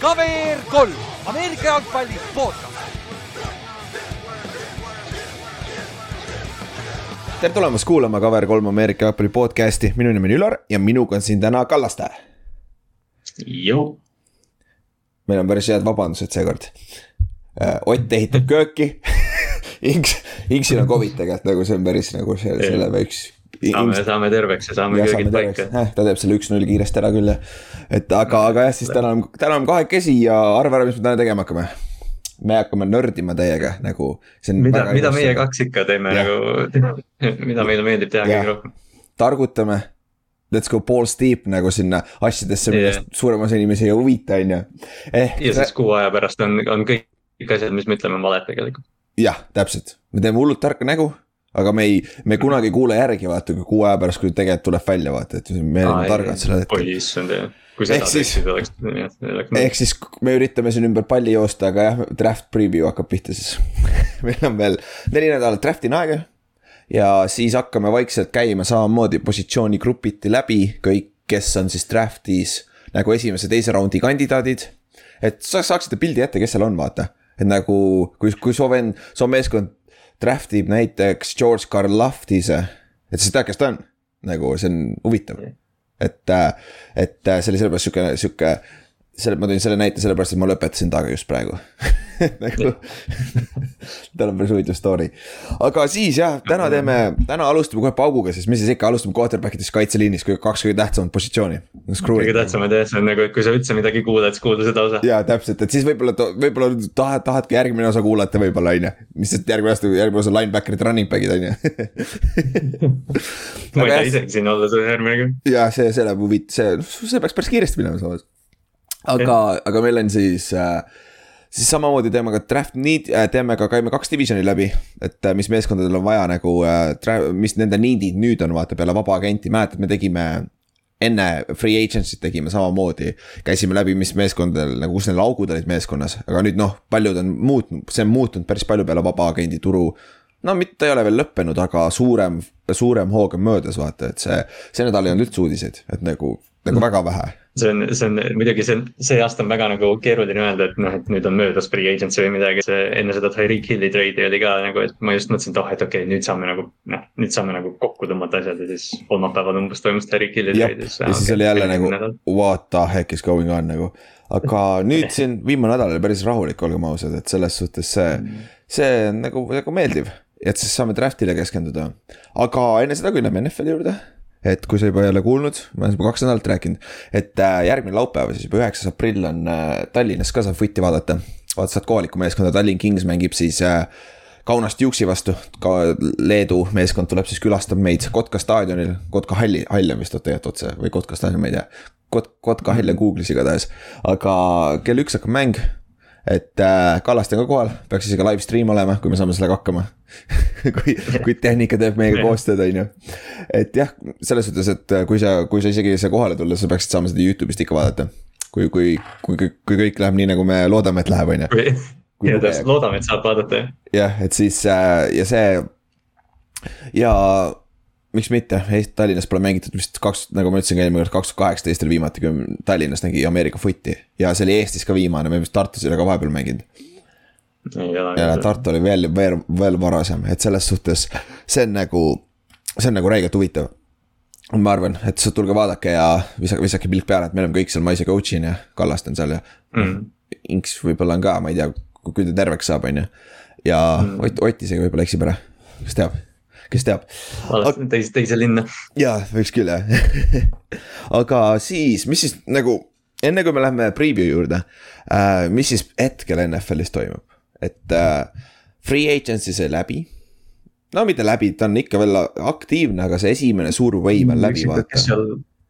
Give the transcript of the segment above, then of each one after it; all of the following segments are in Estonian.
KVR kolm, Ameerika jalgpalli podcast. tere tulemast kuulama KVR3 Ameerika jalgpalli podcast'i, minu nimi on Ülar ja minuga on siin täna Kallaste. Joo. meil on päris head vabandused seekord. Ott ehitab kööki Inks, Inksil on Covid tegelikult nagu see on päris nagu selle, selle võiks. Saame, saame terveks ja saame köögid paika. ta teeb selle üks-null kiiresti ära küll ja. et aga, aga jah, siis täna on, täna on kahekesi ja arva ära, mis me täna tegema hakkame. me hakkame nördima teiega nagu. mida, mida meie kaks ikka teeme ja. nagu, mida meile meeldib teha kõige rohkem. targutame let's go balls deep nagu sinna asjadesse, millest suurem osa inimesi ei huvita, on ju. ja siis kuu aja pärast on, on kõik asjad, mis me ütleme, valed tegelikult jah, täpselt, me teeme hullult tarka nägu, aga me ei, me kunagi ei kuule järgi, vaata, kui kuu aja pärast, kui tegelikult tuleb välja, vaata, et me oleme targad sellel hetkel. oi issand jah, kui seda teeksid, oleks, oleks. ehk siis me üritame siin ümber palli joosta, aga jah, draft preview hakkab pihta siis meil on veel neli nädalat draft'ini aega. ja siis hakkame vaikselt käima samamoodi positsioonigrupiti läbi kõik, kes on siis draft'is nagu esimese, teise raundi kandidaadid. et sa saaksite pildi ette, kes seal on, vaata et nagu, kui, kui su vend, su meeskond draft ib näiteks George Karloftise, et sa tead, kes ta on. nagu see on huvitav. et, et see oli sellepärast sihuke, sihuke, selle, ma tõin selle näite sellepärast, et ma lõpetasin temaga just praegu nagu tal on päris huvitav story. aga siis jah, täna teeme, täna alustame kohe pauguga, sest mis siis ikka, alustame quarterback idest kaitseliinis, kaks kõige tähtsamat positsiooni. kõige tähtsamad jah, see on nagu, et kui sa üldse midagi kuulad, siis kuula seda osa. ja täpselt, et siis võib-olla, võib-olla tahad, tahadki järgmine osa kuulata võib-olla on ju. mis sest järgmine aasta, järgmine osa linebacker'id, running back'id on ju ma ei taha isegi siin olla see järgmine küll. ja see, see läheb huvitav, see, see peaks päris kiiresti minema samas. Aga, aga meil on siis äh, siis samamoodi teeme ka draft need, äh, teeme ka, käime kaks divisioni läbi. et äh, mis meeskondadel on vaja nagu, äh, mis nende need'id nüüd on, vaata peale vaba agenti, mäletad, me tegime enne free agency't tegime samamoodi, käisime läbi, mis meeskondadel nagu, kus neil augud olid meeskonnas, aga nüüd noh, paljud on muutnud, see on muutunud päris palju peale vaba agendi turu. no mitte ei ole veel lõppenud, aga suurem, suurem hoog on möödas, vaata, et see, see nädal ei olnud üldse uudiseid, et nagu, nagu väga vähe see on, see on muidugi see see aasta on väga nagu keeruline öelda, et noh, et nüüd on möödas free agency või midagi, see enne seda Tyreek Hilli trade'i oli ka nagu, et ma just mõtlesin, et oh, et okei okay,, nüüd saame nagu noh, nüüd saame nagu kokku tõmmata asjad ja siis kolmapäeval umbes toimus Tyreek Hilli trade. ja siis oli jälle nagu what the heck is going on nagu. aga nüüd siin viimane nädal oli päris rahulik, olgem ausad, et selles suhtes see, see on nagu, nagu meeldiv. et siis saame draft'ile keskenduda, aga enne seda, kui läheme NFL-i juurde et kui sa juba ei ole kuulnud, ma olen juba kaks nädalat rääkinud, et äh, järgmine laupäev, siis juba üheksas aprill on äh, Tallinnas ka saab footi vaadata. vaata, saad kohalikku meeskonda, Tallinn Kings mängib siis äh, Kaunast Juksi vastu, ka Leedu meeskond tuleb siis külastab meid Kotka staadionil, Kotka halli, hall on vist tegelikult otse või Kotka staadion, ma ei tea. Kot-, Kotka hall on Google'is igatahes, aga kell üks hakkab mäng et äh, Kallaste on ka kohal, peaks isegi live stream olema, kui me saame sellega hakkama kui, kui tehnika teeb meiega koostööd, on ju. et jah, selles suhtes, et äh, kui sa, kui sa isegi ei saa kohale tulla, sa peaksid saama seda Youtube'ist ikka vaadata. kui, kui, kui, kui, kui kõik läheb nii, nagu me loodame, et läheb, on ju. ja täpselt loodame, et saab vaadata jah. jah, et siis äh, ja see ja miks mitte, Tallinnas pole mängitud vist kaks, nagu ma ütlesin ka eelmine kord, kaks tuhat kaheksateist oli viimati, kui Tallinnas nägi Ameerika footi. ja see oli Eestis ka viimane, me vist Tartus ei ole ka vahepeal mänginud. ja Tartu oli veel, veel, veel varasem, et selles suhtes see on nagu, see on nagu räigelt huvitav. ma arvan, et tulge vaadake ja visake, visake pilk peale, et me oleme kõik seal, ma ise coach in ja Kallaste on seal ja mm.. Inks võib-olla on ka, ma ei tea, kui ta terveks saab, on ju. ja mm. Ott, Ott isegi võib-olla eksib ära, kes teab kes teab. teise, teise linna. jaa, võiks küll jah aga siis, mis siis nagu, enne kui me läheme preview juurde äh,, mis siis hetkel NFL-is toimub, et äh, free agency sai läbi no mitte läbi, ta on ikka veel aktiivne, aga see esimene suur wave on läbi vaata. kes seal,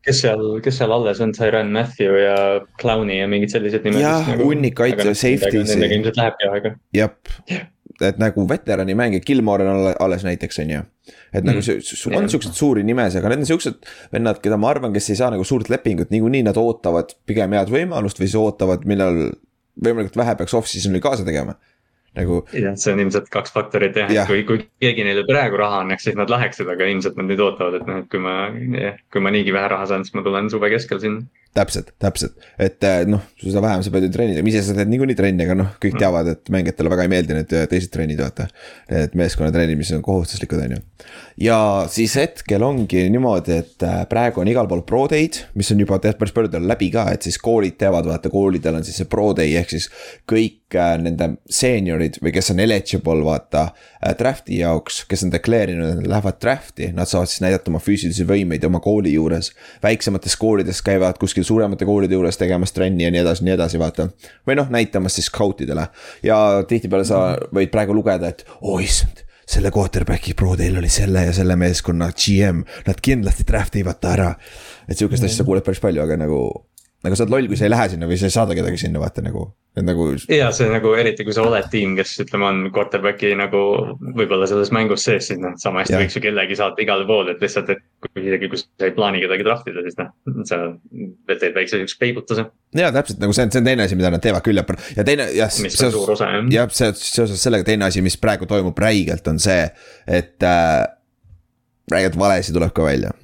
kes seal, kes seal alles on, Tyron Matthew ja Clowni ja mingid sellised nimed. jah, nagu- hunnik kaitse, safety. Nendega ilmselt lähebki aega. jep, et nagu veterani mängija, Gilmore on alles näiteks, on ju. et nagu mm. see, on siukseid suuri nimesid, aga need on siuksed vennad, keda ma arvan, kes ei saa nagu suurt lepingut, niikuinii nad ootavad pigem head võimalust või siis ootavad, millal võimalikult vähe peaks off-season'il kaasa tegema. nagu. jah, see on ilmselt kaks faktorit jah ja., et kui, kui keegi neile praegu raha annaks, siis nad läheksid, aga ilmselt nad nüüd ootavad, et noh, et kui ma, kui ma niigi vähe raha saan, siis ma tulen suve keskel sinna täpselt, täpselt, et äh, noh, seda vähem sa pead ju trenni tegema, ise sa teed niikuinii trenni, aga noh, kõik mm. teavad, et mängijatele väga ei meeldi need äh, teised trennid, vaata. Need meeskonna trennimised on kohustuslikud, on ju. ja siis hetkel ongi niimoodi, et äh, praegu on igal pool pro day'd, mis on juba päris paljudel läbi ka, et siis koolid teavad, vaata koolidel on siis see pro day ehk siis kõik nende seeniorid või kes on eligible, vaata. Draft'i jaoks, kes on declare inud, lähevad draft'i, nad saavad siis näidata oma füüsilisi võimeid oma kooli juures. väiksemates koolides käivad kuskil suuremate koolide juures tegemas trenni ja nii edasi, nii edasi, vaata. või noh, näitamas siis scout idele ja tihtipeale sa võid praegu lugeda, et oh issand selle quarterback'i pro teil oli selle ja selle meeskonna GM, nad kindlasti draft ivad ta ära. et sihukest asja kuuled päris palju, aga nagu nagu sa oled loll, kui sa ei lähe sinna või sa ei saada kedagi sinna, vaata nagu, et nagu. ja see nagu eriti, kui sa oled tiim, kes ütleme, on quarterback'i nagu võib-olla selles mängus sees, siis noh, sama hästi võiks ju kellegi saata igale poole, et lihtsalt, et kui isegi, kui sa ei plaani kedagi draft ida, siis noh, sa teed väikse siukse peibutuse. ja täpselt nagu see on, see on teine asi, mida nad teevad küll ja, ja teine jah. mis on suur osa jah. jah, seoses sellega teine asi, mis praegu toimub räigelt, on see, et äh, räigelt valesid tuleb ka välja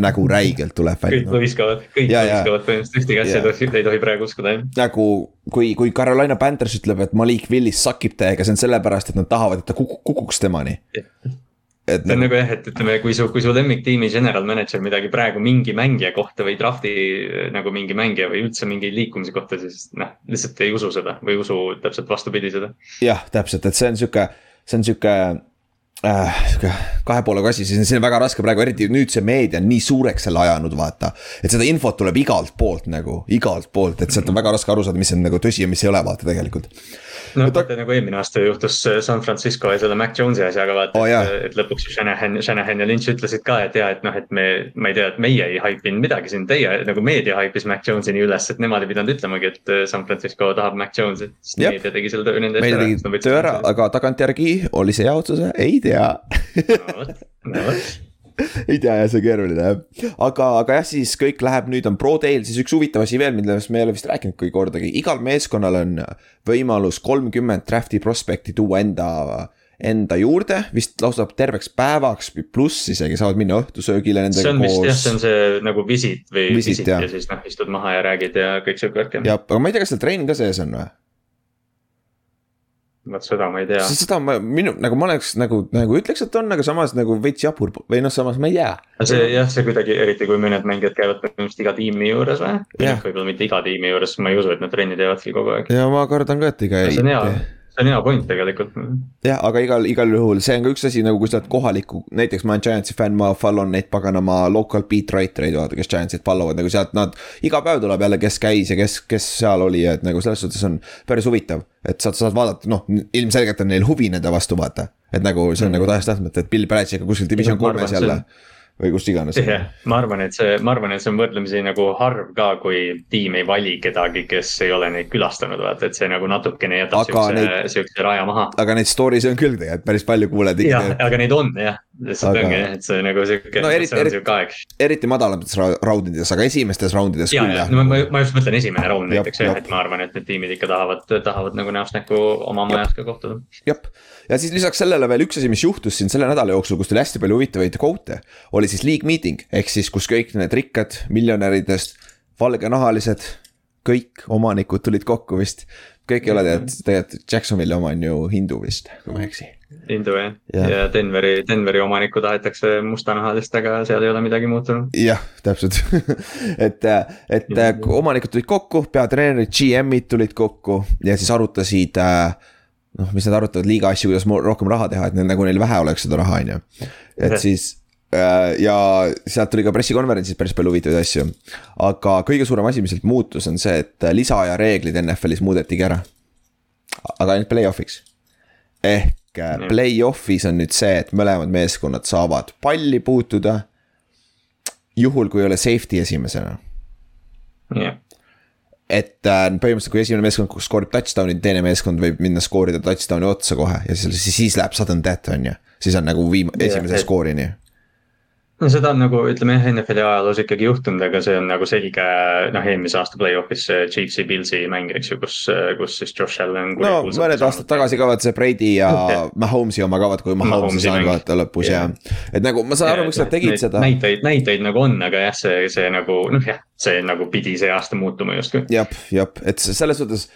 nagu räigelt tuleb välja. kõik viskavad, kõik ja, viskavad põhimõtteliselt ühtegi asja ei tohi, ei tohi praegu uskuda jah. nagu kui, kui Carolina Panthers ütleb, et Malik Willis sakib täiega, see on sellepärast, et nad tahavad, et ta kuk kukuks temani. Et see on nagu jah, et ütleme, kui su, kui su lemmiktiimi general manager midagi praegu mingi mängija kohta või drafti nagu mingi mängija või üldse mingi liikumise kohta, siis noh, lihtsalt ei usu seda või ei usu täpselt vastupidi seda. jah, täpselt, et see on sihuke, see on sihuke äh, kahe poolega asi, siis see on väga raske praegu, eriti nüüd see meedia on nii suureks selle ajanud, vaata. et seda infot tuleb igalt poolt nagu, igalt poolt, et sealt on väga raske aru saada, mis on nagu tõsi ja mis ei ole, vaata tegelikult no vaata ta... nagu eelmine aasta juhtus San Francisco ja selle Mac Jones'i asjaga vaata oh,, et, et lõpuks Shanahan, Shanahan ja Lynch ütlesid ka, et ja, et noh, et me, ma ei tea, et meie ei haipinud midagi siin, teie nagu meedia haipis Mac Jones'i nii üles, et nemad ei pidanud ütlemagi, et äh, San Francisco tahab Mac Jones'i. siis meedia tegi selle töö nende eest ära. meedia tegi töö ära, aga tagantjärgi oli see hea otsus, ei tea vot, no ei tea jah, see on keeruline jah. aga, aga jah, siis kõik läheb, nüüd on Pro Tail, siis üks huvitav asi veel, millest me ei ole vist rääkinudki kordagi, igal meeskonnal on võimalus kolmkümmend draft'i prospekti tuua enda enda juurde, vist lausa terveks päevaks pluss isegi saavad minna õhtusöögile nendega koos. see on vist jah, see on see nagu visit või visit, visit ja siis noh, istud maha ja räägid ja kõik sihuke värk. jah, aga ma ei tea, kas seal trenn ka sees on või? Vot seda ma ei tea. seda ma, minu, nagu ma oleks nagu, nagu ütleks, et on, aga samas nagu veits jabur või noh, samas ma ei tea. see jah, see kuidagi, eriti kui mõned mängijad käivad põhimõtteliselt iga tiimi juures või? võib-olla mitte iga tiimi juures, ma ei usu, et nad trenni teevadki kogu aeg. ja ma kardan ka, et iga ei tee see on hea point tegelikult. jah, aga igal, igal juhul see on ka üks asi nagu, kui sa oled kohaliku, näiteks ma olen Giantsi fänn, ma follow n neid paganama local beat writer'id, vaata, kes Giantsit followvad nagu sealt nad. iga päev tuleb jälle, kes käis ja kes, kes seal oli ja et nagu selles suhtes on päris huvitav. et sa saad vaadata, noh, ilmselgelt on neil huvi nende vastu, vaata. et nagu see on mm -hmm. nagu tahes-tahtmata, et Bill Belichik on kuskil division kolmes jälle see või kus iganes. jah, ma arvan, et see, ma arvan, et see on võrdlemisi nagu harv ka, kui tiim ei vali kedagi, kes ei ole neid külastanud, vaata, et see nagu natukene jätab siukse, siukse raja maha. aga neid story'si on küll tegelikult päris palju kuuled. jah, aga neid on jah, lihtsalt aga... ongi jah, et see nagu sihuke no,, see on sihuke aeg. eriti madalamates raund ides, aga esimestes round ides küll jah. no ma, ma just mõtlen esimene round näiteks jah, et ma arvan, et need tiimid ikka tahavad, tahavad nagu näost näkku oma majas ka kohtuda. jah, ja siis lisaks sellele veel üks asi, mis juhtus siin selle nädala jooksul, kus tuli hästi palju huvitavaid quote'e. oli siis league meeting ehk siis, kus kõik need rikkad miljonäridest, valgenahalised, kõik omanikud tulid kokku vist. kõik ei ole tegelikult, tegelikult Jacksonville'i oma on ju hindu vist, kui ma ei eksi. Hindu jah ja., Denveri, Denveri omanikku tahetakse mustanahalist, aga seal ei ole midagi muutunud. jah, täpselt et, et ja. omanikud tulid kokku, peatreenerid, GM-id tulid kokku ja siis arutasid äh, noh, mis nad arutavad liiga asju, kuidas rohkem raha teha, et neil nagu neil vähe oleks seda raha, on ju. et siis äh, ja sealt tuli ka pressikonverentsis päris palju huvitavaid asju. aga kõige suurem asi, mis sealt muutus, on see, et lisaaja reeglid NFL-is muudetigi ära. aga ainult play-off'iks. ehk äh, play-off'is on nüüd see, et mõlemad meeskonnad saavad palli puutuda. juhul, kui ei ole safety esimesena. jah et äh, põhimõtteliselt, kui esimene meeskond skoorib touchdown'i, teine meeskond võib minna skoorida touchdown'i otsa kohe ja siis, siis läheb sudden death on ju. siis on nagu viim-, esimese skoorini. No seda on nagu ütleme jah, NFL-i ajaloos ikkagi juhtunud, aga see on nagu selge noh, eelmise aasta play-off'is see Chiefsi, Pilsi mäng, eks ju, kus, kus siis Josh Allan. no mõned aastad tagasi ka vaata see Brady ja Mahomes'i oma ka vaata, kui Mahomes ei saanud vaata lõpus ja. et nagu ma saan aru, miks nad tegid seda. näiteid, näiteid nagu on, aga jah, see, see nagu noh, jah, see nagu pidi see aasta muutuma justkui. jah, jah, et selles suhtes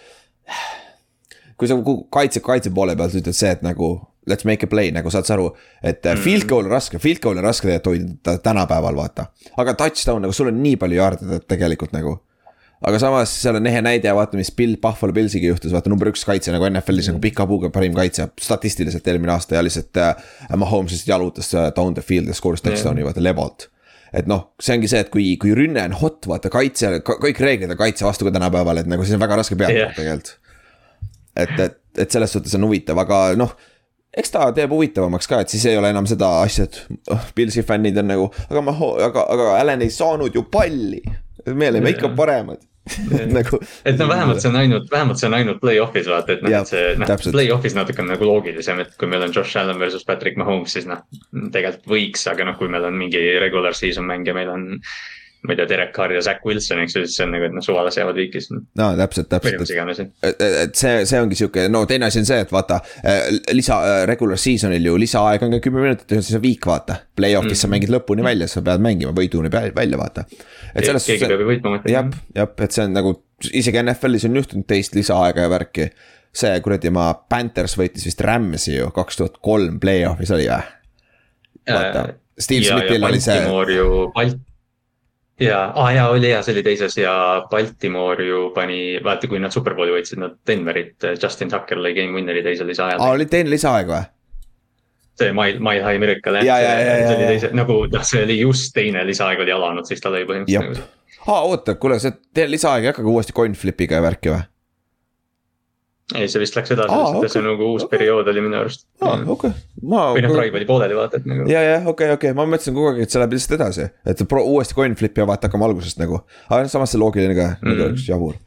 kui sa kaitse, kaitse poole pealt ütled see, et nagu let's make a play nagu saad sa aru, et mm. field goal on raske, field goal on raske tegelikult hoida tänapäeval vaata. aga touchdown nagu sul on nii palju jaarde tegelikult nagu. aga samas seal on ehe näide, vaata, mis Bill, Buffalo Pillsiga juhtus, vaata number üks kaitse nagu NFL-is mm. nagu pika puuga parim kaitse statistiliselt eelmine aasta ja lihtsalt äh,. Mahomes lihtsalt jalutas äh, down the field ja skooris touchdown'i vaata lebolt et noh, see ongi see, et kui, kui rünne on hot, vaata kaitse, kõik reeglid on kaitse vastu ka tänapäeval, et nagu siis on väga raske peale yeah. tegelikult. et, et, et selles suhtes on huvitav, aga noh eks ta teeb huvitavamaks ka, et siis ei ole enam seda asja, et oh, Pilsi fännid on nagu, aga ma, aga, aga Allan ei saanud ju palli. me oleme ikka paremad nagu. et no vähemalt see on ainult, vähemalt see on ainult play-off'is vaata, et noh, et see noh, play-off'is natuke on nagu loogilisem, et kui meil on Josh Allan versus Patrick Mahomes, siis noh. tegelikult võiks, aga noh, kui meil on mingi regular season mäng ja meil on ma ei tea, Derek Carr ja Zack Wilson, eks ju, siis see on nagu, et noh, suvalas jäävad viikis. no täpselt, täpselt. et, et see, see ongi sihuke, no teine asi on see, et vaata äh, lisa äh,, regular season'il ju lisaaeg on ka kümme minutit siis on viik, vaata. Play-off'is mm sa mängid lõpuni välja, sa pead mängima võiduni välja, vaata. et selles suhtes. keegi peab ju võitma. jah, jah, et see on nagu isegi NFL-is on juhtunud teist lisaaega ja värki. see kuradi oma Panthers võitis vist Rams'i ju kaks tuhat kolm play-off'is oli või? vaata äh,, Steve Smithil oli see. Baltimore ju, Balt-, ja ah,, jaa oli ja see oli teises ja Baltimore ju pani, vaata, kui nad superbowli võitsid, nad Denverit, Justin Tucker lõi game winner'i teisel lisaajal. aa, oli teine lisaaeg või? see Mile, Mile High Miracle jah, see oli teise, nagu noh, see oli just teine lisaaeg oli alanud, siis ta lõi põhimõtteliselt. Nagu aa, oota, kuule, see teine lisaaeg ei hakkagi uuesti coin flip'iga ja värki või? Ei, see vist läks edasi, okay. see nagu uus okay. periood oli minu arust. aa, okei okay.. või noh, drive oli pooleli vaata, et nagu. ja, ja okei okay,, okei okay., ma mõtlesin kogu aeg, et see läheb lihtsalt edasi, et pro, uuesti coin flip ja vaata hakkame algusest nagu. aga samas see loogiline ka mm, nagu oleks jabur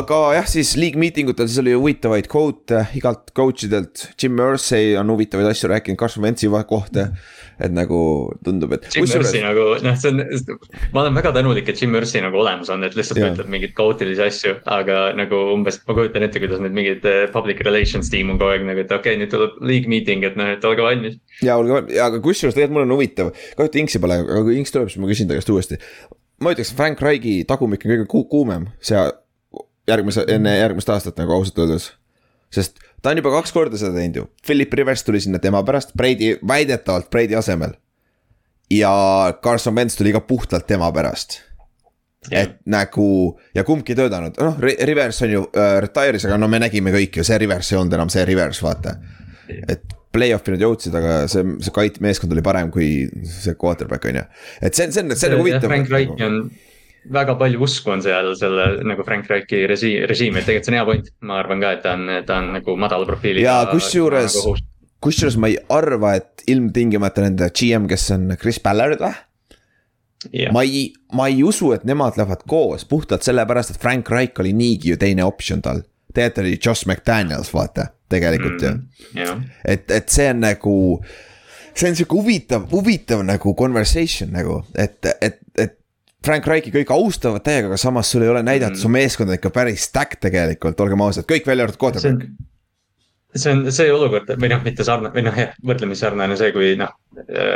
aga jah, siis league meeting utel, siis oli huvitavaid quote'e igalt coach idelt. Jim Mersey on huvitavaid asju rääkinud Carson Wentzi kohta. et nagu tundub, et. Jim Mersey nagu noh, see on, ma olen väga tänulik, et Jim Mersey nagu olemas on, et lihtsalt ütleb mingeid kaootilisi asju, aga nagu umbes, ma kujutan ette, kuidas need mingid eh, public relations tiim on kogu aeg nagu, et okei okay,, nüüd tuleb league meeting, et noh, et olge valmis. ja olge valmis, aga kusjuures tegelikult mul on huvitav, kahjuks Inksi pole, aga kui Inks tuleb, siis ma küsin ta käest uuesti. ma ütleks, Frank Reigi tagumik on kõige ku kuumem, see järgmise, enne järgmist aastat nagu ausalt öeldes. sest ta on juba kaks korda seda teinud ju, Philip Rivers tuli sinna tema pärast, Brady, väidetavalt Brady asemel. ja Carson Wentz tuli ka puhtalt tema pärast. et nagu ja kumbki ei töötanud, noh Rivers on ju äh, retire'is, aga no me nägime kõik ju, see Rivers ei olnud enam see Rivers, vaata. et play-off'i nad jõudsid, aga see, see kait meeskond oli parem kui see quarterback on ju, et see, see on, see on nagu huvitav. Frank Reich on väga palju usku on seal selle nagu Frank Reichi režiimi, režiimi, et tegelikult see on hea point. ma arvan ka, et ta on, ta on nagu madala profiiliga. ja kusjuures nagu,, kusjuures ma ei arva, et ilmtingimata nende GM, kes on Chris Ballard või? Yeah. ma ei, ma ei usu, et nemad lähevad koos puhtalt sellepärast, et Frank Reich oli niigi ju teine optsioon tal. tegelikult oli Josh McDaniels, vaata, tegelikult mm, ju yeah.. et, et see on nagu see on sihuke huvitav, huvitav nagu conversation nagu, et, et, et Frank Reichi kõik austavad täiega, aga samas sul ei ole näidata mm., su meeskond on ikka päris stack tegelikult, olgem ausad, kõik välja arvatud quarterback. see on see olukord või noh, mitte sarnane või noh, jah, võrdlemisi sarnane see, kui noh.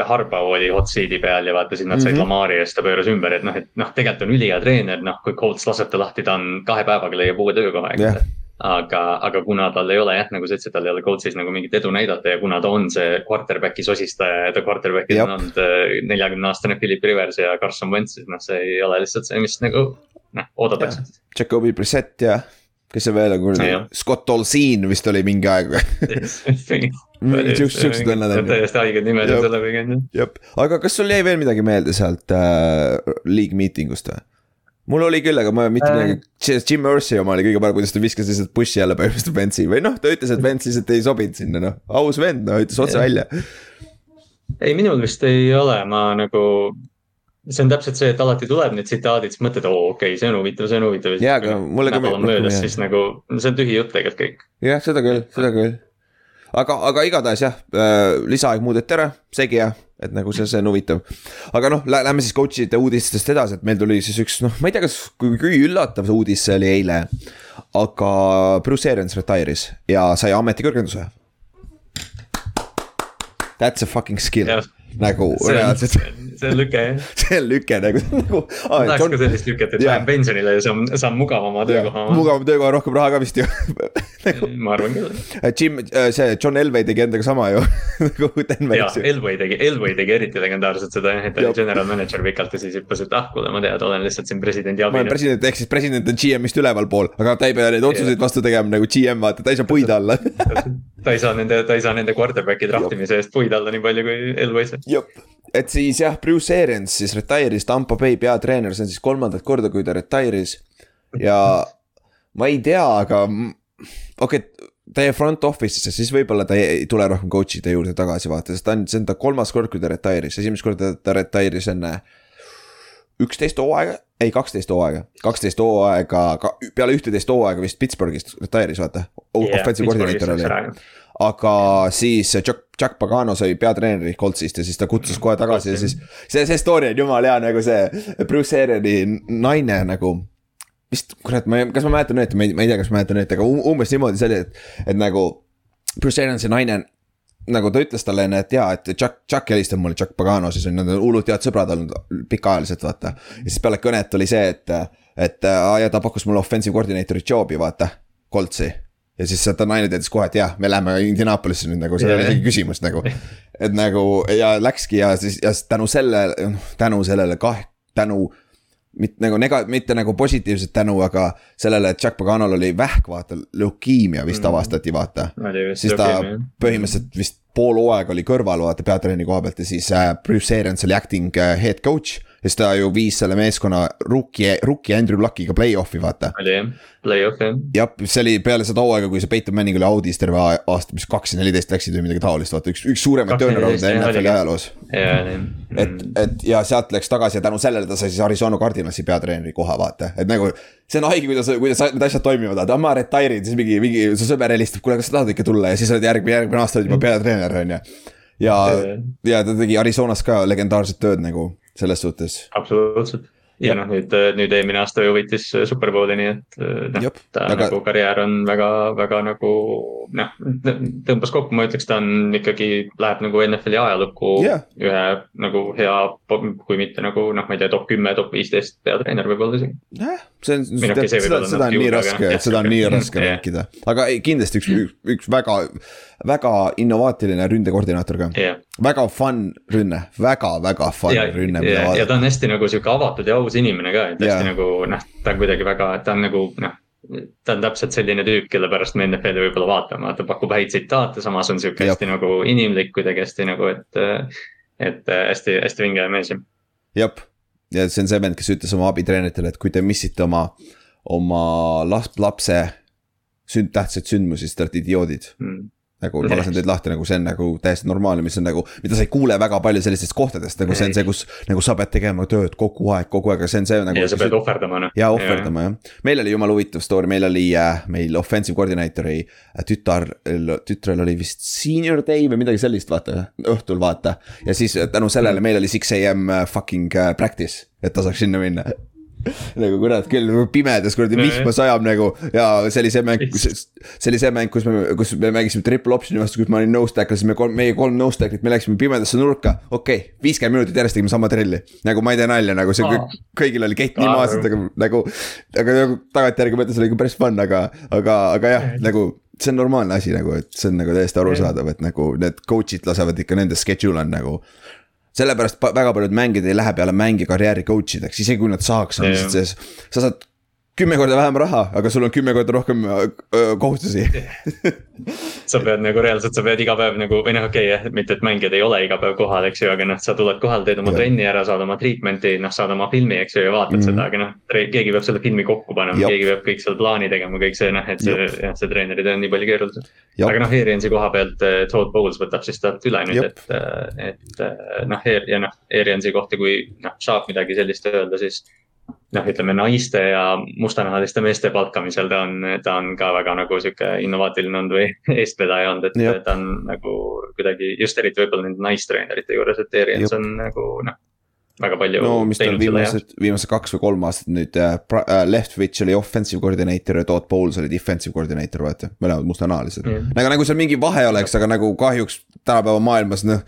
Harbaugh oli hot seat'i peal ja vaata, siis nad said mm -hmm. Lamari ja siis ta pööras ümber, et noh, et noh, tegelikult on ülihea treener, noh, kui Colts laseb ta lahti, ta on kahe päevaga leiab uue töökoha, eks yeah aga, aga kuna tal ei ole jah, nagu sa ütlesid, tal ei ole coach'is nagu mingit edu näidata ja kuna ta on see quarterback'i sosistaja ja ta quarterback'is on olnud äh, neljakümne aastane Philip Rivers ja Carson Wentz, siis noh, see ei ole lihtsalt see, mis nagu noh, oodatakse. Jacobi Brissett ja kes see veel on, kuradi, Scott Olsin vist oli mingi aeg siuksed vennad on. täiesti haiged nimed on selle pigem jah. aga kas sul jäi veel midagi meelde sealt äh, league meeting ust või? Mul oli küll, aga ma mitte midagi äh., Jim Mercy oma oli kõige parem, kuidas ta viskas lihtsalt push'i jälle põhimõtteliselt Ventsi või noh, ta ütles, et Vents lihtsalt ei sobinud sinna noh, aus vend, no ütles otse välja. ei, minul vist ei ole, ma nagu, see on täpselt see, et alati tuleb need tsitaadid, siis mõtled, oo okei okay,, see on huvitav, see on huvitav. jaa, aga mulle ka. nädal on möödas, siis nagu, see on tühi jutt tegelikult kõik. jah, seda küll, seda küll aga, aga igatahes jah äh,, lisaaeg muudeti ära, segi ja et nagu see, see on huvitav. aga noh, lähme siis coach'ide uudistest edasi, et meil tuli siis üks noh, ma ei tea, kas, kui, üllatav see uudis see oli eile. aga Bruce Arians retire'is ja sai ametikõrgenduse. That's a fucking skill nagu reaalselt. see on lüke jah. see on lüke nagu, nagu. tahaks John... ka sellist lüket, et lähen pensionile ja saan, saan mugavama töökoha. mugavam töökoha, rohkem raha ka vist ju nagu... ma arvan küll. Äh, Jim, äh, see John Elway tegi endaga sama ju nagu Denveris. jaa, Elway tegi, Elway tegi eriti legendaarselt seda jah, et ta oli general manager pikalt ja siis hüppas, et ah kuule, ma tean, olen lihtsalt siin presidendi abil. ma olen president, ehk siis president on GM-ist ülevalpool, aga ta ei pea neid otsuseid vastu tegema nagu GM, vaata, ta ei saa puid alla ta ei saa nende, ta ei saa nende quarterback'i draftimise eest puid alla nii palju kui Elway saab. Et siis jah, Bruce Arians siis retire'is, Tampo Bay peatreener, see on siis kolmandat korda, kui ta retire'is. ja ma ei tea, aga okei okay,, ta jäi front office'isse, siis võib-olla ta ei tule rohkem coach'ide juurde tagasi vaata, sest ta on, see on ta kolmas kord, kui ta retire'is, esimest korda ta retire'is enne üksteist hooaega, ei kaksteist hooaega, kaksteist hooaega peale ühteteist hooaega vist Pittsburghist retire'is vaata yeah,. offensive koordineeter oli aga siis Jack, Jack Pagano sai peatreeneri Coltsist ja siis ta kutsus kohe tagasi ja siis. see, see story on jumala hea nagu see Bruce Ariani naine nagu vist kurat, ma ei, kas ma mäletan õieti, ma ei, ma ei tea, kas ma mäletan õieti, aga umbes niimoodi see oli, et, et nagu. Bruce Arian, see naine, nagu ta ütles talle enne, et jaa, et Chuck, Chuck helistab mulle, Chuck Pagano siis on, nad hullult head sõbrad olnud pikaajaliselt, vaata. ja siis peale kõnet oli see, et, et aa ja ta pakkus mulle offensive coordinator'i job'i, vaata, Coltsi ja siis ta naine teadis kohe, et jah, me läheme Indianapolis'e nüüd nagu, seal ei ole isegi küsimust nagu. et nagu ja läkski ja siis ja tänu sellele, noh tänu sellele kah-, tänu. mitte nagu nega-, mitte nagu positiivset tänu, aga sellele, et Jack Paganol oli vähk, vaata, leukeemia vist mm. avastati, vaata. siis ta põhimõtteliselt vist pool hooaega oli kõrval, vaata peatreeni koha pealt ja siis äh, Bruce Arians oli acting äh, head coach ja siis ta ju viis selle meeskonna rookie, rookie Andrew Luckiga play-off'i, vaata. oli jah, play-off jah. jah, see oli peale seda hooaega, kui see Peyton Manning oli audis terve aasta, mis kaks ja neliteist läksid või midagi taolist, vaata üks, üks suuremaid turnaround'e NFL-i ajaloos. et, et ja sealt läks tagasi ja tänu sellele ta sai siis Arizona Cardinalsi peatreeneri koha, vaata, et nagu. See on haige, kuidas, kuidas need asjad toimivad, vaata, ma retire'in, siis mingi, mingi su sõber helistab, kuule, kas sa tahad ikka tulla ja siis oled järgmine, järgmine aasta oled juba peatreener, on ju. ja, ja ta tegi Arizonas ka legendaarset tööd nagu selles suhtes. absoluutselt ja noh, nüüd, nüüd eelmine aasta ju võitis Superbowli, nii et noh, ta aga... nagu karjäär on väga, väga nagu noh, tõmbas kokku, ma ütleks, ta on ikkagi, läheb nagu NFL-i ajalukku yeah. ühe nagu hea, kui mitte nagu noh, ma ei tea, top kümme, top viisteist peatreener võib-olla isegi. jah, see on, seda, seda, seda on nii raske, seda on nii raske rääkida, aga ei, kindlasti üks, üks väga väga innovaatiline ründekoordinaator ka yeah.. väga fun rünne väga,, väga-väga fun ja, rünne. Ja, ja ta on hästi nagu sihuke avatud ja aus inimene ka, et hästi yeah. nagu noh, ta on kuidagi väga, ta on nagu noh ta on täpselt selline tüüp, kelle pärast me NFL-i võib-olla vaatame, ta pakub häid tsitaate, samas on sihuke hästi nagu inimlik kuidagi hästi nagu, et. et hästi, hästi vinge mees. jah, ja see on see vend, kes ütles oma abitreeneritele, et kui te missite oma, oma last, lapse sünd-, tähtsaid sündmusi, siis te olete idioodid. Mm nagu ma lasen teid lahti, nagu see on nagu täiesti normaalne, mis on nagu, mida sa ei kuule väga palju sellistest kohtadest, nagu see on see, kus. nagu sa pead tegema tööd kogu aeg, kogu aeg, aga see on see nagu. ja sa pead ohverdama noh. ja ohverdama jah, meil oli jumala huvitav story, meil oli äh, meil offensive coordinator'i äh, tütar, tütrel oli vist senior day või midagi sellist, vaata, õhtul vaata. ja siis tänu sellele meil oli six am äh, fucking äh, practice, et ta saaks sinna minna nagu kurat küll, pimedas kuradi vihma sajab nagu ja see oli see mäng, see oli see mäng, kus me, kus me mängisime triple option'i vastu, kus ma olin nose tackle, siis me kolm, meie kolm nose tackle'it, me läksime pimedasse nurka. okei okay,, viiskümmend minutit järjest tegime sama trelli, nagu ma ei tee nalja, nagu see kõik, kõigil oli kett nii maas, et nagu, nagu. aga nagu tagantjärgi mõttes oli ikka päris fun, aga, aga, aga jah, nagu see on normaalne asi nagu, et see on nagu täiesti arusaadav, et nagu need coach'id lasevad ikka nende schedule on nagu sellepärast väga paljud mängijad ei lähe peale mängi karjääri coach ideks, isegi kui nad saaks, on lihtsalt sees. sa saad kümme korda vähem raha, aga sul on kümme korda rohkem öö, kohustusi sa pead nagu reaalselt, sa pead iga päev nagu või noh, okei okay, jah, mitte et mängijad ei ole iga päev kohal, eks ju, aga noh, sa tuled kohale, teed oma ja. trenni ära, saad oma treatment'i, noh, saad oma filmi, eks ju, ja vaatad mm -hmm. seda, aga noh. keegi peab selle filmi kokku panema, keegi peab kõik seal plaani tegema, kõik see noh, et see jah, see treeneri töö on nii palju keerulisem. aga noh, Ariansi koha pealt eh, Todd Bowles võtab siis talt üle nüüd, et, et noh, ja noh, Ariansi kohta, kui noh, saab midagi sellist öelda, siis noh, ütleme naiste ja mustanahaliste meeste palkamisel ta on, ta on ka väga nagu sihuke innovaatiline olnud või eestvedaja olnud, et Jop. ta on nagu kuidagi just eriti võib-olla nende naistreenerite juures, et Arians on nagu noh väga palju. no mis tal viimased, viimased kaks või kolm aastat nüüd äh, äh, Leftwich oli offensive coordinator ja Todd Bowles oli defensive coordinator, vaata, mõlemad mustanahalised mm.. nagu, nagu seal mingi vahe oleks, aga nagu kahjuks tänapäeva maailmas noh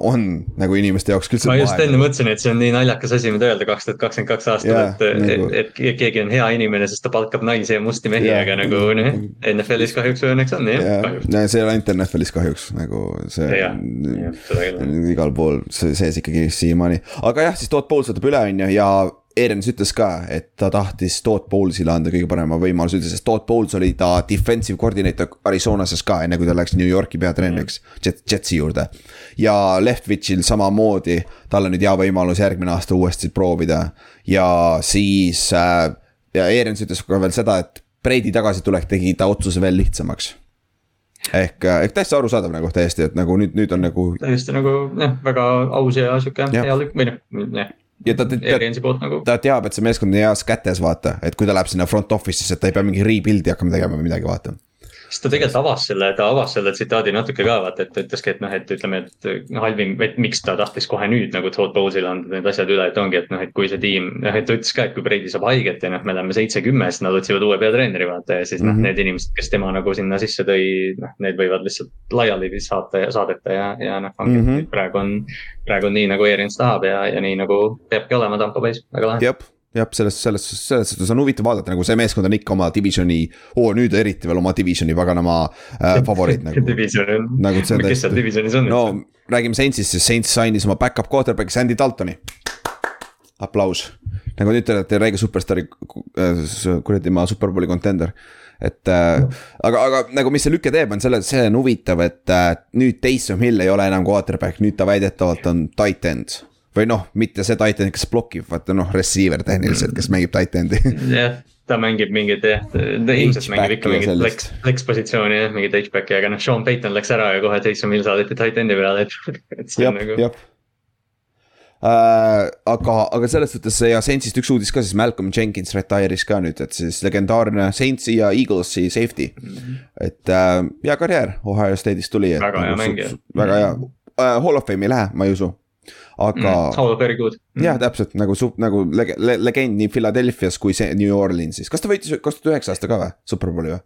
on nagu inimeste jaoks küll. ma just enne mõtlesin, et see on nii naljakas asi, mida öelda kaks tuhat kakskümmend kaks aastal yeah,, et nagu..., et, et keegi on hea inimene, sest ta palkab naisi ja musti mehi yeah., aga nagu noh, NFL-is kahjuks või õnneks on jah yeah., kahjuks. see ei ole ainult NFL-is kahjuks, nagu see yeah,. Yeah, igal pool see sees ikkagi siiamaani, aga jah, siis Todd Bowles võtab üle, on ju, ja Aaron's ütles ka, et ta tahtis Todd Bowles'ile anda kõige parema võimaluse üldse, sest Todd Bowles oli ta defensive coordinator Arizonases ka, enne kui ta läks New Yorki peatreeneriks Jet, Jetsi juurde. ja Leftwichil samamoodi, tal on nüüd hea võimalus järgmine aasta uuesti proovida ja siis äh,. ja Aaron's ütles ka veel seda, et Brady tagasitulek tegi ta otsuse veel lihtsamaks ehk, äh, ehk täiesti arusaadav nagu täiesti, et nagu nüüd, nüüd on nagu. täiesti nagu jah, väga aus ja sihuke hea lükk või noh, jah ja ta, ta, nagu. ta teab, et see meeskond on heas kätes, vaata, et kui ta läheb sinna front office'isse, et ta ei pea mingi rebuild'i hakkama tegema või midagi, vaata siis ta tegelikult avas selle, ta avas selle tsitaadi natuke ka vaata, et ta ütleski, et noh, et ütleme, et halvim, et miks ta tahtis kohe nüüd nagu Todd Bowles'ile anda need asjad üle, et ongi, et noh, et kui see tiim, noh, et ta ütles ka, et kui Brady saab haiget ja noh, me läheme seitse-kümme, siis nad otsivad uue peatreeneri vaata ja siis mm -hmm. noh, mhm. need inimesed, kes tema nagu sinna sisse tõi, noh, need võivad lihtsalt laiali saata ja saadeta ja, ja noh, ongi mm, -hmm. praegu on, praegu on nii nagu Arians tahab ja, ja nii nagu peabki olema Tampo Bay's, väga lahe jah, selles, selles, selles suhtes on huvitav vaadata, nagu see meeskond on ikka oma divisioni oh,, nüüd eriti veel oma divisioni paganama äh, favoriit nagu. Division on nagu, kes seal divisionis on? no räägime Saintsist, siis Saints sainis oma back-up quarterback'i Sandy Daltoni. aplaus, nagu nüüd te olete räige superstaari, äh, kuradi maa superbowli contender et äh, aga, aga nagu, mis see lüke teeb, on selle, see on huvitav, et äh, nüüd Taysom Hill ei ole enam quarterback, nüüd ta väidetavalt on tight end või noh, mitte see titan, kes blokib, vaata noh, receiver tehniliselt, kes mängib titan'i. jah, ta mängib mingit jah, ta ilmselt mängib ikka mingit flex, flex positsiooni jah, mingit H-back'i, aga noh, Sean Payton läks ära ja kohe Jason Mill saadeti titan'i peale, et, jab, on nagu. Äh, aga, aga selles suhtes ja Saintsist üks uudis ka siis Malcolm Jenkins retire'is ka nüüd, et siis legendaarne Saintsi ja Eaglesi safety mm. -hmm. et äh, hea karjäär Ohio State'ist tuli. väga hea nagu mängija. väga hea uh,, Hall of Fame'i ei lähe, ma ei usu aga mm,. How very good mm.. jah, täpselt nagu nagu lege, le, legend nii Philadelphia's kui see New Orleansis, kas ta võitis kaks tuhat üheksa aasta ka või, Superbowli või?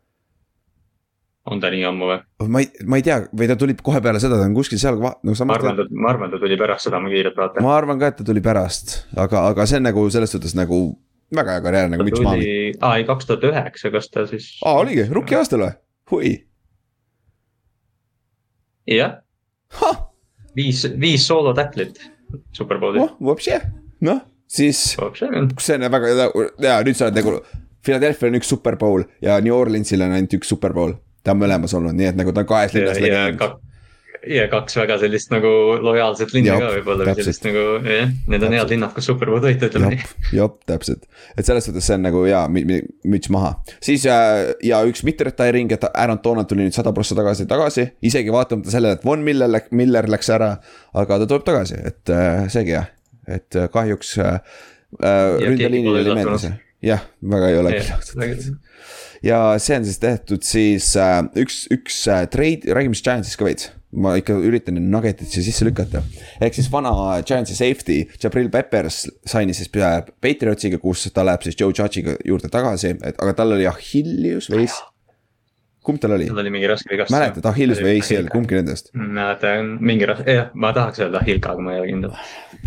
on ta nii ammu või? ma ei, ma ei tea, või ta tuli kohe peale seda, ta on kuskil seal nagu sama. ma arvan, ma arvan, ta tuli pärast seda, ma kiirelt vaatan. ma arvan ka, et ta tuli pärast, aga, aga see on nagu selles suhtes nagu väga hea karjäär nagu müts maha. aa ei, kaks tuhat üheksa, kas ta siis. aa oligi, rookie aastal või? hui. jah. viis, viis soolo tacklit Superbowli oh,. Vopše, noh, siis. see on väga, ja nüüd sa oled nagu, Philadelphia on üks Superbowl ja New Orleansil on ainult üks Superbowl. ta on mõlemas olnud, nii et nagu ta on kahes linnas legend ja kaks väga sellist nagu lojaalset linna ka võib-olla või sellist nagu jah, need on head linnad, kus Superbowl võita, ütleme nii. jop, täpselt, et selles suhtes see on nagu jaa, müts maha. siis äh, ja üks mitte retiring, et Aaron Donald tuli nüüd sada prossa tagasi, tagasi, isegi vaatamata sellele, et Von Miller, Miller läks ära. aga ta tuleb tagasi, et äh, seegi jah, et äh, kahjuks äh, ründeliinil oli meeldis. Jah, väga ei ole küll ja see on siis tehtud siis äh, üks, üks äh, trade, räägime siis Giantsist ka veits ma ikka üritan neid nuggetit siia sisse lükata. ehk siis vana Giantsi safety, Jabril Peppers sainis siis Patriotsiga, kus ta läheb siis Joe Judge'iga juurde tagasi, et aga tal oli Achillius või kumb tal oli? tal oli mingi raske vigastus. mäletad, Achilles või ACL, kumbki nendest? mäletan, mingi raske, jah, ma tahaks öelda Ahilka, aga ma ei ole kindel.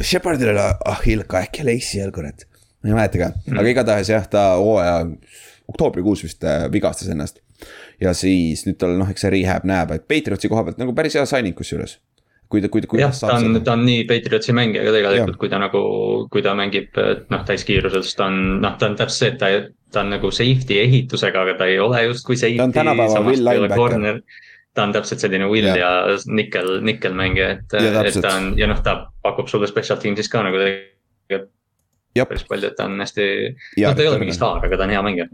Shepardil oli Ahilka, äkki oli ACL, kurat. ma ei mäleta ka mm., aga igatahes jah, ta hooaja oktoobrikuus vist äh, vigastas ennast ja siis nüüd tal noh, eks see rehab näeb, et Patriotsi koha pealt nagu päris hea signing kusjuures. kui ta, kui ta, kuidas saab. ta on, ta on nii Patriotsi mängija ka tegelikult, kui ta nagu, kui ta mängib noh, täiskiirusel, siis ta on noh, ta on täpselt see, et ta, ta on nagu safety ehitusega, aga ta ei ole justkui safety. ta on tänapäeva Will Linebacker ta on täpselt selline will ja, ja nickel, nickel mängija, et, et ta on ja noh, ta pakub sulle special team'is ka nagu tegelikult päris palju, et ta on hästi, noh ta ei ole mingi staar, aga ta on hea mängija.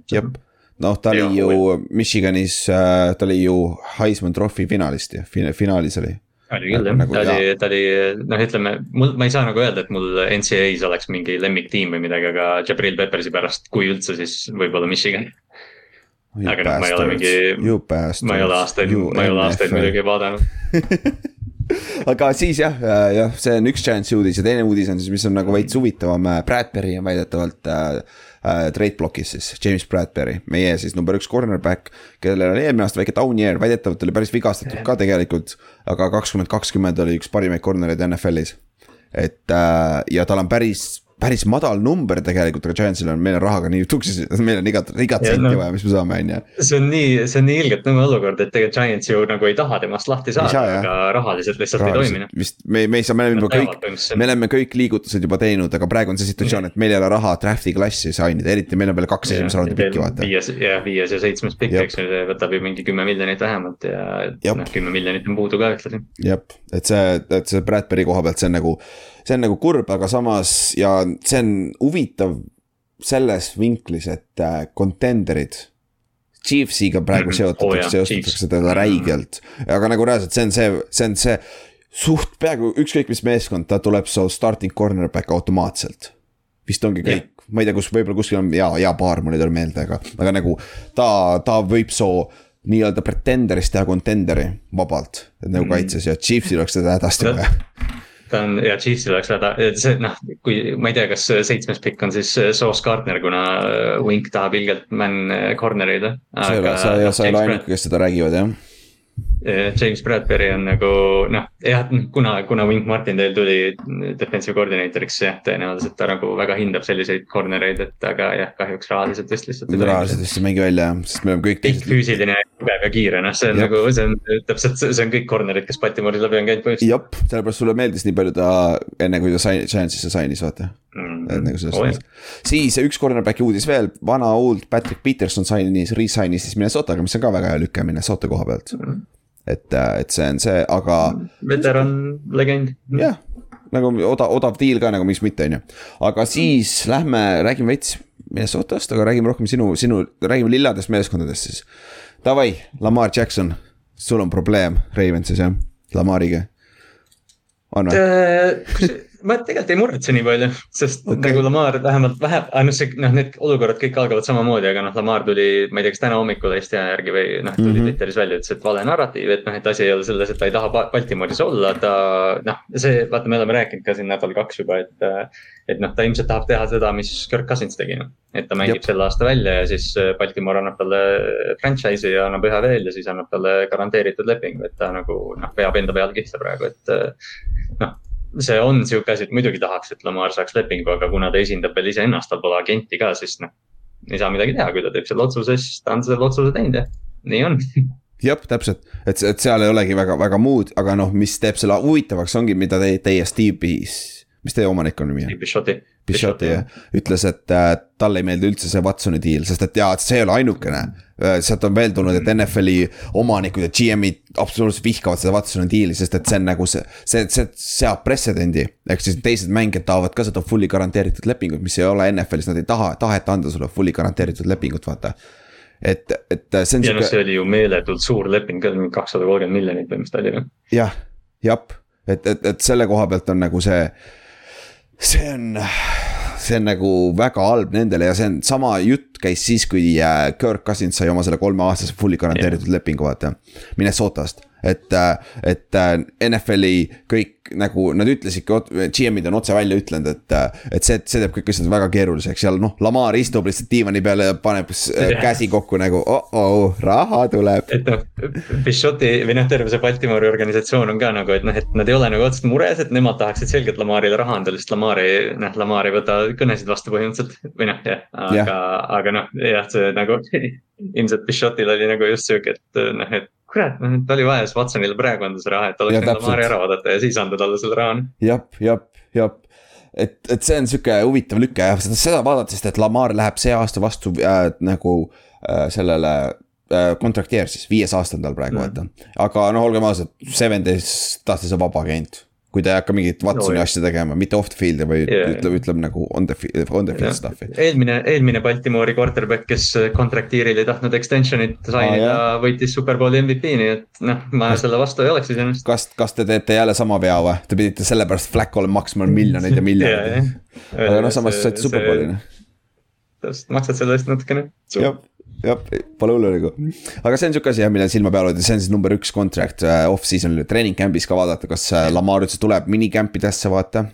Noh, ta oli ju Michiganis, äh, ta oli ju Heisman Trophy finalist ja finaalis oli. oli küll jah, ta oli, ta oli noh, ütleme mul, ma ei saa nagu öelda, et mul NCAA-s oleks mingi lemmiktiim või midagi, aga Jabril Peppersi pärast, kui üldse, siis võib-olla Michigan. aga noh, ma ei ole mingi, ma ei ole aastaid, ma ei ole aastaid muidugi vaadanud. Aga siis jah, jah, see on üks Giantsi uudis ja teine uudis on siis, mis on nagu veits huvitavam, Bradbury on väidetavalt äh, äh, trade block'is siis, James Bradbury, meie siis number üks cornerback. kellel oli eelmine aasta väike down year, väidetavalt oli päris vigastatud ka tegelikult, aga kakskümmend kakskümmend oli üks parimaid corner'id NFL-is. et äh, ja tal on päris päris madal number tegelikult, aga Giantsil on, meil on rahaga nii tuksis, meil on igat, igat senti no, vaja, mis me saame, on ju. see on nii, see on nii ilgelt nõme olukord, et tegelikult Giants ju nagu ei taha temast lahti saada, aga rahaliselt lihtsalt rahaliselt, ei toimi. vist me, me ei saa, me oleme juba kõik, me oleme kõik liigutused juba teinud, aga praegu on see situatsioon, et meil ei ole raha draft'i klassi sainida, eriti meil on veel kaks esimese raundi pikki vaata. viies, jah, viies ja seitsmes pikk, eks ju, see võtab ju mingi kümme miljonit vähemalt ja noh, kümme miljonit on puudu ka ühtlasi. jah, et see, et see Bradbury koha pealt, see on nagu see on nagu kurb, aga samas ja see on huvitav selles vinklis, et äh, contender'id. Chiefsiga praegu mhm. seotatakse oh,, seostatakse teda räigelt, aga nagu reaalselt see on see, see on see suht peaaegu ükskõik mis meeskond, ta tuleb su starting cornerback automaatselt. vist ongi kõik ma ei tea, kus võib-olla kuskil on hea, hea paar, mul ei tule meelde, aga, aga nagu ta, ta võib su nii-öelda pretender'ist teha contenderi vabalt, et nagu mm. kaitses ja Chiefsil oleks seda hädasti vaja ta on ja Chiefsil oleks häda, see noh, kui ma ei tea, kas seitsmes pikk on siis äh, Sauce Gardner, kuna äh, Wink tahab ilgelt man äh, corner'id. sa ei ole, sa ei ole ainuke, kes seda räägivad jah James Bradbury on nagu noh, jah, kuna, kuna Wink Martindale tuli defensive coordinator'iks, jah, tõenäoliselt ta nagu väga hindab selliseid corner eid, et aga jah, kahjuks rahaliselt vist lihtsalt. rahaliselt vist ei mängi välja jah, sest me oleme kõik. pikk, füüsiline, tugev ja kiire, noh, see on Jop. nagu, see on täpselt, see on kõik corner'id, kes Baltimooris läbi on käinud põhimõtteliselt. jep, sellepärast sulle meeldis nii palju ta enne, kui ta sai, Giantsisse sainis, vaata mm.. et nagu selles oh, mõttes. siis üks cornerback'i uudis veel, vana old Patrick Peterson sainis, re-sign'is siis Minnesotaga, mis on ka väga hea lüke Minnesota koha pealt mm et, äh, et see on see, aga. veteran legend. jah, nagu odav, odav deal ka nagu, miks mitte, on ju. aga siis lähme, räägime veits Minnesotast, aga räägime rohkem sinu, sinu, räägime lilladest meeskondadest siis. Davai, Lamar Jackson, sul on probleem Ravensis jah, Lamariga. on või? Äh, ma tegelikult ei muretse nii palju, sest okay. nagu Lamar vähemalt vähe, noh, see noh, need olukorrad kõik algavad samamoodi, aga noh, Lamar tuli, ma ei tea, kas täna hommikul Eesti aja järgi või noh, tuli mm -hmm. Twitteris välja, ütles, et vale narratiiv, et noh, et asi ei ole selles, et ta ei taha Baltimooris olla, ta noh, see, vaata, me oleme rääkinud ka siin nädal-kaks juba, et. et noh, ta ilmselt tahab teha seda, mis Kirk Cousins tegi, noh, et ta mängib Jep. selle aasta välja ja siis Baltimore annab talle franchise'i ja annab ühe veel ja siis annab talle garanteeritud lepingu, et ta nagu noh, peab enda peal kihla praegu, et noh see on sihuke asi, et muidugi tahaks, et Lamar saaks lepingu, aga kuna ta esindab veel iseennast, tal pole agenti ka, siis noh. ei saa midagi teha, kui ta teeb selle otsuse, siis ta on selle otsuse teinud ja nii on jah, täpselt, et, et seal ei olegi väga, väga muud, aga noh, mis teeb selle huvitavaks, ongi, mida te, teie Steve'is, mis teie omaniku nimi on? Steve Bishotti Bishotti jah, ütles, et äh, talle ei meeldi üldse see Watsoni deal, sest et jaa, et see ei ole ainukene. Äh, sealt on veel tulnud, et NFL-i omanikud ja GM-id absoluutselt vihkavad seda Watsoni deal'i, sest et see on nagu see, see, see seab pretsedendi. ehk siis teised mängijad tahavad ka seda fully garanteeritud lepingut, mis ei ole NFL-is, nad ei taha, taheta anda sulle fully garanteeritud lepingut, vaata et, et see on. ja noh, see oli ju meeletult suur leping ka, kakssada kolmkümmend miljonit või mis ta oli või? jah, jep, et, et, et selle koha pealt on nagu see see on, see on nagu väga halb nendele ja see on sama jutt käis siis, kui äh, Kirk Cousins sai oma selle kolmeaastase fully garanteeritud yeah. lepingu, vaata. Minnesotast, et, äh, et äh, NFL-i kõik nagu nad ütlesidki, GM-id on otse välja ütlenud, et, et see, see teeb kõik asjad väga keeruliseks, seal noh, Lamar istub lihtsalt diivani peal ja paneb käsi kokku nagu oh-oh, raha tuleb. et noh, Bishotti või noh, terve see Baltimori organisatsioon on ka nagu, et noh, et nad ei ole nagu otseselt mures, et nemad tahaksid selgelt Lamarile raha anda, lihtsalt Lamar ei, noh, Lamar ei võta kõnesid vastu põhimõtteliselt või noh, jah, aga yeah., aga noh, jah, see nagu ilmselt Bishotil oli nagu just sihuke, et noh, et kurat, noh, et oli vaja siis Watsonile praegu anda see raha, et oleks võinud Lamari ära oodata ja siis anda talle selle raha. jah, jah, jah et, et see on sihuke huvitav lüke jah, seda, seda vaadates, et Lamar läheb see aasta vastu äh, nagu äh, sellele äh, contract year siis, viies aasta on tal praegu mm., vaata. aga noh, olgem ausad, Seven Days tahtis on vaba agent kui ta ei hakka mingit Watsoni No, asja tegema, mitte off the field'i vaid Jaa. ütleb, ütleb nagu on the field, on the field stuff'i. eelmine, eelmine Baltimoori quarterback, kes contract deal'il ei tahtnud extension'it sainida Aa,, võitis Superbowli MVP, nii et noh, ma selle vastu ei oleks iseenesest. kas, kas te teete jälle sama vea või? Te pidite sellepärast Flaccole maksma miljoneid ja miljoneid. aga noh, samas said superbowli noh. täpselt, maksad selle eest natukene. jah, jah, pole hullu nagu. aga see on sihuke asi jah, millele silma peal hoida, see on siis number üks contract äh, off-season'il, treening camp'is ka vaadata, kas äh, Lamar üldse tuleb minicamp idesse, vaata.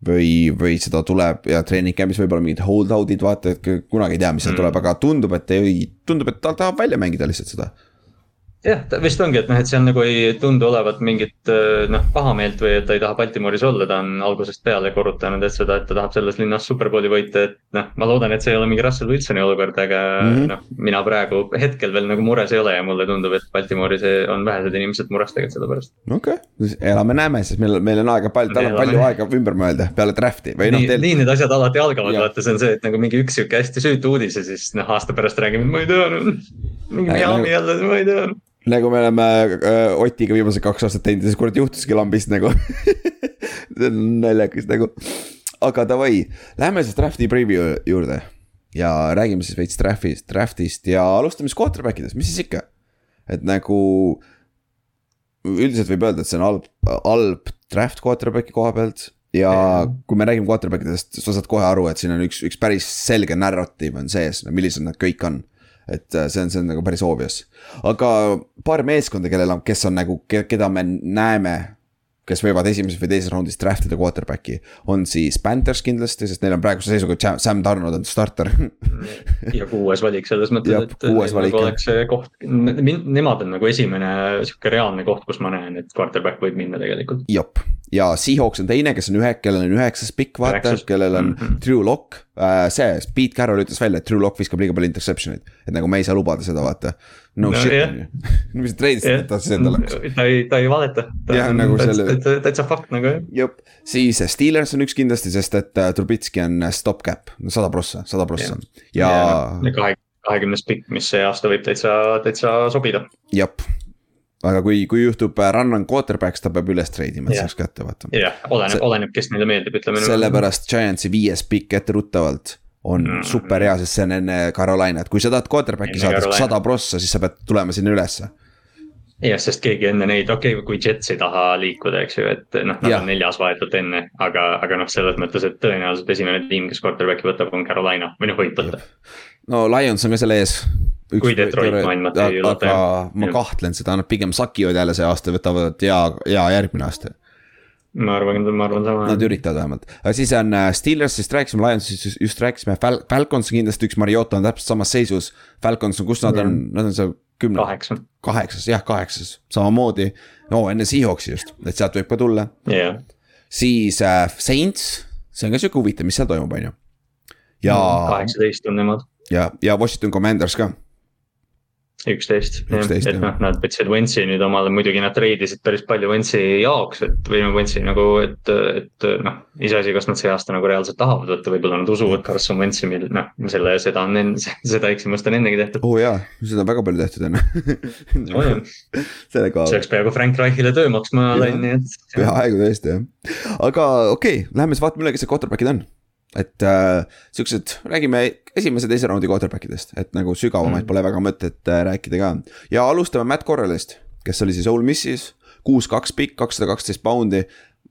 või, või seda tuleb ja treening camp'is võib-olla mingid hold out'id, vaata, et kunagi ei tea, mis seal tuleb, aga tundub, et ei, tundub, et ta tahab välja mängida lihtsalt seda. jah, vist ongi, et noh, et seal nagu ei tundu olevat mingit äh, noh, pahameelt või et ta ei taha Baltimooris olla, ta on algusest peale korrutanud, et seda, et ta tahab selles linnas superbowli võita, et noh, ma loodan, et see ei ole mingi Russell Wilsoni olukord, aga mm. -hmm. noh, mina praegu hetkel veel nagu mures ei ole ja mulle tundub, et Baltimooris on vähesed inimesed mures tegelikult selle pärast. okei okay., elame-näeme, siis meil, meil on aega palju, tal on palju aega ümber mõelda peale draft'i või noh, nii, teil nii need asjad alati algavad, vaata, see on see, et nagu mingi üks sihuke hästi süütu uudis ja siis noh, aasta pärast räägime, ma ei tea, mingi Miami nagu- jälle, ma ei tea. Nagu me oleme äh, Otiga viimased kaks aastat teinud ja siis kurat juhtuski lambist nagu see on naljakas nagu. aga davai, lähme siis draft'i preview juurde ja räägime siis veits draft'ist, draft'ist ja alustame siis quarterback idest, mis siis ikka. et nagu üldiselt võib öelda, et see on halb, halb draft quarterback'i koha pealt ja kui me räägime quarterback idest, sa saad kohe aru, et siin on üks, üks päris selge narratiiv on sees, millised nad kõik on. Et äh, see on, see on nagu päris obvious, aga paar meeskonda, kellel on, kes on nagu, keda me näeme kes võivad esimeses või teises raundis draft ida quarterback'i, on siis Panthers kindlasti, sest neil on praeguse seisuga Sam Donald on starter ja kuues valik selles mõttes, et kuues valik, nagu oleks see koht, nemad on nagu esimene sihuke reaalne koht, kus ma näen, et quarterback võib minna tegelikult. jop, ja Seahawks on teine, kes on ühe, kellel on üheksas pikk, vaata kellel on Mhm. Drew Lock äh,. see, Pete Carroll ütles välja, et Drew Lock viskab liiga palju interception eid, et nagu me ei saa lubada seda, vaata. No No shit jah. on ju, mis treidis ta siis endale. ta ei, ta ei valeta. Jah, nagu selle- täitsa fakt nagu jah. jep, siis Steelers on üks kindlasti, sest et äh, Trubitski on stopgap, sada prossa, sada prossa ja, ja kahe, kahekümnes pikk, mis see aasta võib täitsa, täitsa sobida. jep. aga kui, kui juhtub äh, run on quarterback, ta peab üles treidima, et Jah. saaks kätte vaata. jah, oleneb oleneb, kes neile meeldib, ütleme. sellepärast Giantsi viies pikk etteruttavalt on mm. Super hea, sest see on enne Carolinat, kui sa tahad quarterback'i saada sada prossa, siis sa pead tulema sinna ülesse. jah, sest keegi enne neid, okei okay,, kui Jets ei taha liikuda, eks ju, et noh, nad Jah. on neljas vahetult enne, aga, aga noh, selles mõttes, et tõenäoliselt esimene tiim, kes quarterback'i võtab, on Carolina või noh, võib võtta. no Lions on ka selle ees. Kui Detroit maailma ei üllata, aga ma kahtlen seda, nad pigem sakivad jälle see aasta, võtavad hea, hea järgmine aasta. Ma arvan, ma arvan sama. Nad üritavad vähemalt, aga siis on äh, Steelersist rääkisime, Lionsist just- rääkisime Fal, Falcons on kindlasti üks, Mariota on täpselt samas seisus. Falcons on, kus nad on, nad on seal kümne, kaheksa, kaheksas, jah, kaheksas, samamoodi. no enne Seahawksi just, et sealt võib ka tulla. jah. siis äh, Saints, see on ka sihuke huvitav, mis seal toimub, on ju. ja, kaheksateist on nemad, ja, ja Washington Commanders ka, üksteist. 11, et noh, nad võtsid Wentzi nüüd omale, muidugi nad treidisid päris palju Wentzi jaoks, et või no Wentzi nagu, et, et noh. iseasi, kas nad see aasta nagu reaalselt tahavad võtta, võib-olla nad usuvad Carson Wentzi, mil noh, selle, seda on seda eksimust on ennegi tehtud. oo oh, jaa, seda on väga palju tehtud on jah. sellega see oleks peaaegu Frank Reichile töö maksma läinud, nii et. peaaegu tõesti jah, aga okei okay,, lähme siis vaatame üle, kes need quarterback'id on. Et äh, siuksed, räägime esimese, teise raundi quarterback idest, et nagu sügavamaid mm. pole väga mõtet äh, rääkida ka. ja alustame Matt Corralist, kes oli siis Ole Missis, kuus, kaks pikk, kakssada kaksteist poundi.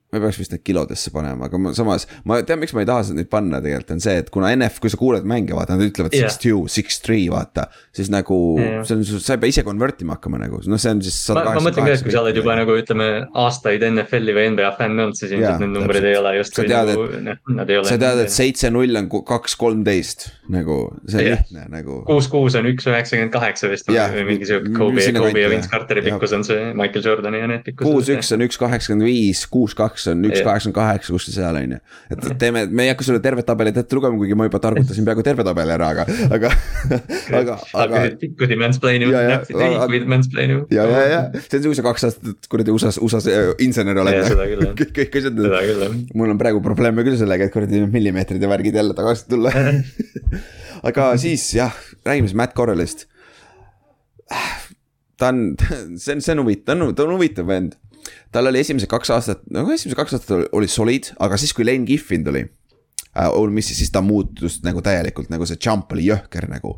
Ma peaks vist need kilodesse panema, aga ma samas, ma tean, miks ma ei taha neid panna tegelikult on see, et kuna NF, kui sa kuuled mänge, vaata, nad ütlevad Jah. six two, six three, vaata. siis nagu Jah. see on, sa ei pea ise convert ima hakkama nagu, noh, see on siis ma, ma mõtlen ka, et kui sa oled juba nagu ütleme aastaid NFL-i või NBA fänn olnud, siis ilmselt need numbrid ei ole justkui Sa tead, nagu, noh, ei ole. sa tead, et seitse null on kaks kolmteist nagu see on Jah. lihtne nagu. kuus, kuus on üks üheksakümmend kaheksa vist Jah, või mingi sihuke Kobe, Kobe ja. Vince Carteri pikkus on see, Michael Jordani ja need pikkused. kuus üks on üks kaheksakümmend viis, kuus on üks kaheksakümmend kaheksa, kuskil seal on ju. et teeme, me ei hakka sulle tervet tabelit ette lugema, kuigi ma juba targutasin peaaegu terve tabeli ära, aga, aga, aga, aga. pikkusi mansplain ima aga- näpid mansplain ima. ja, ja, ja see on see, kui sa kaks aastat kuradi USA-s, USA-s äh, insener oled jah. kõik, asjad mul on praegu probleeme küll sellega, et kuradi millimeetrid ja värgid jälle tagasi tulla. aga siis jah, räägime siis Matt Corralist. ta on, see on, see on huvitav, ta on, ta on huvitav vend. Tal oli esimesed kaks aastat, nagu esimesed kaks aastat olid solid, aga siis, kui Lane Kiffin tuli äh,. Ole Missi, siis ta muutus nagu täielikult, nagu see jump oli jõhker nagu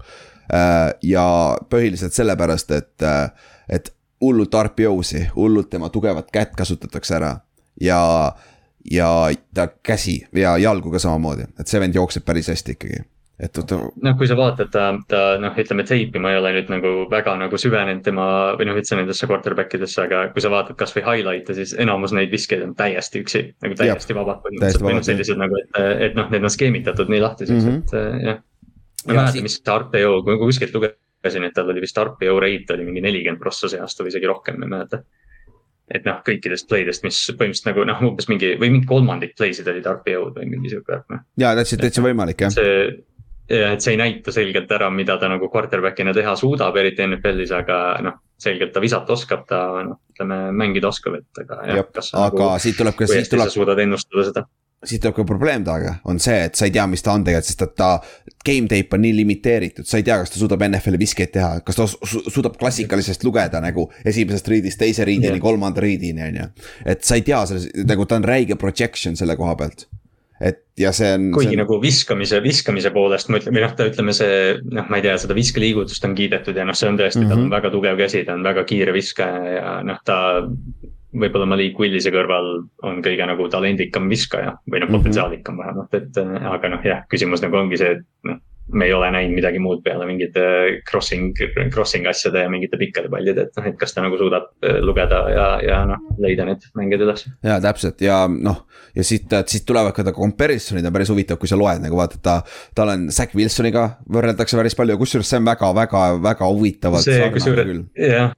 äh,. ja põhiliselt sellepärast, et äh,, et hullult RPO-si, hullult tema tugevat kätt kasutatakse ära ja ja ta käsi ja jalgu ka samamoodi, et see vend jookseb päris hästi ikkagi et ta. noh, kui sa vaatad ta, ta noh, ütleme teipi, ma ei ole nüüd nagu väga nagu süvenenud tema või noh, üldse nendesse quarterback idesse, aga kui sa vaatad kasvõi highlight'e, siis enamus neid viskeid on täiesti üksi, nagu täiesti vabad põhimõtteliselt või noh, sellised nagu, et, et noh, need on skeemitatud nii lahtiseks mm, -hmm. et eh, jah. ma ei mäleta, mis see RPO, kui kuskilt lugesin, et tal oli vist RPO rate oli mingi nelikümmend prossa see aasta või isegi rohkem, ma ei mäleta et noh, kõikidest play'dest, mis põhimõtteliselt nagu noh, umbes mingi või mingi kolmandik play'sid olid RPO-d või mingi sihuke noh. ja täitsa, täitsa võimalik jah. see, ja et see ei näita selgelt ära, mida ta nagu quarterback'ina teha suudab, eriti NFL-is, aga noh, selgelt ta visata oskab, ta noh, ütleme mängida oskab, et aga jah. aga nagu, siit tuleb ka, siit tuleb. suudad ennustada seda siit tuleb ka probleem temaga, on see, et sa ei tea, mis ta on tegelikult, sest et ta game tape on nii limiteeritud, sa ei tea, kas ta suudab NFL-i viskeid teha, kas ta su suudab klassikalisest lugeda nagu esimesest riidist teise riidini yeah., kolmanda riidini, on ju. et sa ei tea selles, nagu ta on räige projection selle koha pealt et ja see on. kuigi see on... nagu viskamise, viskamise poolest ma ütlen, või noh, ütleme see, noh, ma ei tea, seda viskeliigutust on kiidetud ja noh, see on tõesti mm, -hmm. tal on mhm. väga tugev käsi, ta on väga kiire viskaja ja noh, ta. võib-olla Malik Willise kõrval on kõige nagu talendikam viskaja või noh, mhm. potentsiaalikam vähemalt, et aga noh, jah, küsimus nagu ongi see, et noh me ei ole näinud midagi muud peale mingite crossing, crossing asjade ja mingite pikkade pallide, et noh, et kas ta nagu suudab äh, lugeda ja, ja noh, leida need mängijad üles. ja täpselt ja noh, ja siit, siit tulevad ka ta comparison'id on päris huvitav, kui sa loed nagu vaatad ta. tal on Zack Wilsoniga võrreldakse päris palju, kusjuures see on väga, väga, väga huvitavalt. see kusjuures, jah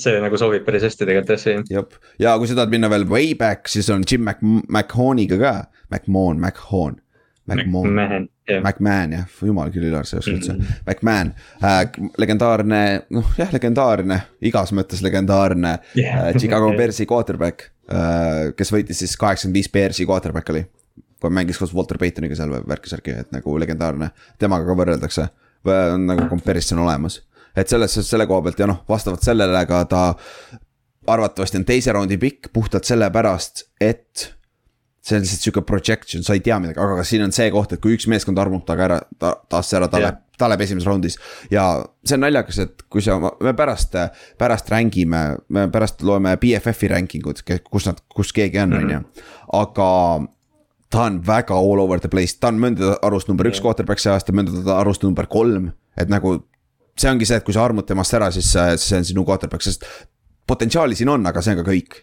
see nagu sobib päris hästi tegelikult jah, see. jep, ja kui sa tahad minna veel way back, siis on Jim Mac-, McMahoniga ka, McMahon, McMahon McMahon, McMahon jah, jumal küll Ülar, sa ei oska üldse mm, -hmm. McMahon äh,, legendaarne, noh jah, legendaarne, igas mõttes legendaarne yeah. äh, Chicago Bearsi quarterback äh,. kes võitis siis kaheksakümmend viis Bearsi quarterback oli. kui mängis koos Walter Paytoniga seal värki-särki, et nagu legendaarne, temaga ka võrreldakse. on nagu comparison olemas, et selles, selle koha pealt ja noh, vastavalt sellele ka ta arvatavasti on teise raundi pikk puhtalt sellepärast, et see on lihtsalt sihuke projection, sa ei tea midagi, aga siin on see koht, et kui üks meeskond armub taga ära ta,, taas ära, ta läheb, ta läheb esimeses raundis. ja see on naljakas, et kui sa, me pärast, pärast rängime, me pärast loeme BFF-i ranking ud, kus nad, kus keegi on, on ju, aga ta on väga all over the place, ta on mõndade arust number üks quarterback see aasta, mõndade arust number kolm, et nagu. see ongi see, et kui sa armud temast ära, siis see on sinu quarterback, sest potentsiaali siin on, aga see on ka kõik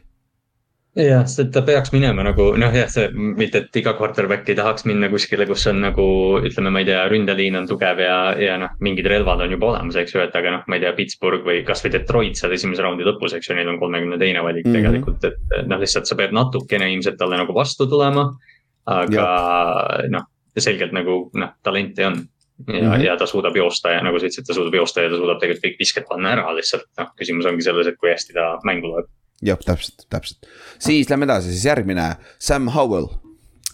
jah, sest ta peaks minema nagu noh, jah, see mitte, et iga quarterback ei tahaks minna kuskile, kus on nagu ütleme, ma ei tea, ründeliin on tugev ja, ja noh, mingid relvad on juba olemas, eks ju, et aga noh, ma ei tea, Pittsburgh või kasvõi Detroit seal esimese raundi lõpus, eks ju, neil on kolmekümne teine valik mm -hmm. tegelikult, et noh, lihtsalt sa pead natukene ilmselt talle nagu vastu tulema. aga noh, selgelt nagu noh, talenti on ja mm, -hmm. ja ta suudab joosta ja nagu sa ütlesid, ta suudab joosta ja ta suudab tegelikult kõik visked panna ära lihtsalt, noh, küsimus ongi selles, et kui hästi ta mängu loeb jah, täpselt, täpselt. siis lähme edasi, siis järgmine, Sam Howell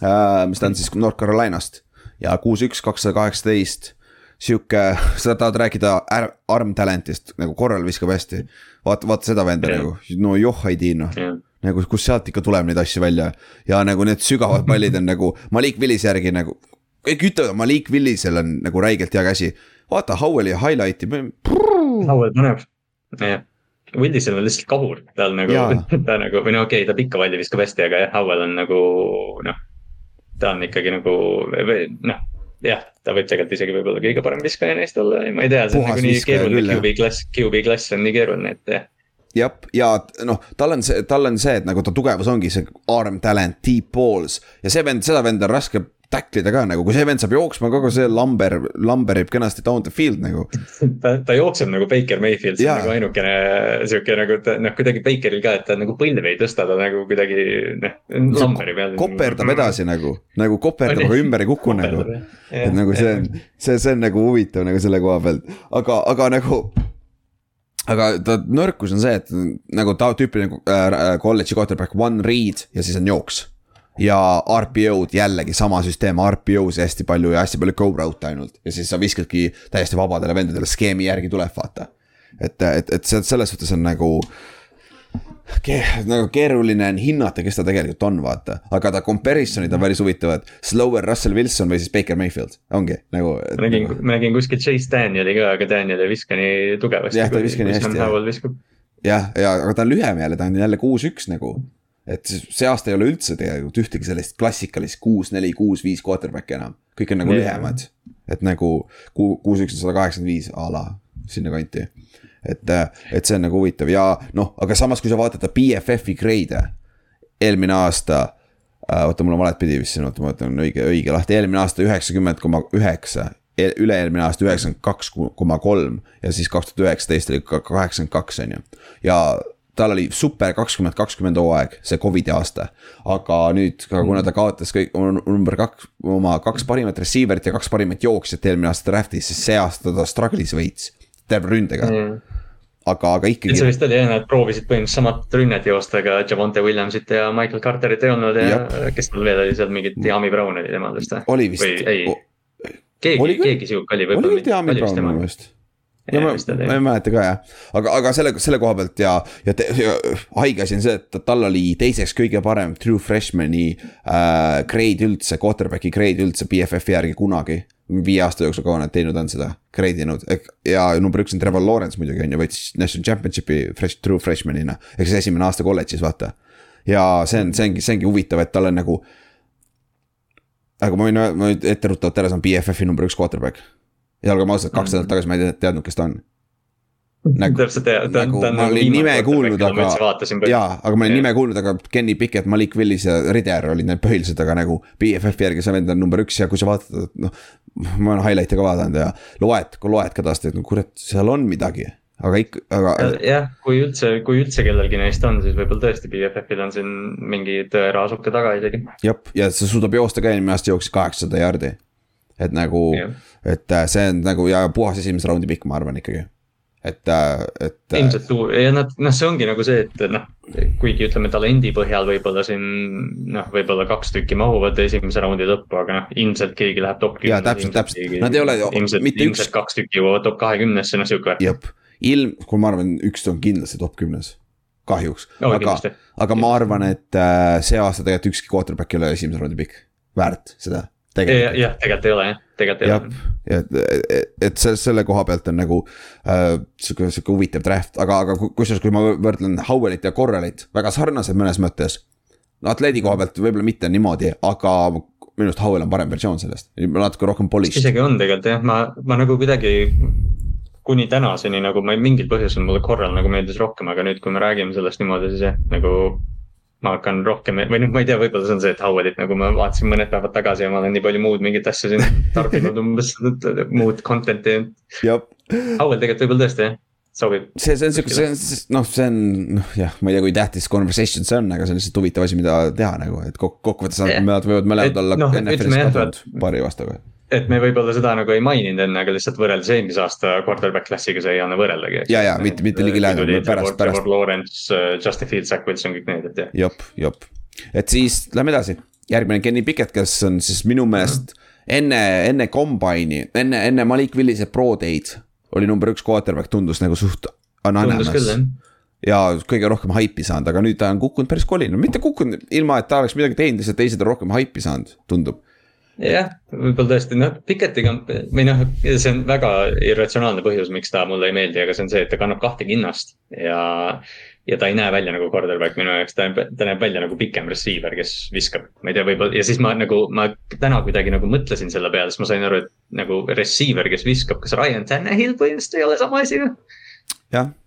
äh,, mis ta on siis North Carolinast ja kuus, üks, kakssada kaheksateist. Sihuke, sa tahad rääkida arm talent'ist nagu korral viskab hästi. vaata, vaata seda venda yeah. nagu, no joh ei tii noh yeah nagu kust sealt ikka tuleb neid asju välja ja nagu need sügavad pallid on nagu Malik Willise järgi nagu. kõik ütlevad, Malik Willisel on nagu räigelt hea käsi, vaata Howelli highlight'i. Howell paneb, jah Willisel on lihtsalt kahur, tal nagu, ta nagu või no okei okay,, ta pikka palli viskab hästi, aga jah, Howell on nagu noh. ta on ikkagi nagu või noh, jah, ta võib tegelikult isegi võib-olla kõige parem viskaja neist olla, ma ei tea, see on nagu nii keeruline, QB klass, QB klass on nii keeruline, et jah. Jah, ja noh, tal on see, tal on see, et nagu ta tugevus ongi see arm talent, deep balls ja see vend, seda venda on raske tacklida ka nagu, kui see vend saab jooksma, kogu see lamber, lamberib kenasti down the field nagu. ta, ta jookseb nagu Baker Mayfield, see on nagu ainukene sihuke nagu noh, kuidagi Bakeril ka, et ta nagu põlve ei tõsta, ta nagu kuidagi noh, lamberib jälle. koperdab edasi nagu, nagu koperdab, aga ümber ei kuku nagu. et nagu see on, see, see on nagu huvitav nagu selle koha pealt, aga, aga nagu aga ta nõrkus on see, et nagu ta tüüpiline äh, kolledži quarterback, one read ja siis on jooks ja RPO-d jällegi sama süsteem, RPO-si hästi palju ja hästi palju go route ainult ja siis sa viskadki täiesti vabadele vendadele skeemi järgi tuleb, vaata. et, et, et selles suhtes on nagu ke, nagu keeruline on hinnata, kes ta tegelikult on, vaata. aga ta comparison'id on päris huvitavad. Slower Russell Wilson või siis Baker Mayfield, ongi nagu. ma nägin ma nägin kuskil Chase Danieli ka, aga Daniel ei viska nii tugevasti. jah, ta ei viska nii hästi. jah, ja aga ta on lühem jälle, ta on jälle kuus-üks nagu. Et see aasta ei ole üldse tegelikult ühtegi sellist klassikalist kuus, neli, kuus, viis quarterback'i enam. kõik on nagu yeah. lühemad. et nagu kuus-üks on sada kaheksakümmend viis a la sinnakanti et, et see on nagu huvitav ja noh, aga samas, kui sa vaatad ta BFF-i grade'e eelmine aasta äh,. oota, mul on valet pidi vist siin, oota, ma võtan õige, õige lahti, eelmine aasta üheksakümmend koma üheksa. üle-eelmine aasta üheksakümmend kaks koma kolm ja siis kaks tuhat üheksateist oli kaheksakümmend kaks, on ju. ja tal oli super kakskümmend kakskümmend hooaeg, see Covidi aasta. aga nüüd, kuna ta kaotas kõik number kaks, oma kaks parimat receiver'it ja kaks parimat jooksjat eelmine aasta draft'is, siis see aasta ta struggle'is veits terve ründega mm aga, aga ikkagi. see vist oli jah, nad proovisid põhimõtteliselt samat rünnet joosta, aga Javonte Williamsit ja Michael Carterit ei olnud ja Jab. kes tal veel oli seal mingit Diami Brown oli temal vist või? oli vist. keegi, keegi sihuke oli võib-olla. oli Diami Brown minu meelest ja ma, ma ei mäleta ka jah, aga, aga selle, selle koha pealt ja, ja, ja haige asi on see, et tal oli teiseks kõige parem true freshman'i äh, grade üldse, quarterback'i grade üldse BFF-i järgi kunagi viie aasta jooksul kaua nad teinud on seda, grade inud ja number üks on Trevor Lawrence muidugi on ju, võitis national championship'i fresh, true freshman'ina. ehk siis esimene aasta kolledžis, vaata. ja see on, see ongi, see ongi huvitav, et tal on nagu. aga ma võin, ma võin etteruttavalt ära, see on BFF-i number üks quarterback. Ja olgem ausad, kaks nädalat tagasi ma ei teadnud, kes ta on nagu, täpselt jah, ta on, ta on. ma olin nime kuulnud, aga, jaa, aga ma olin nime kuulnud, aga Kenny Pickett, Malik Willis ja Rider olid need põhilised, aga nagu BFF-i järgi see vend on number üks ja kui sa vaatad, noh. ma olen highlight'e ka vaadanud ja loed, kui loed ka tast, et no kurat, seal on midagi aga ikka, aga. jah, kui üldse, kui üldse kellelgi neist on, siis võib-olla tõesti BFF-il on siin mingi tõeraasuke taga isegi. jah, ja see suudab joosta ka, eelmine aasta jooksis kaheksasada jardi. et nagu, et äh, see on nagu ja puhas esimese raundi pikk, ma arvan ikkagi et, äh, et. Äh, ilmselt ja nad, noh, see ongi nagu see, et noh, kuigi ütleme talendi põhjal võib-olla siin noh, võib-olla kaks tükki mahuvad esimese raundi lõppu, aga noh, ilmselt keegi läheb top kümne. jaa, täpselt, täpselt, nad ei ole ilmselt, ilmselt üks. kaks tükki jõuavad top kahekümnesse, noh sihuke. jep, ilm, kui ma arvan, üks on kindlasti top kümnes kahjuks no,, aga, aga ma arvan, et see aasta tegelikult ükski quarterback ei ole esimese raundi pikk, väärt seda jah, tegelikult ei ole jah, tegelikult ei ole. et, et, et selle, selle koha pealt on nagu äh, sihuke, sihuke huvitav draft, aga, aga kusjuures, kui ma võrdlen Howellit ja Corralit, väga sarnased mõnes mõttes. no atleedi koha pealt võib-olla mitte niimoodi, aga minu arust Howell on parem versioon sellest, natuke rohkem polished. isegi on tegelikult jah, ma, ma nagu kuidagi kuni tänaseni nagu ma mingil põhjusel mulle Corral nagu meeldis rohkem, aga nüüd, kui me räägime sellest niimoodi, siis jah, nagu ma hakkan rohkem või noh, ma ei tea, võib-olla see on see, et Howardit nagu ma vaatasin mõned päevad tagasi ja ma olen nii palju muud mingit asja siin tarbinud umbes muud content'i. Howard tegelikult võib-olla tõesti jah sobib. see, see on sihuke, see on noh, see on noh, jah, ma ei tea, kui tähtis conversation see on, aga see on lihtsalt huvitav asi, mida teha nagu, et kokkuvõttes nad võivad mõlemad olla no, NFL-is kadunud paari aastaga et me võib-olla seda nagu ei maininud enne, aga lihtsalt võrreldes eelmise aasta quarterback klassiga see ei anna võrreldagi. ja, ja mitte, mitte ligilähedal, pärast, pärast. Trevor Lawrence, uh, Justin Fields, Zach Wilson, kõik need, et jah. jop, jop, et siis lähme edasi, järgmine Kenny Pickett, kes on siis minu meelest enne, enne combine'i, enne, enne Malik Willise pro day'd oli number üks quarterback, tundus nagu suht anonymous ja kõige rohkem haipi saanud, aga nüüd ta on kukkunud päris kolinal, mitte kukkunud ilma, et ta oleks midagi teinud, lihtsalt teised on rohkem haipi saanud, tundub jah, võib-olla tõesti, noh, Piketiga või noh, see on väga irratsionaalne põhjus, miks ta mulle ei meeldi, aga see on see, et ta kannab kahte kinnast ja. ja ta ei näe välja nagu quarterback minu jaoks, ta, ta näeb välja nagu pikem receiver, kes viskab, ma ei tea, võib-olla ja siis ma nagu, ma täna kuidagi nagu mõtlesin selle peale, siis ma sain aru, et nagu receiver, kes viskab, kas Ryan Tannehill põhimõtteliselt ei ole sama asi või?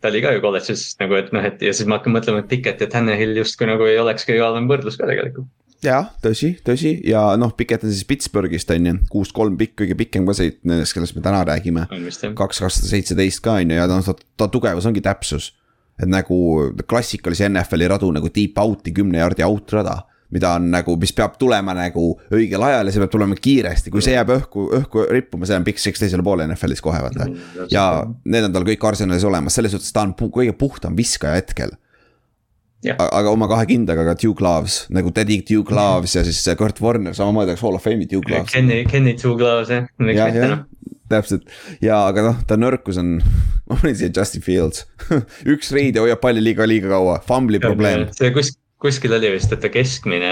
ta oli ka ju kolledžis nagu, et noh, et ja siis ma hakkan mõtlema, et Piket ja Tannehill justkui nagu ei oleks kõige halvem võrdlus ka tegelikult jah, tõsi, tõsi. Ja noh, Piket on siis Pittsburghist on ju, kuus kolm pikk, kõige pikem ka see nendest, kellest me täna räägime. kaks kakssada seitseteist ka on ju ja noh, ta, ta tugevus ongi täpsus. et nagu klassikalise NFL-i radu nagu deep out'i kümne jaardi out rada mida on nagu, mis peab tulema nagu õigel ajal ja see peab tulema kiiresti, kui see jääb õhku, õhku rippuma, see on pikk seks teisele poole NFL-is kohe vaata. Mm, ja need on tal kõik arsenalis olemas, selles suhtes ta on pu kõige puhtam viskaja hetkel aga oma kahe kindaga ka Duke Loves nagu Teddy Duke Loves ja siis Kurt Warner samamoodi oleks Hall of Fame'i Duke Loves. Kenny, Kenny Duke Loves jah, miks mitte noh. täpselt ja, aga noh, ta nõrkus on ma panin siia Justin Fields üks reid ja hoiab palli liiga, liiga kaua, fumbli probleem. see kus, kuskil oli vist, et ta keskmine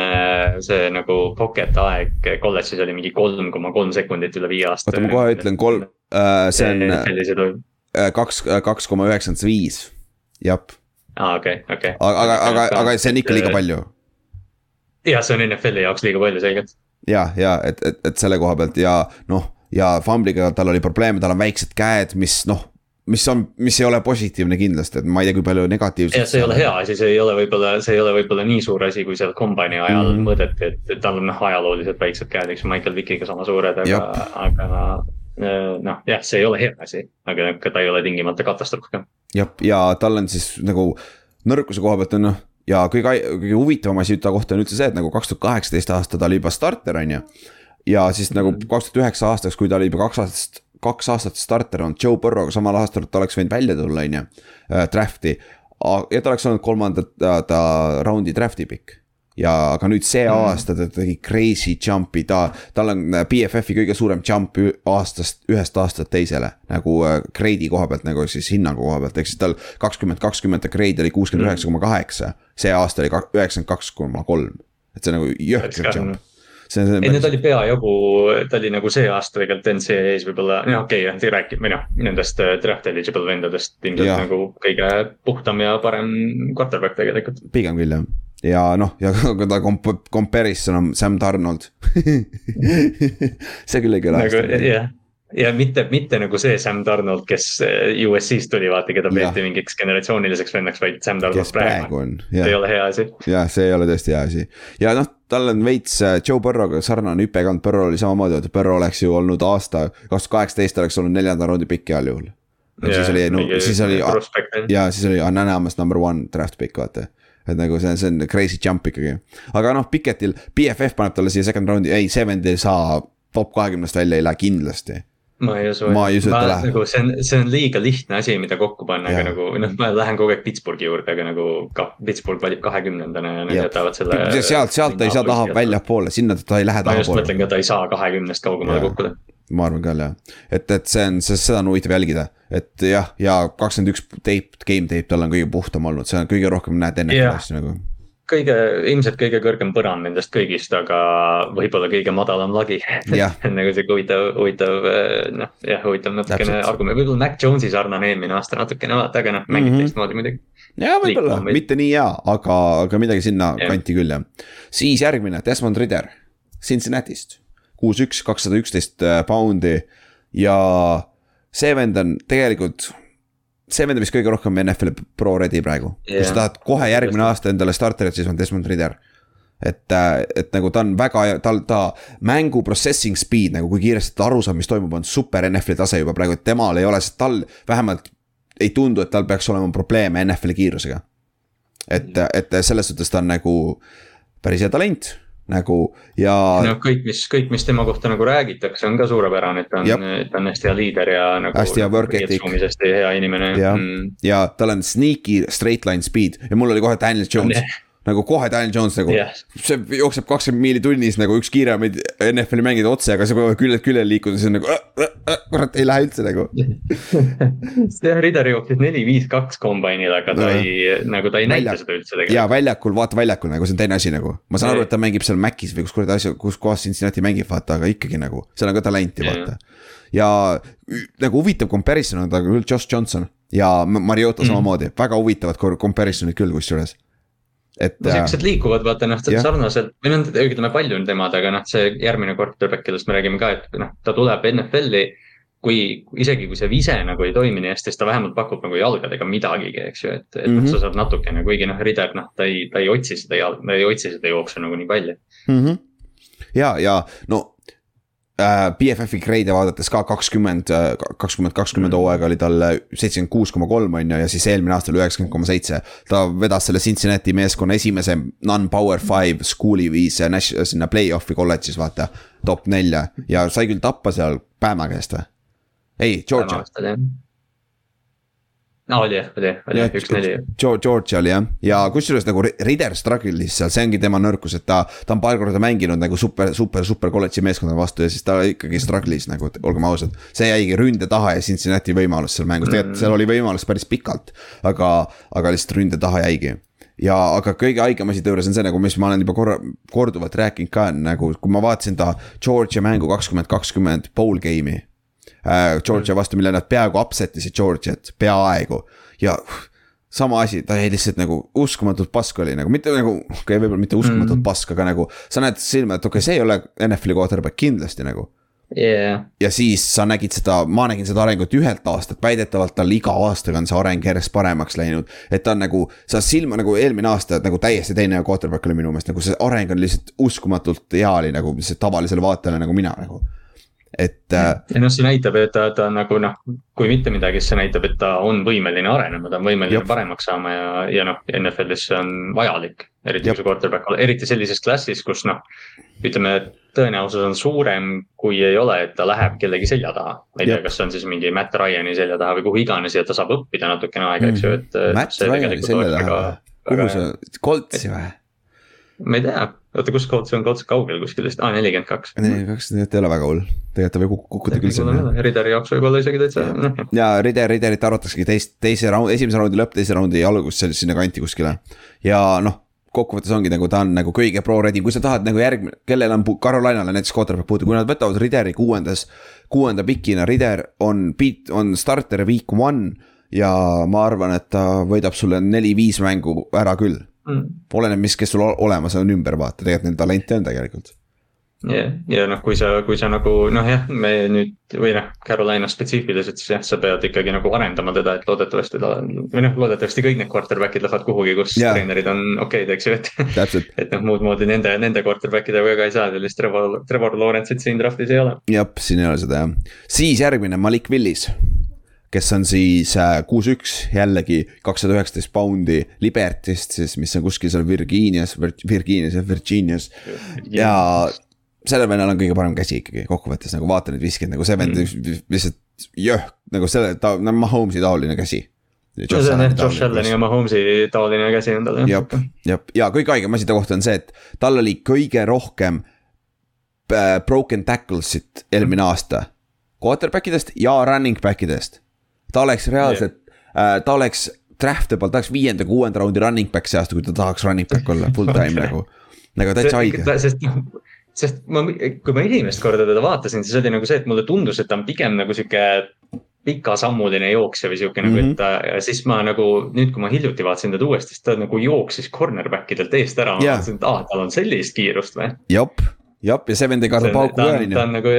see nagu pocket aeg kolledžis oli mingi kolm koma kolm sekundit üle viie aasta. oota, ma kohe ütlen kolm äh,, see on äh, kaks, äh, kaks koma üheksakümmend viis, jah. Aa, okei, okei. aga, aga, aga, aga see on ikka liiga palju. jah, see on NFL-i jaoks liiga palju, selgelt. ja, ja et, et, et selle koha pealt ja noh, ja Fumbliga tal oli probleeme, tal on väiksed käed, mis noh mis on, mis ei ole positiivne kindlasti, et ma ei tea, kui palju negatiivset. jah, see ei ole hea asi, see ei ole võib-olla, see ei ole võib-olla nii suur asi, kui seal kombaini ajal mm -hmm. mõõdeti, et tal on noh, ajalooliselt väiksed käed, eks Michael Vickiga sama suured, aga, aga äh, noh, jah, see ei ole hea asi, aga ta ei ole tingimata katastroof ka. Jah, ja tal on siis nagu nõrkuse koha pealt on noh, ja kõige, kõige huvitavam asi ta kohta on üldse see, et nagu kaks tuhat kaheksateist aasta ta oli juba starter, on ju. ja siis nagu mhm. kaks tuhat üheksa aastaks, kui ta oli juba kaks aastat kaks aastat starter olnud Joe Burrow samal aastal ta oleks võinud välja tulla, on ju, äh, draft'i. ja ta oleks olnud kolmanda ta raundi draft'i pikk ja, aga nüüd see mm. aasta ta tegi crazy jump'i, ta, tal on äh, BFF-i kõige suurem jump aastast, ühest aastast teisele. nagu äh, grade'i koha pealt nagu siis hinnangu koha pealt, ehk siis tal kakskümmend, kakskümmend ta grade oli kuuskümmend üheksa koma kaheksa. see aasta oli üheksakümmend kaks koma kolm, et see nagu jõhker jump see, see. ei, no ta oli peajagu, ta oli nagu see aasta tegelikult NCAA-s võib-olla, no okei okay,, räägib, või noh, nendest äh, draft eligible vendadest ilmselt nagu kõige puhtam ja parem quarterback tegelikult. pigem küll jah ja noh, ja kui ta komp-, comparison on Sam Donald see küll ei kõla nagu, hästi. jah ja mitte, mitte nagu see Sam Donald, kes äh, USC-st tuli, vaata, keda peeti mingiks generatsiooniliseks vennaks, vaid Sam Donald praegu. see ei ole hea asi. jah, see ei ole tõesti hea asi ja noh, tal on veits äh, Joe Burrow'ga sarnane hüpe olnud, Burrow oli samamoodi, et Burrow oleks ju olnud aasta, kaks tuhat kaheksateist oleks olnud neljanda raundi pikk heal juhul. yeah, siis oli, no siis oli, ja siis oli unanimous number one draft pick, vaata et nagu see, see on crazy jump ikkagi. aga noh, Pikettil, BFF paneb talle siia second round'i, ei, see vend ei saa top kahekümnest välja ei lähe kindlasti ma ei usu. ma ei usu, et ta läheb. nagu see on, see on liiga lihtne asi, mida kokku panna, aga nagu noh, ma lähen kogu aeg Pittsburghi juurde, aga nagu ka Pittsburgh valib kahekümnendana ja nad jätavad selle. sealt, sealt ta ei saa taha väljapoole, sinna ta ei lähe tahapoole. ma just mõtlen ka, ta ei saa kahekümnest kaugemale kukkuda. Ma arvan küll jah, et, et see on, seda on huvitav jälgida, et jah, ja kakskümmend üks tape, game tape tal on kõige puhtam olnud, see on kõige rohkem näed NFL-is nagu. Kõige, ilmselt kõige kõrgem põrand nendest kõigist, aga võib-olla kõige madalam lagi. Nagu sihuke huvitav, huvitav noh, jah, huvitav natukene argument, võib-olla Mac Jones'i sarnane eelmine aasta natukene vaata, aga noh, mängib mm -hmm. teistmoodi muidugi. ja võib-olla, mitte nii hea, aga, aga midagi sinna ja. kanti küll jah. siis järgmine, Desmond Ridder, Cincinnati'st, kuus, üks, kakssada üksteist äh, poundi ja see vend on tegelikult see vend on vist kõige rohkem NFL Pro ready praegu yeah., kui sa tahad kohe järgmine aasta endale starterit, siis on Desmond Ridder. et, äh, et nagu ta on väga, tal, ta mängu processing speed nagu, kui kiiresti ta aru saab, mis toimub, on super NFL-i tase juba praegu, et temal ei ole, sest tal vähemalt ei tundu, et tal peaks olema probleeme NFL-i kiirusega. et, et selles suhtes ta on nagu päris hea talent nagu ja. no kõik, mis, kõik, mis tema kohta nagu räägitakse, on ka suurepärane, et ta on, ta on hästi hea liider ja nagu. hästi hea work ethic. hästi hea inimene. ja mm., ja tal on sneaky straight line speed ja mul oli kohe Daniel Jones nagu kohe Daniel Jones nagu. Yeah., see jookseb kakskümmend miili tunnis nagu üks kiiremaid NFL-i mängida otse, aga see kohe küljelt küljele liikuda, see on nagu äh, äh, äh, kurat, ei lähe üldse nagu. See Ridder jooksis neli, viis, kaks kombainil, aga ta ei, nagu ta ei Välja... näita seda üldse tegelikult. jaa, väljakul, vaata väljakul nagu see on teine asi nagu, ma saan aru, et ta mängib seal Macis või kus kuradi asja, kus kohas Cincinnati mängib, vaata, aga ikkagi nagu, seal on ka talenti, vaata. Ja nagu huvitav comparison on ta küll Josh Johnson ja Mariota mm. samamoodi, väga huvitavad comparison'id küll kusjuures et. no siuksed liikuvad, vaata noh, sarnaselt või noh, ütleme palju on temad, aga noh, see järgmine quarterback, kellest me räägime ka, et noh, ta tuleb NFL-i. kui, isegi kui see vise nagu ei toimi nii hästi, siis ta vähemalt pakub nagu jalgadega midagigi, eks ju, et, et mm -hmm. sa saad natukene, kuigi noh, Rider, noh, ta ei, ta ei otsi seda jalga, ta ei otsi seda jooksu nagu nii palju mm. -hmm. ja, ja no äh, BFF-i grade'e vaadates ka kakskümmend, äh, kakskümmend, kakskümmend mm. hooaega oli tal seitsekümmend kuus koma kolm on ju ja siis eelmine aasta oli üheksakümmend koma seitse. ta vedas selle Cincinnati meeskonna esimese non-power five school'i viis sinna play-off'i kolledžis vaata. top nelja ja sai küll tappa seal Bama käest või? ei, Georgia. No oli jah, oli, oli üks-neli. Georgia oli jah, ja kusjuures nagu Rider struggle'is seal, see ongi tema nõrkus, et ta, ta on paar korda mänginud nagu super, super, super kolledži meeskonna vastu ja siis ta ikkagi struggle'is nagu, olgem ausad. see jäigi ründe taha ja Cincinnati võimalus seal mängus, tegelikult mm. seal oli võimalus päris pikalt, aga, aga lihtsalt ründe taha jäigi ja aga kõige haigem asi ta juures on see nagu, mis ma olen juba korra, korduvalt rääkinud ka nagu, kui ma vaatasin ta Georgia mängu kakskümmend kakskümmend bowl game'i äh, Georgia vastu, mille nad peaaegu upset isid Georgiat, peaaegu ja sama asi, ta jäi lihtsalt nagu uskumatult pask oli nagu, mitte nagu, okei okay,, võib-olla mitte uskumatult mm. pask, aga nagu. sa näed silma, et okei okay,, see ei ole NFL-i quarterback kindlasti nagu yeah.. ja siis sa nägid seda, ma nägin seda arengut ühelt aastalt, väidetavalt tal iga aastaga on see areng järjest paremaks läinud. et ta on nagu, sa silma nagu eelmine aasta nagu täiesti teine quarterback oli minu meelest, nagu see areng on lihtsalt uskumatult hea oli nagu lihtsalt tavalisele vaatajale nagu mina nagu et. Äh, ja noh, see näitab, et ta, ta nagu noh, kui mitte midagi, siis see näitab, et ta on võimeline arenema, ta on võimeline Jop. paremaks saama ja, ja noh, NFL-is see on vajalik. eriti kui see quarterback, eriti sellises klassis, kus noh, ütleme, tõenäosus on suurem, kui ei ole, et ta läheb kellegi selja taha. ma ei tea, kas see on siis mingi Matt Ryan'i selja taha või kuhu iganes ja ta saab õppida natukene aega, eks ju, et. Matt Ryan'i selja taha, kuhu sa, Coltsi või? ma ei tea, oota, kus Colts on, Colts kaugel kuskil vist, aa nelikümmend kaks. nelikümmend kaks, tegelikult ei ole väga hull, tegelikult ta võib kukkuda küll sinna. Rideri jaoks võib-olla isegi täitsa. ja Rider, Riderit arvataksegi teist, teise raund, esimese raundi lõpp, teise raundi algus, sinna kanti kuskile. ja noh, kokkuvõttes ongi nagu ta on nagu kõige pro ready, kui sa tahad nagu järgmine, kellel on Carolinale näiteks quarterback puudu, kui nad võtavad Rideri kuuendas, kuuenda pikina, Rider on on starter week one. ja ma arvan, et ta võidab sulle neli-viis mängu ära küll mm.. oleneb, mis, kes sul olemas on ümber vaata, tegelikult neil talente on tegelikult. yeah., ja noh, kui sa, kui sa nagu noh, jah, me nüüd või noh, Carolina spetsiifiliselt, siis jah, sa pead ikkagi nagu arendama teda, et loodetavasti ta või noh, loodetavasti kõik need quarterback'id lähevad kuhugi, kus yeah. treenerid on okeid, eks ju, et. et noh, muud moodi nende, nende quarterback idega ka ei saa, sellist Trevor, Trevor Lawrence'it siin draft'is ei ole. jah, siin ei ole seda jah, siis järgmine Malik Willis kes on siis äh, kuus üks, jällegi kakssada üheksateist poundi Libertist siis, mis on kuskil seal Virginias, Virginias ja Virginias ja sellel vennal on kõige parem käsi ikkagi kokkuvõttes nagu vaata neid viskeid nagu see vend mm. lihtsalt jöh, nagu selle, ta on Mahomes'i taoline käsi. no see on jah, Josh Allan'i ja Mahomes'i taoline käsi on tal jah. jah, jah, ja kõige haigem asi ta kohta on see, et tal oli kõige rohkem äh, broken tackle'sit eelmine aasta. Quarterback idest ja running back idest ta oleks reaalselt yeah., äh, ta oleks draftable, ta oleks viienda, kuuenda raundi running back see aasta, kui ta tahaks running back olla full time nagu. nagu täitsa haige. sest, sest ma, kui ma esimest korda teda vaatasin, siis oli nagu see, et mulle tundus, et ta on pigem nagu sihuke pikasammuline jooksja või sihuke mm -hmm. nagu, et ta ja siis ma nagu nüüd, kui ma hiljuti vaatasin teda uuesti, siis ta nagu jooksis cornerback idelt eest ära, ma yeah. mõtlesin, et aa, tal on sellist kiirust või. jop, jop ja see vend ei karda pauku ka on ju. ta on nagu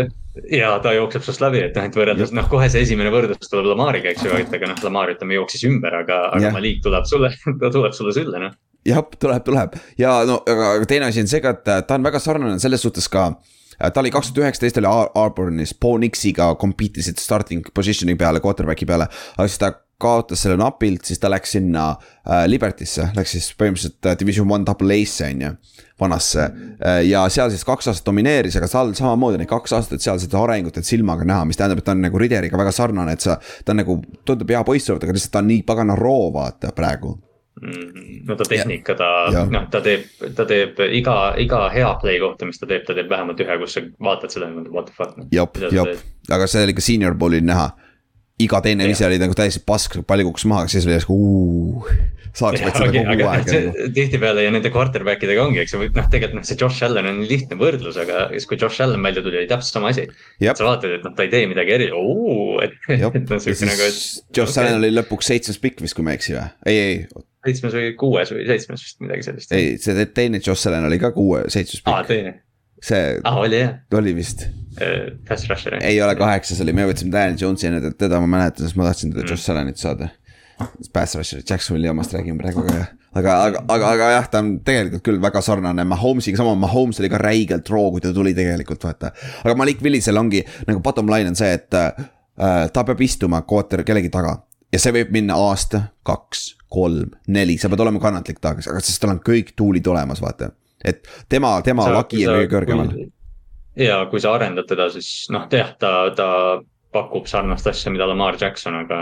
ja ta jookseb sinust läbi, et noh, et võrreldes noh, kohe see esimene võrdlus tuleb Lamariga, eks ju, et aga noh, Lamar ütleme jooksis ümber, aga, aga Malik tuleb sulle ta tuleb sulle sülle noh. jah, tuleb, tuleb ja no aga teine asi on see ka, et ta on väga sarnane selles suhtes ka ta oli kaks tuhat üheksateist oli Arbornis, Bo Nixiga compete isid starting position'i peale, quarterback'i peale. aga siis ta kaotas selle napilt, siis ta läks sinna äh, Liberty'sse, läks siis põhimõtteliselt äh, division one double Ace on ju. Vanasse. Äh, ja seal siis kaks aastat domineeris, aga seal samamoodi neid kaks aastat seal seda arengut, et silmaga näha, mis tähendab, et ta on nagu Rideriga väga sarnane, et sa. ta on nagu, tundub hea poiss olevat, aga lihtsalt ta on nii pagana roo, vaata praegu. Mm, no ta tehnika, ta noh, ta teeb, ta teeb iga, iga hea play kohta, mis ta teeb, ta teeb vähemalt ühe, kus sa vaatad seda nagu what the fuck. jop, jop, aga see oli ka senior bowl'il näha iga teine vise oli nagu täiesti pask, pall kukkus maha, siis oli järsku uh, saaks vaid seda kogu aeg. Nagu. tihtipeale ja nende quarterback idega ongi, eks ju, noh, tegelikult noh, see Josh Allan on lihtne võrdlus, aga siis kui Josh Allan välja tuli, oli täpselt sama asi. sa vaatad, et noh, ta ei tee midagi eri-, et, et noh, siuke nagu, et. Josh okay. Allan oli lõpuks seitsmes pikk vist, kui ma ei eksi või, ei, ei. seitsmes või kuues või seitsmes vist midagi sellist. ei, see teine Josh Allan oli ka kuue, seitsmes pikk. aa, teine. See. aa, oli jah. oli vist Äh, pass rusher. ei ole kaheksas oli, me võtsime Daniel Jones'i enne, teda ma mäletan, sest ma tahtsin teda mm. Josh Allanit saada. Pass rusher, Jacksonville'i omast räägime praegu, aga aga, aga, aga, aga jah, ta on tegelikult küll väga sarnane Mahomes'iga, sama Mahomes oli ka räigelt roo, kui ta tuli tegelikult vaata. aga Malik Willisel ongi nagu bottom line on see, et äh, ta peab istuma quarter kellegi taga. ja see võib minna aasta, kaks, kolm, neli, sa pead olema kannatlik taga, aga sest tal on kõik tuulid olemas, vaata. Et tema, tema lagi on kõige kõrgemal ja kui sa arendad teda, siis noh, jah, ta, ta pakub sarnast asja, mida Lamar Jackson, aga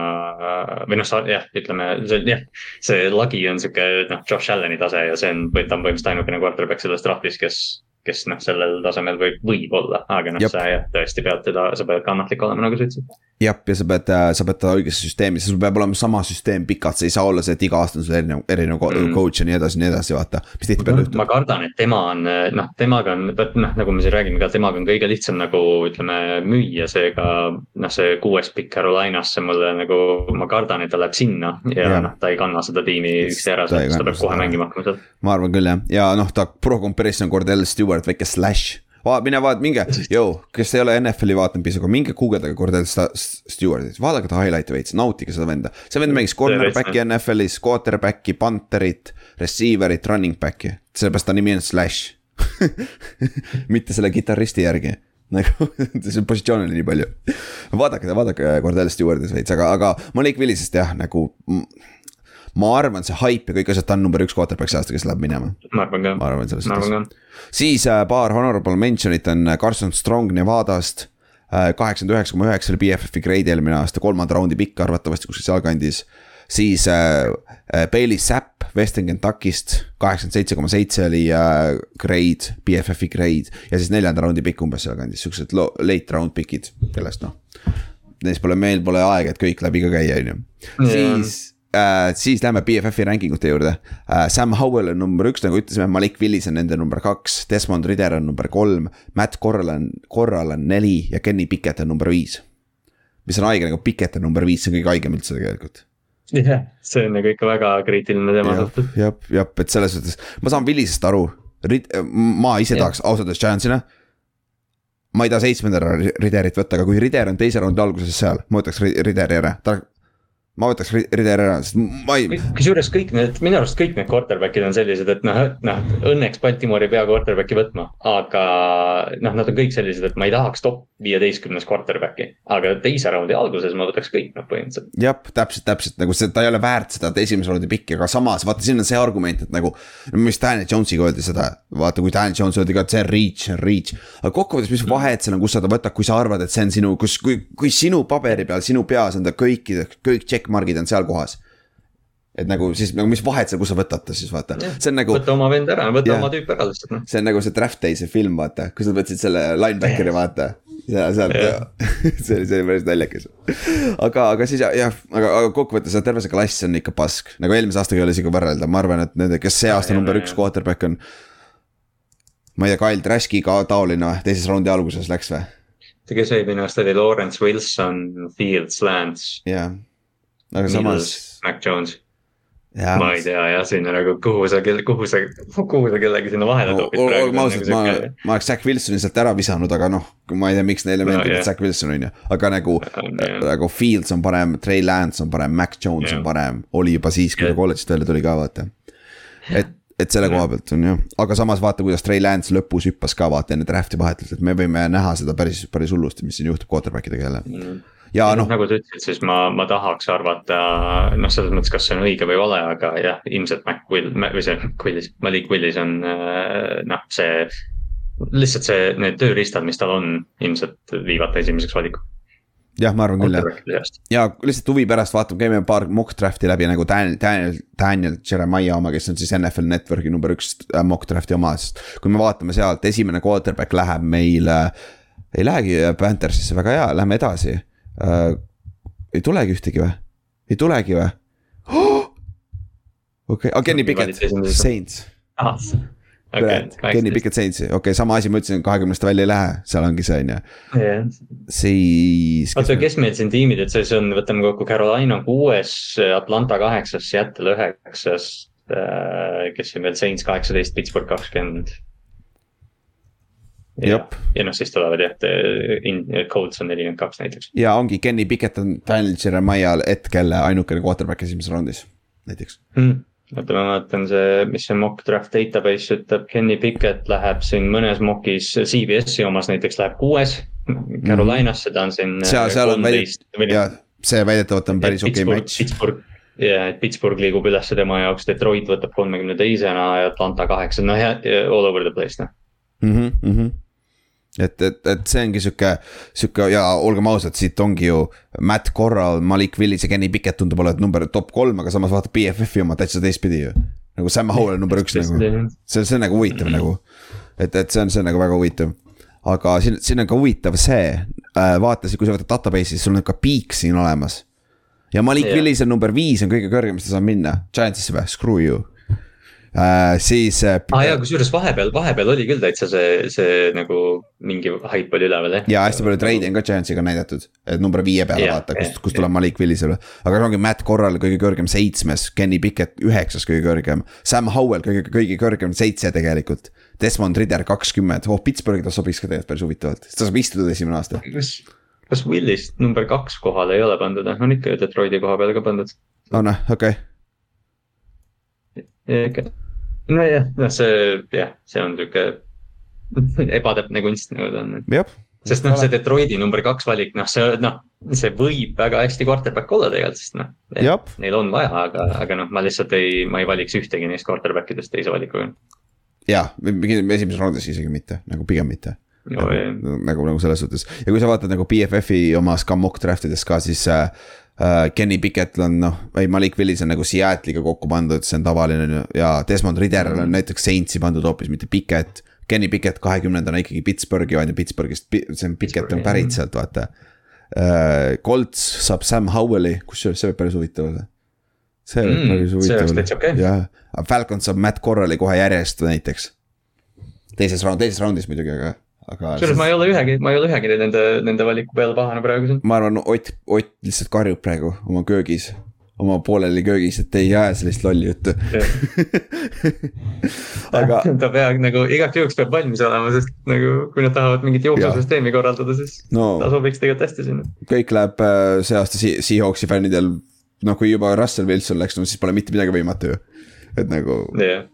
või noh, jah, ütleme see jah, see lagi on sihuke noh, Josh Allan'i tase ja see on, ta on põhimõtteliselt ainukene quarterback selles draft'is, kes kes noh, sellel tasemel võib, võib olla, aga noh, sa jah, tõesti pead teda, sa pead kannatlik olema, nagu sa ütlesid. Jah, ja sa pead, äh, sa pead ta õigesse süsteemi, sul peab olema sama süsteem pikalt, see ei saa olla see, et iga aasta on sul erinev, erinev mm. coach ja nii edasi, nii edasi, vaata. mis tihtipeale juhtub. ma kardan, et tema on noh, temaga on, noh nagu me siin räägime ka, temaga on kõige lihtsam nagu ütleme müüa, seega noh, see kuues pikk Carolinasse mulle nagu, ma kardan, et ta läheb sinna ja, ja. noh, ta ei kanna seda tiimi üksi ära, ta peab kohe mängima hakkama seal. ma arvan küll jah, ja noh, ta pro comparison Cordell Stewart, väike slash Va, mine vaat-, minge, jõu, kes ei ole NFL-i vaadanud piisavalt, minge guugeldage Cordell Stewardit, vaadake ta highlight'e veits, nautige seda venda. see vend mängis cornerback'i NFL-is, quarterback'i, punter'it, receiver'it, running back'i, sellepärast ta nimi on Slash. Mitte selle kitarristi järgi. Nagu see positsioon oli nii palju. vaadake, vaadake Cordell Stewardit veits, aga, aga Malik Willisest jah, nagu ma arvan, see hype ja kõik asjad, ta on number üks quarterback see aasta, kes läheb minema. ma arvan ka. ma arvan selles suhtes. siis äh, paar honorable mention'it on äh, Carson Strong Nevadast äh,. kaheksakümmend üheksa koma üheksa oli BFF-i grade eelmine aasta, kolmanda raundi pikk arvatavasti kuskil sealkandis. siis äh, Bailey Zapp Western Kentucky'st, kaheksakümmend seitse koma seitse oli äh, grade, BFF-i grade. ja siis neljanda raundi pikk umbes sealkandis, siuksed late round pick'id, kellest noh. Neist pole, meil pole aega, et kõik läbi ka käia, on ju. siis äh,. siis lähme BFF-i ranking ute juurde äh,. Sam Howell on number üks, nagu ütlesime, Malik Willis on nende number kaks, Desmond Ritter on number kolm. Matt Corral on, Corral on neli ja Kenny Pickett on number viis. mis on haige, nagu Pickett on number viis, see on kõige haigem üldse tegelikult jah yeah,, see on nagu ikka väga kriitiline teema suhtes. jah, jah, et selles suhtes, ma saan Willisest aru, ma ise tahaks ausalt öeldes Giantsina ma ei taha seitsmendale Riderit võtta, aga kui Rider on teise raundi alguses seal, ma võtaks Rideri ära, ta ma võtaks Rider ära, sest ma ei. kusjuures kõik need, minu arust kõik need quarterback'id on sellised, et noh, noh õnneks Baltimore ei pea quarterback'i võtma. aga noh, nad on kõik sellised, et ma ei tahaks top viieteistkümnes quarterback'i, aga teise raundi alguses ma võtaks kõik noh, põhimõtteliselt. jah, täpselt, täpselt nagu see, ta ei ole väärt seda esimese raundi pikki, aga samas vaata, siin on see argument, et nagu. mis Daniel Jones'iga öeldi seda, vaata, kui Daniel Jones öeldi ka, et see on reach, on reach. aga kokkuvõttes, mis vahet seal on, kus sa ta võtad, kui sa arvad, et see on sinu, kus, kui, kui sinu paberi peal, sinu peas on ta kõikide, kõik check checkmark'id on seal kohas. et nagu siis nagu mis vahet seal, kus sa võtad ta siis vaata, see on nagu. võta oma vend ära, võta yeah. oma tüüp ära lihtsalt noh. see on nagu see Draft Day, see film vaata, kus nad võtsid selle linebackeri yeah. vaata. ja sealt yeah. see oli, see oli päris naljakas. aga, aga siis jah, aga, aga kokkuvõttes terve see klass on ikka pask, nagu eelmise aastaga ei ole isegi võrrelda, ma arvan, et nende, kes see aasta ja, number ja, üks quarterback on. ma ei tea, Kyle Traski ka taoline või, teises raundi alguses läks või? kes oli minu arust oli Lawrence Wilson, Fields, Lance. jah yeah aga samas. Mac Jones. ma ei tea jah, sinna nagu kuhu sa, kuhu sa, kuhu sa kellegi sinna vahele no,. olgem ausad, ma, ma oleks Zack Wilsoni sealt ära visanud, aga noh, ma ei tea, miks neile meeldib no, yeah. Zack Wilson on ju. aga nagu yeah., nagu Fields on parem, Trey Lance on parem, Mac Jones yeah. on parem, oli juba siis, kui ta yeah. kolledžist välja tuli ka vaata. et et selle koha pealt on jah, aga samas vaata, kuidas Trey Lance lõpus hüppas ka vaata enne draft'i vahetult, et me võime näha seda päris, päris hullusti, mis siin juhtub quarterback idega jälle mm ja noh. nagu sa ütlesid, siis ma, ma tahaks arvata, noh, selles mõttes, kas see on õige või vale, aga jah, ilmselt Mac Will, või see Willis, Malik Willis on äh, noh, see. lihtsalt see, need tööriistad, mis tal on, ilmselt viivad ta esimeseks valikuks jah, ma arvan küll jah. ja lihtsalt huvi pärast vaatame, käime paar mock draft'i läbi nagu Daniel, Daniel, Daniel Jeremiah oma, kes on siis NFL Network'i number üks äh, mock draft'i oma, sest. kui me vaatame sealt, esimene quarterback läheb meil ei lähegi Panthersisse väga hea, lähme edasi äh,. ei tulegi ühtegi või? ei tulegi või okei okay., aga Kenny Pickett, Saints. Kenny Pickett Saintsi, okei okay,, sama asi, ma ütlesin, kahekümnest välja ei lähe, seal ongi see on ju siis. oota, kes meil siin tiimid, et see on, võtame kokku Carolina kuues, Atlanta kaheksas, Seattle üheksas äh,. kes siin veel, Saints kaheksateist, Pittsburgh kakskümmend ja, ja noh, siis tulevad jah, Colts on nelikümmend kaks näiteks. ja ongi, Kenny Pickett on Daniel Jeremiah hetkel ainukene quarterback esimeses raundis, näiteks mm.. oota, ma vaatan see, mis see mock draft database ütleb, Kenny Pickett läheb siin mõnes mock'is, CBS-i omas näiteks läheb kuues. Carolinasse ta on siin. seal, seal on väidetavalt, jah, see väidetavalt on päris okei okay match. Pittsburgh ja et Pittsburgh liigub üles tema jaoks, Detroit võtab kolmekümne teisena ja Atlanta kaheksa, noh all over the place noh mm. -hmm, mm -hmm et, et, et see ongi sihuke, sihuke ja olgem ausad, siit ongi ju Matt Corral, Malik Willis ja Kenny Pickett tundub olevat number top kolm, aga samas vaata BFF-i oma täitsa teistpidi ju. nagu Sam Howell number üks nagu, see, see on nagu huvitav nagu. et, et see on, see on nagu väga huvitav. aga siin, siin on ka huvitav see äh,, vaata, kui sa võtad database'i, sul on ka peak siin olemas. ja Malik yeah. Willis on number viis on kõige kõrgem, mis ta saab minna, Giantsisse või, screw you äh,. siis äh,. aa ah, jaa, kusjuures vahepeal, vahepeal oli küll täitsa see, see nagu mingi haip oli üleval jah. ja hästi palju treide on ka Giantsiga näidatud, et number viie peale yeah, vaata, kust, kust tuleb Malik Willisele. aga ongi Matt Corral kõige kõrgem seitsmes, Kenny Pickett üheksas kõige kõrgem, Sam Howell kõige, kõige kõrgem seitse tegelikult. Desmond Ridder kakskümmend, oh Pittsburghi ta sobiks ka tegelikult päris huvitavalt, ta saab istuda esimene aasta. kas, kas Willist number kaks kohale ei ole pandud, on ikka ju Detroiti koha peale ka pandud. on või, okei okay nojah, noh see jah, see on sihuke ebatäpne kunst nagu ta on. sest noh, see Detroiti number kaks valik, noh, see noh, see võib väga hästi quarterback olla tegelikult, sest noh. Neil on vaja, aga, aga noh, ma lihtsalt ei, ma ei valiks ühtegi neist quarterback idest teise valikuga. jah, esimeses raundis isegi mitte, nagu pigem mitte. Nagu, nagu, nagu selles suhtes ja kui sa vaatad nagu BFF-i oma Scammock draft ides ka, siis äh, uh,. Kenny Pickett on noh, ei Malik Willis on nagu Seattle'iga kokku pandud, see on tavaline ja Desmond Ridder on mm. näiteks Saintsi pandud hoopis, mitte Pickett. Kenny Pickett kahekümnendana ikkagi Pittsburghi on ju, Pittsburghist, see on Pickett on pärit sealt, vaata uh,. Colts saab Sam Howell'i, kusjuures see võib päris huvitav olla. see võib mm, päris huvitav olla, okay. jah, Falcons saab Matt Corrali kohe järjest näiteks. teises raund, teises raundis muidugi, aga. Kusjuures ma ei ole ühegi, ma ei ole ühegi nende, nende valiku peale pahane praegu. ma arvan, Ott, Ott lihtsalt karjub praegu oma köögis, oma pooleli köögis, et ei aja sellist lolli juttu aga. ta peab nagu igaks juhuks peab valmis olema, sest nagu kui nad tahavad mingit jooksusüsteemi korraldada, siis no, ta sobiks tegelikult hästi sinna. kõik läheb äh, see aasta Seahawksi fännidel, noh kui juba Russell Wilson läks, no siis pole mitte midagi võimatu ju et nagu. jah,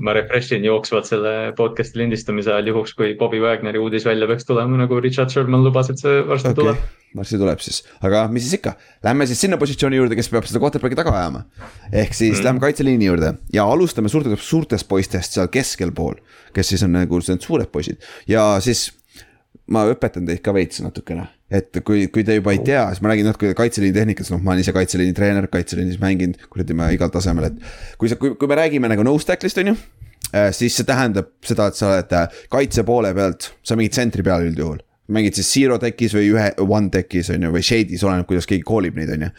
ma, refresh in jooksvalt selle podcast'i lindistamise ajal juhuks, kui Bobby Wagneri uudis välja peaks tulema, nagu Richard Sherman lubas, et see varsti okay. tuleb. varsti tuleb siis, aga mis siis ikka, lähme siis sinna positsiooni juurde, kes peab seda quarterback'i taga ajama. ehk siis mm. lähme kaitseliini juurde ja alustame suurtest, suurtest poistest seal keskel pool, kes siis on nagu need suured poisid ja siis ma õpetan teid ka veits natukene, et kui, kui te juba ei tea, siis ma räägin natuke kaitseliini tehnikast, noh, ma olen ise kaitseliini treener, kaitseliinis mänginud, kuradi ma igal tasemel, et. kui sa, kui, kui me räägime nagu nose tackle'ist, on ju, äh, siis see tähendab seda, et sa oled äh, kaitse poole pealt, sa mängid tsentri peal üldjuhul. mängid siis zero tech'is või ühe, one tech'is on ju, või shade'is, oleneb, kuidas keegi call ib neid, on ju.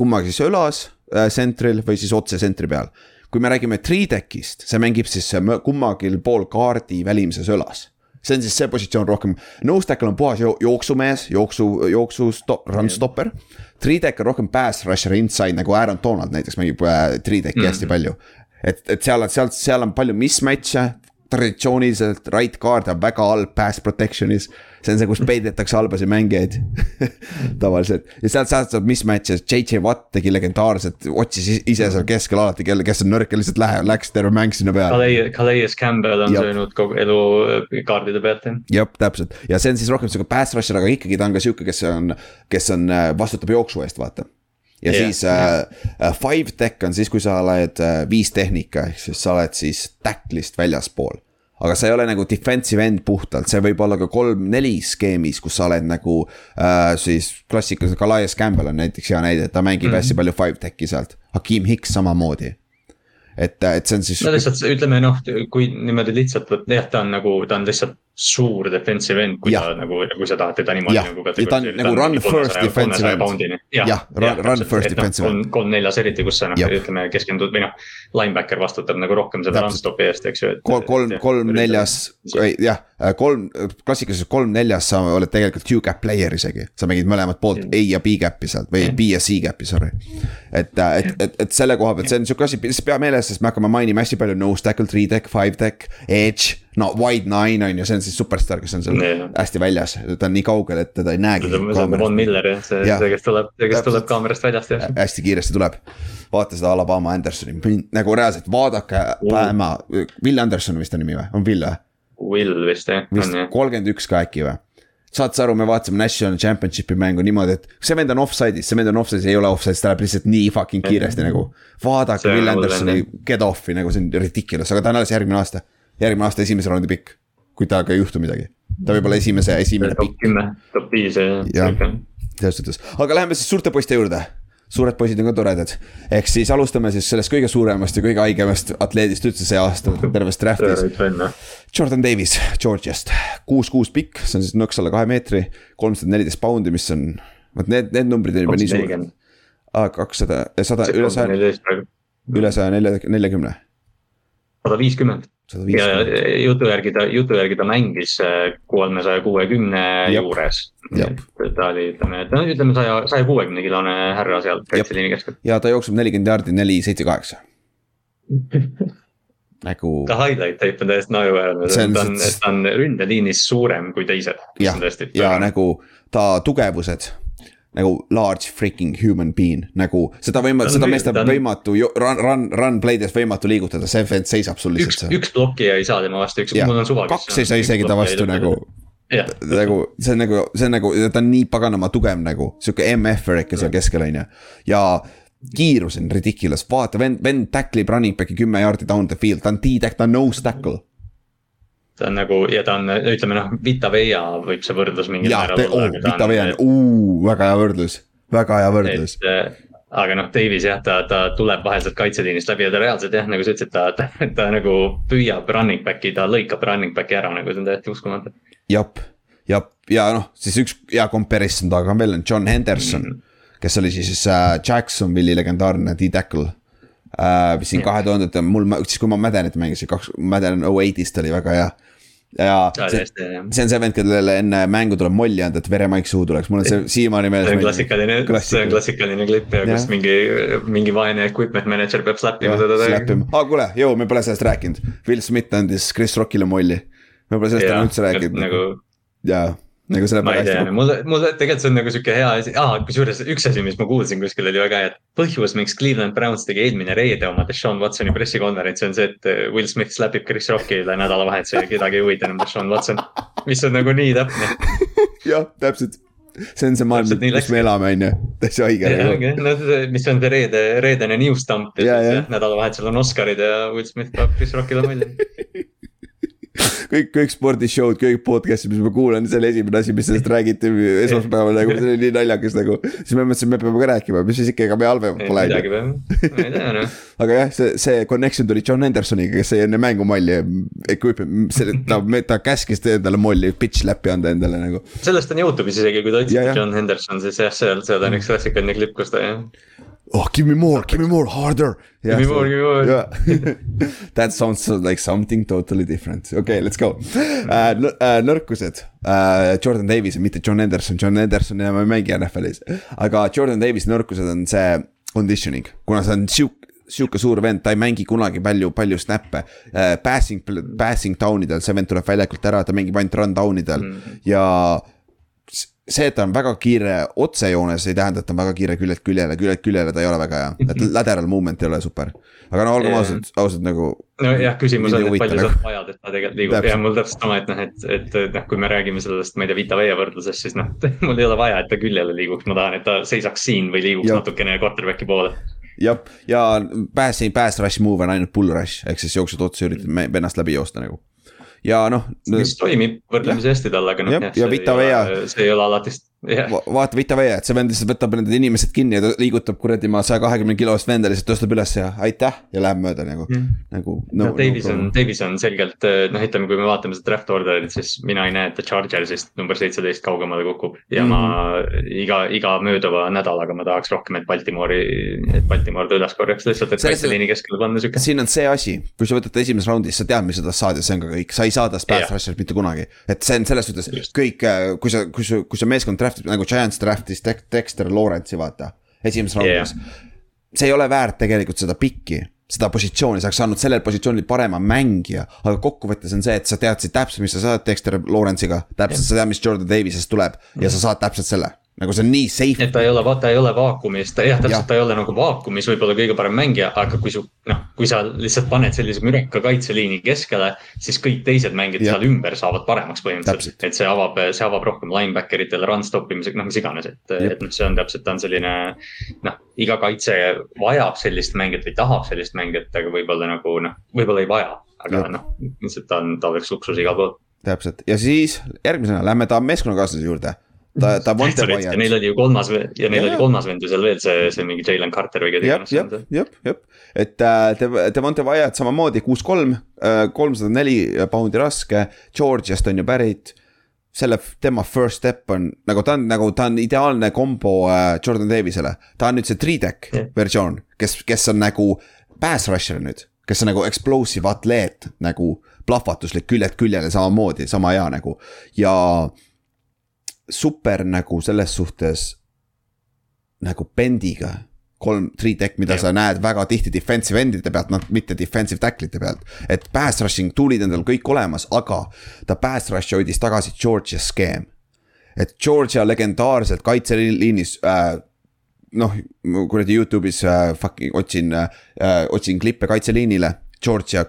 kummagi siis õlas tsentril äh, või siis otse tsentri peal kui me räägime three tech'ist, see mängib siis kummagil pool kaardi välimises õlas see on siis see positsioon rohkem, nose tackle on puhas jo jooksumees, jooksu, jooksu sto, run stopper. Three-deck on rohkem pass rusher inside nagu Aaron Donald näiteks mängib äh, three-deck'i mm -hmm. hästi palju. et, et seal on, seal, seal on palju mismatch'e, traditsiooniliselt right guard on väga halb pass protection'is. See on see, kus peidetakse halbasid mängijaid tavaliselt. Ja sealt, sealt saab mismatch'e, JJ Watt tegi legendaarset, otsis ise seal keskel alati, kelle, kes on nõrk ja lihtsalt läheb, läks terve mäng sinna peale. Calais Campbell on söönud kogu elu äh, kaardide pealt jah. jah, täpselt. Ja see on siis rohkem sihuke pass rusher, aga ikkagi ta on ka sihuke, kes on, kes on, äh, vastutab jooksu eest, vaata ja yeah, siis yeah. uh, five tech on siis, kui sa oled uh, viis tehnika, ehk siis sa oled siis tackle'ist väljaspool aga sa ei ole nagu defensive end puhtalt, see võib olla ka kolm-neli skeemis, kus sa oled nagu äh, siis klassikaliselt, Calais Campbell on näiteks hea näide, ta mängib mm -hmm. hästi palju five tech'i sealt. Hakim Hicks samamoodi et, et see on siis. no lihtsalt ütleme noh, kui niimoodi lihtsalt jah, ta on nagu, ta on lihtsalt suur defensive end, kui ja. ta nagu, kui sa tahad teda niimoodi nagu. ta on nagu run first defensive end. jah, run, run first defensive end. kolm neljas eriti, kus sa noh, ütleme keskendud või noh, linebacker vastutab nagu rohkem seda run stop'i eest, eks ju. kolm, kolm, kolm neljas, jah, kolm, klassikaliselt kolm neljas sa oled tegelikult Q-gap player isegi. sa mängid mõlemat poolt A ja B gap'i sealt või B ja C gap'i, sorry. et, et, et, et selle koha pealt, see on sihuke asi, lihtsalt pea meeles, sest me hakkame mainima hästi palju nose tackle, three deck, five deck, edge no Wide Nine on ju, see on siis superstaar, kes on seal yeah. hästi väljas, ta on nii kaugel, et teda ei näegi. see on Von Miller jah, see, see, kes tuleb, see, kes tuleb kaamerast väljast jah. hästi kiiresti tuleb, vaata seda Alabama Andersoni, nagu reaalselt vaadake Alabama mm., Will Anderson vist on nimi või, on Will või? Will vist jah. vist kolmkümmend üks ka äkki või? saad sa aru, me vaatasime National Championship'i mängu niimoodi, et see vend on offside'is, see vend on offside'is, ei ole offside'is, ta läheb lihtsalt nii fucking kiiresti nagu. vaadake Will Andersoni get off'i nagu see on ridiculous, aga ta on alles järgmine aasta järgmine aasta esimese raundi pikk, kui temaga ei juhtu midagi ta võib olla esimese, esimene top kümme, top viis ja. selles suhtes, aga läheme siis suurte poiste juurde suured poisid on ka toredad. ehk siis alustame siis sellest kõige suuremast ja kõige haigemast atleedist üldse see aasta tervest draft'is. Jordan Davis Georgiast, kuus, kuus pikk, see on siis nõks alla kahe meetri, kolmsada neliteist poundi, mis on, vot need, need numbrid on juba nii suured. kakssada, sada, üle saja, üle saja nelja, neljakümne. sada viiskümmend ja jutu järgi ta, jutu järgi ta mängis äh, kolmesaja kuuekümne juures. ta oli, ütleme, et no ütleme saja, saja kuuekümne kilone härra seal kaitseliini keskel. ja ta jookseb nelikümmend jaardi, neli, seitse, kaheksa. nagu. ta highlight tape on täiesti naeruväärne, ta on, ta on ründeliinis suurem kui teised. jah, ja nagu ta tugevused nagu large freaking human being, nagu seda võima-, seda meest on võimatu run, run, run play'des võimatu liigutada, see vend seisab sul lihtsalt seal. üks plokki ei saa tema vastu, üks, mul on suva. kaks ei saa isegi ta vastu nagu. nagu see on nagu, see on nagu, ta on nii paganama tugev nagu, sihuke MF-er ikka seal keskel on ju, ja kiirus on ridiculous, vaata vend, vend tacklib running back'i kümme jaardi down the field, ta on T-tack, ta on nose tackle ta on nagu ja ta on, ütleme noh, Vita Veia võib see võrdlus mingil määral olla. Vita Veia on, väga hea võrdlus, väga hea võrdlus. Äh, aga noh, Davis jah, ta, ta tuleb vahel sealt kaitseliinist läbi ja ta reaalselt jah, nagu sa ütlesid, ta, ta, ta nagu püüab running back'i, ta lõikab running back'i ära nagu see on täiesti uskumatu. jep, jep ja noh, siis üks hea comparison taga on veel on John Henderson mm. -hmm. kes oli siis äh, Jacksonville'i legendaarne D-tackle äh,. siin kahe tuhandete, mul, siis kui ma Maddenit mängisin, kaks, Madden 08-st oli väga hea ja see, see on see vend, kellele enne mängu tuleb molli anda, et veremaik suhu tuleks, mul on see siiamaani meeles. see on klassikaline, see on klassikaline klipp ja kus mingi, mingi vaene equipment manager peab slap ima teda. Slap ima, aa kuule, jõu, me pole sellest rääkinud. Will Smith andis Chris Rockile molli. me pole sellest enam üldse rääkinud. nagu. jaa nagu selle ma ei tea, mul, mul tegelikult see on nagu sihuke hea asi. Ah,, kusjuures üks asi, mis ma kuulsin kuskil oli väga hea, et põhjus, miks Cleveland Browns tegi eelmine reede oma Deshaun Watsoni pressikonverentsi on see, et äh, Will Smith slapib Chris Rockile nädalavahetusel ja kedagi ei huvita enam Deshaun Watson, mis on nagu nii täpne. jah, täpselt. See on see maailm, kus me elame, on ju, täitsa õige. no mis on see reede, reedene news dump ja, ja siis nädalavahetusel on Oscarid ja Will Smith peab Chris Rockile mulje kõik, kõik spordishow'd, kõik podcast'id, mis ma kuulan, see oli esimene asi, mis sellest räägiti esmaspäeval nagu, see oli nii naljakas nagu. siis me mõtlesime, me peame ka rääkima, mis siis ikka, ega me halvemad pole. midagi peame, ma ei tea noh. aga jah, see, see connection tuli John Hendersoniga, kes sai enne mängu malli. see, ta, ta käskis endale molli, pitch läppi anda endale nagu. sellest on Youtube'is isegi, kui ta otsib John Henderson, siis jah, seal, seal on üks klassikaline klipp, kus ta jah oh, give me more, give me more, harder. Yeah, give me more, give me more. Yeah. that sounds like something totally different, okei okay,, let's go uh,. Uh, nõrkused uh,, Jordan Davis mitte John Anderson, John Anderson enam ei mängi NFL-is. aga Jordan Davis'i nõrkused on see conditioning, kuna see on sihuke sihuke suur vend, ta ei mängi kunagi palju, palju snap'e uh,. Passing, passing down idel, see vend tuleb väljakult ära, ta mängib ainult run down idel mm. ja see, et ta on väga kiire otsejoones, ei tähenda, et ta on väga kiire küljelt küljele, küljelt küljele ta ei ole väga hea, et lateral movement ei ole super. aga no olgem ausad, ausad nagu. nojah, küsimus on, et palju sa vajad, et ta tegelikult liigub. Ja mul täpselt sama, et noh, et, et noh, kui me räägime sellest, ma ei tea, Vita Veia võrdlusest, siis noh, mul ei ole vaja, et ta küljele liiguks, ma tahan, et ta seisaks siin või liiguks ja. natukene quarterback'i poole. Jah, ja pass, pass rush move on ainult pull rush. Ehk siis jooksed otsa, üritad vennast läbi joosta nagu ja noh. mis toimib võrdlemisi hästi talle, aga noh. ja, ja Vita Vea. see ei ole alati vaata Vita Veia, et see vend lihtsalt võtab need inimesed kinni ja ta liigutab kuradi ma saja kahekümne kilost venda lihtsalt tõstab üles ja aitäh ja läheb mööda nagu mm., nagu no,. no Davis no, on, Davis on selgelt noh, ütleme, kui me vaatame seda draft order'it, siis mina ei näe, et ta Chargersist number seitseteist kaugemale kukub. ja mm -hmm. ma iga, iga mööduva nädalaga ma tahaks rohkem, et Baltimore'i, et Baltimore ta üles korjaks lihtsalt, et kaitseliini keskele panna sihuke. siin on see asi, kui sa võtad esimeses raundis, sa tead, mis sa tast saad ja see on ka kõik, sa ei saa tast rusher'it mitte kunagi. et see on selles suhtes kõik, äh, kui sa, kui sa, kui sa meeskond draft'ib nagu Giants draft'is Dexter Lawrence'i vaata, esimeses raundis yeah.. see ei ole väärt tegelikult seda pikki seda positsiooni, sa oleks saanud sellel positsioonil parema mängija. aga kokkuvõttes on see, et sa teadsid täpselt, mis sa saad Dexter Lawrence'iga, täpselt yeah. sa tead, mis Jordan Davisest tuleb ja sa saad täpselt selle nagu see on nii safe. et ta ei ole, ta ei ole vaakumis, ta jah, täpselt ja. ta ei ole nagu vaakumis võib-olla kõige parem mängija, aga kui su noh, kui sa lihtsalt paned sellise müraka kaitseliini keskele. siis kõik teised mängijad ja. seal ümber saavad paremaks põhimõtteliselt, et see avab, see avab rohkem linebacker itele run stop imisega, noh mis iganes, et, et noh, see on täpselt, ta on selline. noh, iga kaitse vajab sellist mängijat või tahab sellist mängijat, aga võib-olla nagu noh, võib-olla ei vaja, aga noh, lihtsalt ta on, ta oleks luksus igal pool täpselt ja siis järgmisena lähme ta meeskonnakaaslase juurde ta, ta Monte Wyatt. Neil oli ju kolmas ja neil ja, oli kolmas vend ju seal veel see, see mingi Jalen Carter või keda iganes. jah, jah, jah, et äh, Devonte Wyatt samamoodi kuus kolm, äh, kolmsada neli poundi raske, Georgiast on ju pärit. selle, tema first step on nagu ta on nagu, ta on ideaalne kombo äh, Jordan Davisele, ta on nüüd see three-deck yeah. versioon, kes, kes on nagu pass rusher nüüd kes on nagu explosive atleet nagu plahvatuslik küljelt küljele samamoodi, sama hea nagu ja super nagu selles suhtes nagu bendiga kolm, three deck, mida ja. sa näed väga tihti defensive endide pealt, noh mitte defensive tackle'ite pealt. et pass rushing tool'id on tal kõik olemas, aga ta pass rush hoidis tagasi Georgia skeem. et Georgia legendaarselt kaitseliinis äh, noh, kuradi Youtube'is äh, fucking otsin äh,, otsin klippe kaitseliinile. Georgia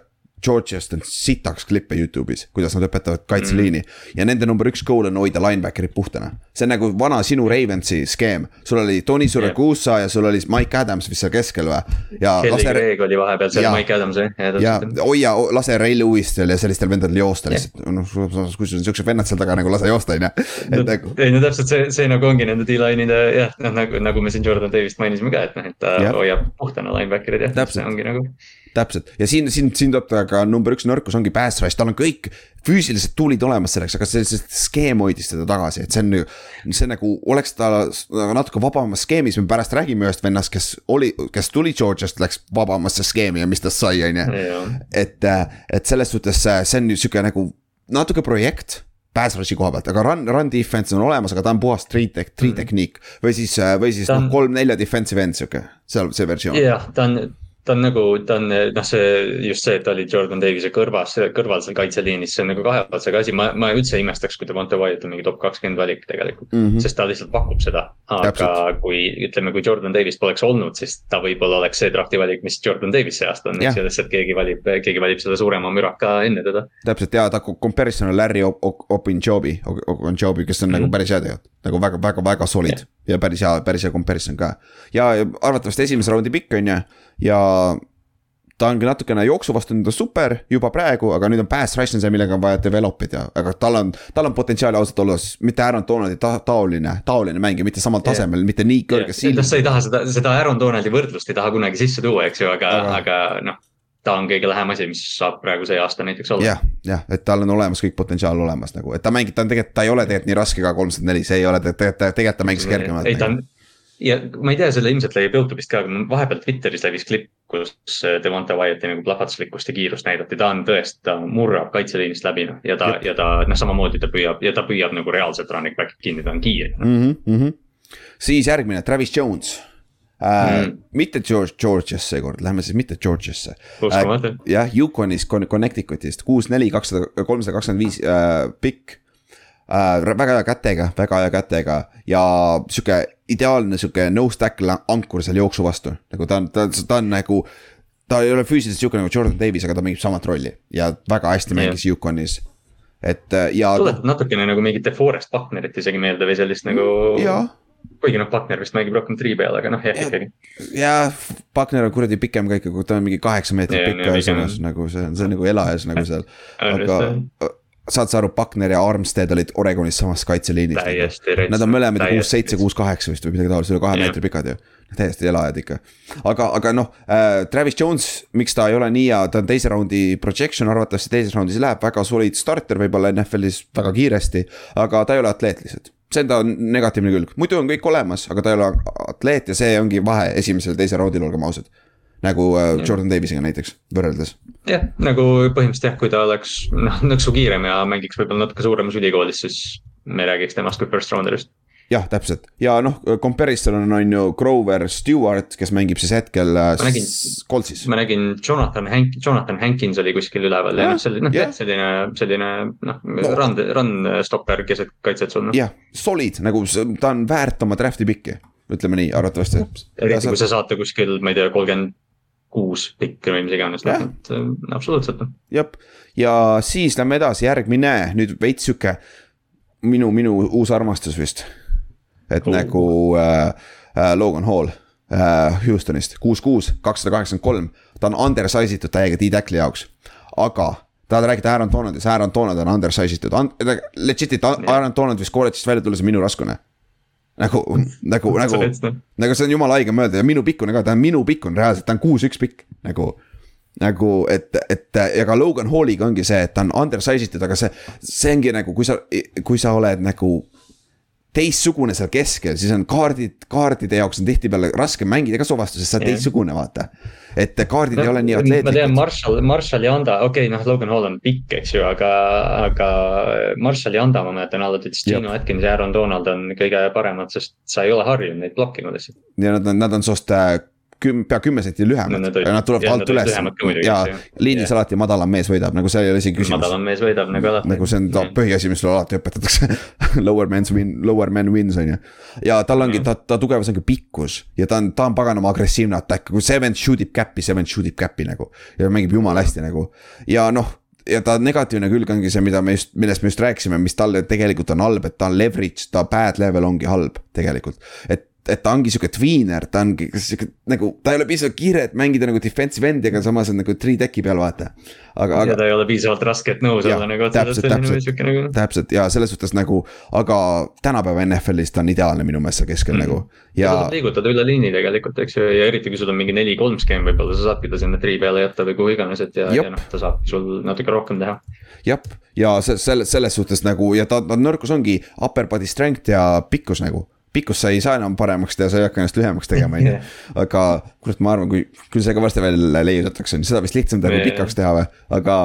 Georgiast on sitaks klippe Youtube'is, kuidas nad õpetavad kaitseliini mm.. ja nende number üks goal on hoida linebacker'id puhtana. see on nagu vana sinu Ravensi skeem, sul oli Tony Suragusa yeah. ja sul oli Mike Adams vist seal keskel või? ja Kelly lase... Craig oli vahepeal seal, Mike Adams jah. ja hoia, lase Ray Lewistel ja sellistel vendadel joosta lihtsalt yeah., noh kui sul on siuksed vennad seal taga nagu lase joosta on ju. Nagu... ei no täpselt see, see nagu ongi nende D-line'ide jah, noh nagu, nagu me siin Jordan Davis't mainisime ka, et noh, et ta yeah. hoiab puhtana linebacker'id jah, see ongi nagu täpselt ja siin, siin, siin tuleb ka number üks nõrkus ongi rush, tal on kõik füüsilised tool'id olemas selleks, aga see, see skeem hoidis teda tagasi, et see on. see nagu oleks ta natuke vabamas skeemis, me pärast räägime ühest vennast, kes oli, kes tuli Georgiast, läks vabamasse skeemi ja mis tast sai, on ju. et, et selles suhtes see on sihuke nagu natuke projekt pass rush'i koha pealt, aga run, run defense on olemas, aga ta on puhas three tech, three mm. tehniik. või siis, või siis noh, kolm-nelja defensive end sihuke, seal see versioon. jah, ta on, ta on nagu, ta on noh, see just see, et ta oli Jordan Davise kõrvas, kõrval seal kaitseliinis, see on nagu kahe otsaga asi, ma, ma üldse ei imestaks, kui Devonte Wyatt on mingi top kakskümmend valik tegelikult mm. -hmm. sest ta lihtsalt pakub seda, aga Täpselt. kui ütleme, kui Jordan Davis poleks olnud, siis ta võib-olla oleks see drafti valik, mis Jordan Davis see aasta on, eks ju, lihtsalt keegi valib, keegi valib selle suurema müraka enne teda. täpselt ja ta comparison on Larry Opinjobi, Opinjobi, kes on mm -hmm. nagu mhm. päris hea tegelikult, nagu väga, väga, väga solid yeah. ja päris hea, päris hea comparison ka. ja arvatavasti esimese raundi pikk on ju ja ta ongi natukene jooksu vastu nüüd on super juba praegu, aga nüüd on pass rush on see, millega on vaja develop ida, aga tal on, tal on potentsiaali ausalt olles, mitte Aaron Donaldi ta, taoline, taoline mängija, mitte samal tasemel yeah., mitte nii kõrge yeah.. noh, sa ei taha seda, seda Aaron Donaldi võrdlust ei taha kunagi sisse tuua, eks ju, aga, aga, aga noh ta on kõige lähem asi, mis saab praegu see aasta näiteks olla. jah, jah, et tal on olemas kõik potentsiaal olemas nagu, et ta mängib, ta on tegelikult, ta ei ole tegelikult nii raske ka kolmsada neli, see ei ole tegelikult, tegelikult ta mängis kergemalt. ei, ta on, ja ma ei tea, selle ilmselt levib Youtube'ist ka, aga vahepeal Twitteris levis klipp, kus äh, Devonta Wyatt'i nagu plahvatuslikkust ja kiirust näidati, ta on tõesti, ta murrab kaitseliinist läbi noh ja ta, ja ta noh, samamoodi ta püüab ja ta püüab nagu reaalselt running back'i kinni, ta on kiire no.. Mm -hmm. siis järgmine, Travis Jones äh, mm.. mitte George, Georgiasse seekord, lähme siis mitte Georgiasse. äh,. jah, Yukonis, Connecticutist kuus, neli, kakssada, kolmsada kakskümmend viis äh, pikk äh,. väga hea kätega, väga hea kätega ja sihuke ideaalne sihuke nose tackle ankur seal jooksu vastu, nagu ta on, ta, ta on nagu. ta ei ole füüsiliselt sihuke nagu Jordan Davis, aga ta mängib samat rolli ja väga hästi mängis Yukonis et äh, ja. tuletab natukene nagu mingit Forest Bucknerit isegi meelde või sellist nagu. kuigi noh, Buckner vist mängib rohkem tri peal, aga noh, jah ikkagi. jah, Buckner on kuradi pikem ka ikka, ta on mingi kaheksa meetrit pikk ühesõnaga, nagu see on, see on nagu elajas nagu seal. aga saad sa aru, Buckner ja Armstead olid Oregonis samas kaitseliinis. Nad on mõlemad kuus, seitse, kuus, kaheksa vist või midagi taolist, üle kahe meetri pikad ju. täiesti elajad ikka. aga, aga noh äh,, Travis Jones, miks ta ei ole nii hea, ta on teise raundi projection, arvatavasti teises raundis läheb väga solid starter võib-olla NFL-is väga kiiresti. aga ta ei ole atleet lihtsalt see on ta negatiivne külg, muidu on kõik olemas, aga ta ei ole atleet ja see ongi vahe esimesel ja teisel raundil, olgem ausad nagu äh, Jordan Davisiga näiteks võrreldes. jah, nagu põhimõtteliselt jah, kui ta oleks noh nõksu kiirem ja mängiks võib-olla natuke suuremas ülikoolis, siis me räägiks temast kui first rounder'ist jah, täpselt ja noh, comparison on, on ju Grover Stewart, kes mängib siis hetkel äh, nägin, Coltsis. ma nägin Jonathan Hank-, Jonathan Hankins oli kuskil üleval ja, ja noh, selline, noh selline, selline noh no. run, run stopper keset kaitset sul noh. jah, solid nagu ta on väärt oma draft'i pikki, ütleme nii, arvatavasti. eriti kui sa saate kuskil, ma ei tea, kolmkümmend kuus pikk või mis iganes, noh et äh, absoluutselt. jah, ja siis lähme edasi, järgmine nüüd veits sihuke minu, minu uus armastus vist. et oh. nagu äh, äh, Logan Hall äh, Houstonist, kuus, kuus, kakssada kaheksakümmend kolm, ta on undersize itud täiega D-tackli jaoks, aga tahad rääkida Aaron Donaldist, Aaron Donald on undersize itud, legit'it Aaron Donald vist kolledžist välja tulles on minu raskune nagu, nagu, nagu, nagu see on jumala haige mõelda ja minu pikkune ka, ta on minu pikkune reaalselt, ta on kuus-üks pikk nagu nagu, et, et ja ka Logan Halliga ongi see, et ta on undersize itud, aga see, see ongi nagu, kui sa, kui sa oled nagu teistsugune seal keskel, siis on kaardid, kaardide jaoks on tihtipeale raske mängida ka suvastus, sest sa oled teistsugune, vaata. Et kaardid no, ei ole nii atleetlikud. ma tean, Marshall, Marshall ja Anda, okei okay,, noh, Logan Hall on pikk, eks ju, aga, aga Marshall ja Anda, ma mäletan alati, et Gino Atkins ja Aaron Donald on kõige paremad, sest sa ei ole harjunud neid blokkima lihtsalt. ja nad on, nad on sinust küm-, pea kümme senti lühemad no, ja nad tulevad alt üles ja liinis yeah. alati madalam mees võidab, nagu see ei ole isegi küsimus. madalam mees võidab nagu alati. nagu see on mm. põhiasi, mis sulle alati õpetatakse Lower man's win, lower man wins on ju. ja tal ongi mm., ta, ta tugevus ongi pikkus ja ta on, ta on paganama agressiivne attack, kui Seven shoot ib cap'i, Seven shoot ib cap'i nagu. ja mängib jumala hästi nagu ja noh ja ta negatiivne külg ongi see, mida me just, millest me just rääkisime, mis talle tegelikult on halb, et ta on leverage, ta bad level ongi halb tegelikult. et et ta ongi sihuke tweener, ta ongi sihuke nagu, ta ei ole piisavalt kiire, et mängida nagu defensive end'i, aga samas on nagu three tech'i peal, vaata. aga, aga. ja ta ei ole piisavalt raske, et nõus olla nagu. täpselt, täpselt, nagu... täpselt ja selles suhtes nagu, aga tänapäeva NFL-is ta on ideaalne minu meelest seal keskel mm -hmm. nagu. ja. sa saad liigutada üle liini tegelikult, eks ju, ja eriti kui sul on mingi neli-kolm skeem võib-olla, sa saadki ta sinna three peale jätta või kuhu iganes, et ja, ja noh, ta saab sul natuke rohkem teha. jah, ja selles, selles suhtes nagu ja ta, ta nõrkus ongi upper body strength ja pikkus nagu pikkust sa ei saa enam paremaks teha, sa ei hakka ennast lühemaks tegema, on ju. aga kurat, ma arvan, kui, küll see ka varsti välja leiutatakse, on seda vist lihtsam teha kui pikaks teha või, aga,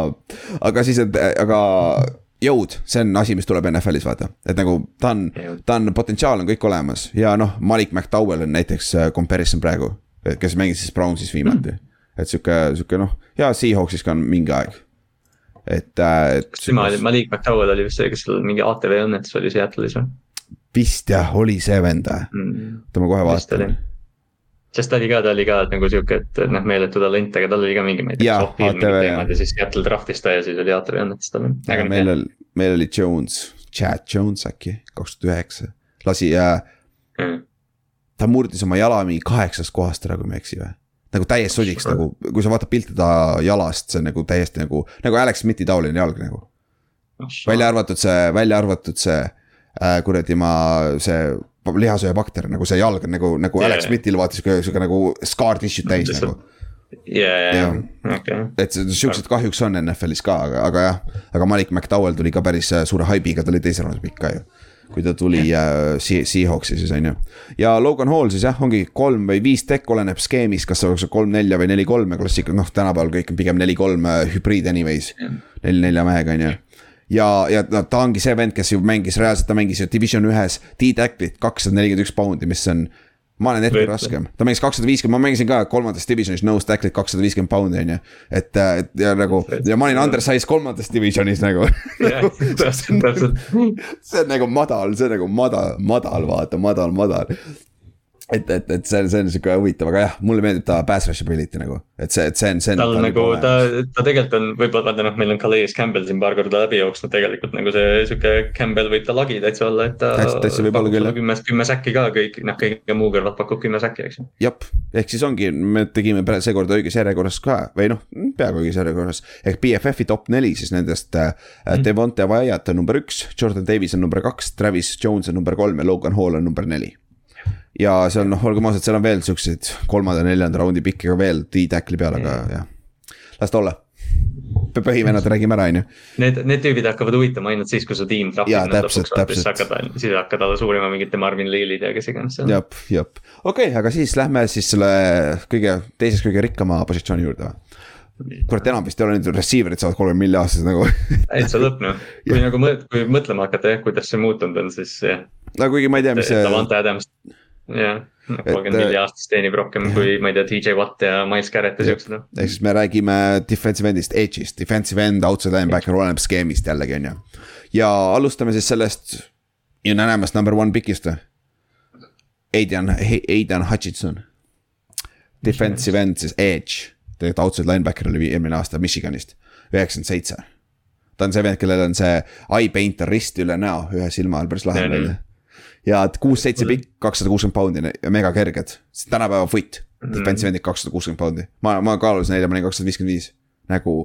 aga siis, et, aga jõud, see on asi, mis tuleb NFL-is vaata, et nagu ta on, ta on, potentsiaal on kõik olemas. Ja noh, Malik McDowell on näiteks äh, comparison praegu, kes mängis siis Brownsis viimati. Mm. et sihuke, sihuke noh, ja Seahawksis ka on mingi aeg. Et, äh, kas tema Malik McDowell oli vist see, kes seal mingi ATV õnnetus oli Seattle'is või? Vist jah, oli see vend või mm.? oota, ma kohe vaatan. sest ta oli ka, ta oli ka nagu sihuke, et noh, meeletu talent, aga tal oli ka mingi, ma ei tea, ATV ja siis Seattle draft'is ta ja siis oli ATV õnnetus tal. meil oli, meil oli Jones, Chad Jones äkki, kaks tuhat üheksa, lasi äh, mm., ta murdis oma jala mingi kaheksast kohast ära, kui ma ei eksi või nagu täiesti sodiks nagu, kui sa vaatad pilti ta jalast, see on nagu täiesti nagu, nagu Alex Smithi taoline jalg nagu. välja arvatud see, välja arvatud see äh, kuradi ma see lihasööbakter nagu see jalg nagu, nagu yeah. Alex Smithil vaata sihuke, sihuke nagu scar tissue'd täis Just nagu. ja, ja, ja, okei. et siuksed kahjuks on NFL-is ka, aga, aga jah, aga Malik McDowell tuli ka päris äh, suure haibiga, ta oli teise raundis pikk ka ju kui ta tuli äh, Seahawksi siis on ju. ja Logan Hall siis jah, ongi kolm või viis tekk, oleneb skeemist, kas see oleks kolm-nelja või neli-kolme klassika, noh, tänapäeval kõik on pigem neli-kolm äh, hübriid anyways. neli-nelja mehega on ju ja, ja no, ta ongi see vend, kes ju mängis reaalselt, ta mängis ju division ühes D-tacklit kakssada nelikümmend üks poundi, mis on. ma olen hetkel raskem, ta mängis kakssada viiskümmend, ma mängisin ka kolmandas divisionis nose tacklit kakssada viiskümmend poundi on ju. et, et ja nagu ja ma olin undersize kolmandas divisionis nagu. See on nagu madal, see on nagu madal, madal vaata, madal, madal et, et, et see, see on sihuke huvitav, aga jah, mulle meeldib ta pass rush ability nagu, et see, et see on, see on. tal nagu ta, ta tegelikult on, võib-olla vaata noh, meil on Calais Campbell siin paar korda läbi jooksnud, tegelikult nagu see sihuke Campbell võib ta lagi täitsa olla, et ta. täitsa, täitsa võib olla küll jah. kümme, kümme säkki ka kõik, noh kõige muu kõrvalt pakub kümme säkki, eks ju. jep, ehk siis ongi, me tegime seekord õiges järjekorras ka või noh, peaaegu õiges järjekorras. ehk BFF-i top neli siis nendest äh, mm. Devonte Wyatt on number üks, Jordan Davis on number kaks, Travis Jones on number kolm ja Logan Hall on number neli ja seal noh, olgem ausad, seal on veel siukseid kolmanda-neljanda raundi pikki ka veel D-tackli peal, aga mm. jah, las ta olla. põhivennad räägime ära, on ju. Need, need tüübid hakkavad huvitama ainult siis, kui su tiim trahvib nad lõpuks, siis hakkad, siis hakkad alla suurima mingite Marvin Lee'id ja kes iganes seal. jep, jep, okei okay,, aga siis lähme siis selle kõige, teisest kõige rikkama positsiooni juurde või? kurat, enam vist ei ole nüüd receiver'id saavad kolme milli aastas nagu täitsa lõpp noh, kui nagu mõt-, kui mõtlema hakata jah, kuidas see muutunud on, siis jah. no kuigi ma ei tea, mis see. Davante Adams jah, kolmkümmend neli aastast teenib rohkem jah. kui, ma ei tea, DJ Watt ja Miles Garrett ja siuksed. ehk siis me räägime defensive end'ist, edge'ist, defensive end, outside linebacker, oleneb skeemist jällegi, on ju. ja alustame siis sellest unanimous number one pick'ist või? Aidan, Aidan Hutchinson. Defensive end siis edge, tegelikult outside linebacker oli eelmine aasta Michiganist, üheksakümmend seitse. ta on see vend, kellel on see eye paint on risti üle näo, ühe silma all, päris lahe välja ja kuus-seitse pikk, kakssada kuuskümmend poundi ja mega kerged, tänapäeva foot mm., defensive end'id kakssada kuuskümmend poundi, ma, ma kaalusin neile, ma olin kakssada viiskümmend viis, nagu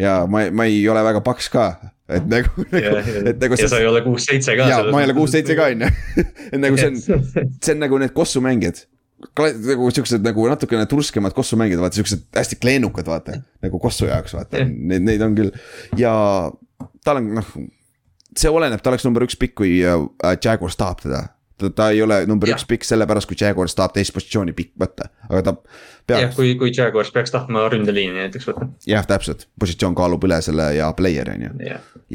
ja ma, ma ei ole väga paks ka, et nagu, nagu, et nagu. ja sa ei ole kuus-seitse ka. ja ma ei ole kuus-seitse ka on ju, et nagu see on, see on nagu need kossumängijad. Nagu siuksed nagu natukene turskemad kossumängijad, vaata siuksed hästi kleenukad, vaata. nagu kossu jaoks, vaata, neid, neid on küll. Ja tal on noh. See oleneb, ta oleks number üks pikk, kui äh, Jaguars tahab teda ta, ta ei ole number ja. üks pikk sellepärast, kui Jaguars tahab teist positsiooni pikk võtta, aga ta peaks. jah, kui, kui Jaguars peaks tahtma ründeliini näiteks võtta. jah, täpselt, positsioon kaalub üle selle ja player on ju.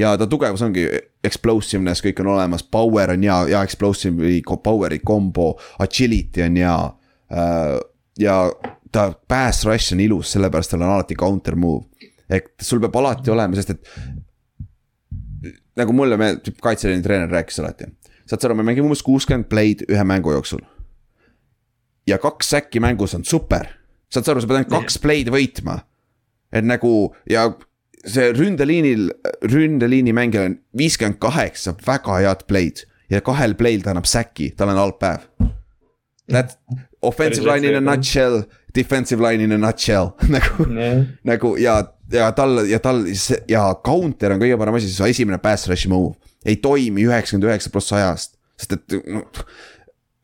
ja ta tugevus ongi explosiveness, kõik on olemas, power on hea, hea explosive'i, power'i kombo, agility on hea äh,. ja ta pass rush on ilus, sellepärast tal on alati counter move. ehk sul peab alati olema, sest et nagu mulle meeldib, kaitseline treener rääkis alati saad sa aru, me mängime umbes kuuskümmend play'd ühe mängu jooksul. ja kaks säkki mängus on super, saad sa aru, sa pead ainult kaks play'd võitma. et nagu ja see ründeliinil, ründeliini mängijal on viiskümmend kaheksa väga head play'd ja kahel play'l ta annab säki, tal on halb päev. That offensive line in a nutshell, defensive line in a nutshell. Nagu yeah., nagu ja, ja tal ja tal ja counter on kõige parem asi, see esimene pass rush'i move. Ei toimi üheksakümmend üheksa pluss ajast, sest et no,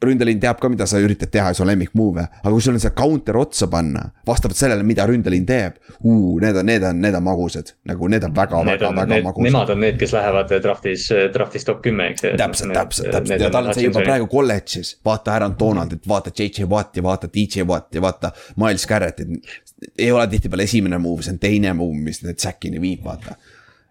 ründeliin teab ka, mida sa üritad teha, su lemmik move'e, aga kui sul on see counter otsa panna, vastavalt sellele, mida ründeliin teeb uh,. Need on, need on, need on magusad, nagu need on väga, väga, väga magusad. Nemad on need, kes lähevad draft'is, draft'is top kümme, eks. täpselt, täpselt, täpselt ja tal on see juba praegu kolledžis, vaata Aaron Donaldit, vaata JJ Watti, vaata DJ Watti, vaata Miles Garrettit. ei ole tihtipeale esimene move, see on teine move, mis need säkini viib, vaata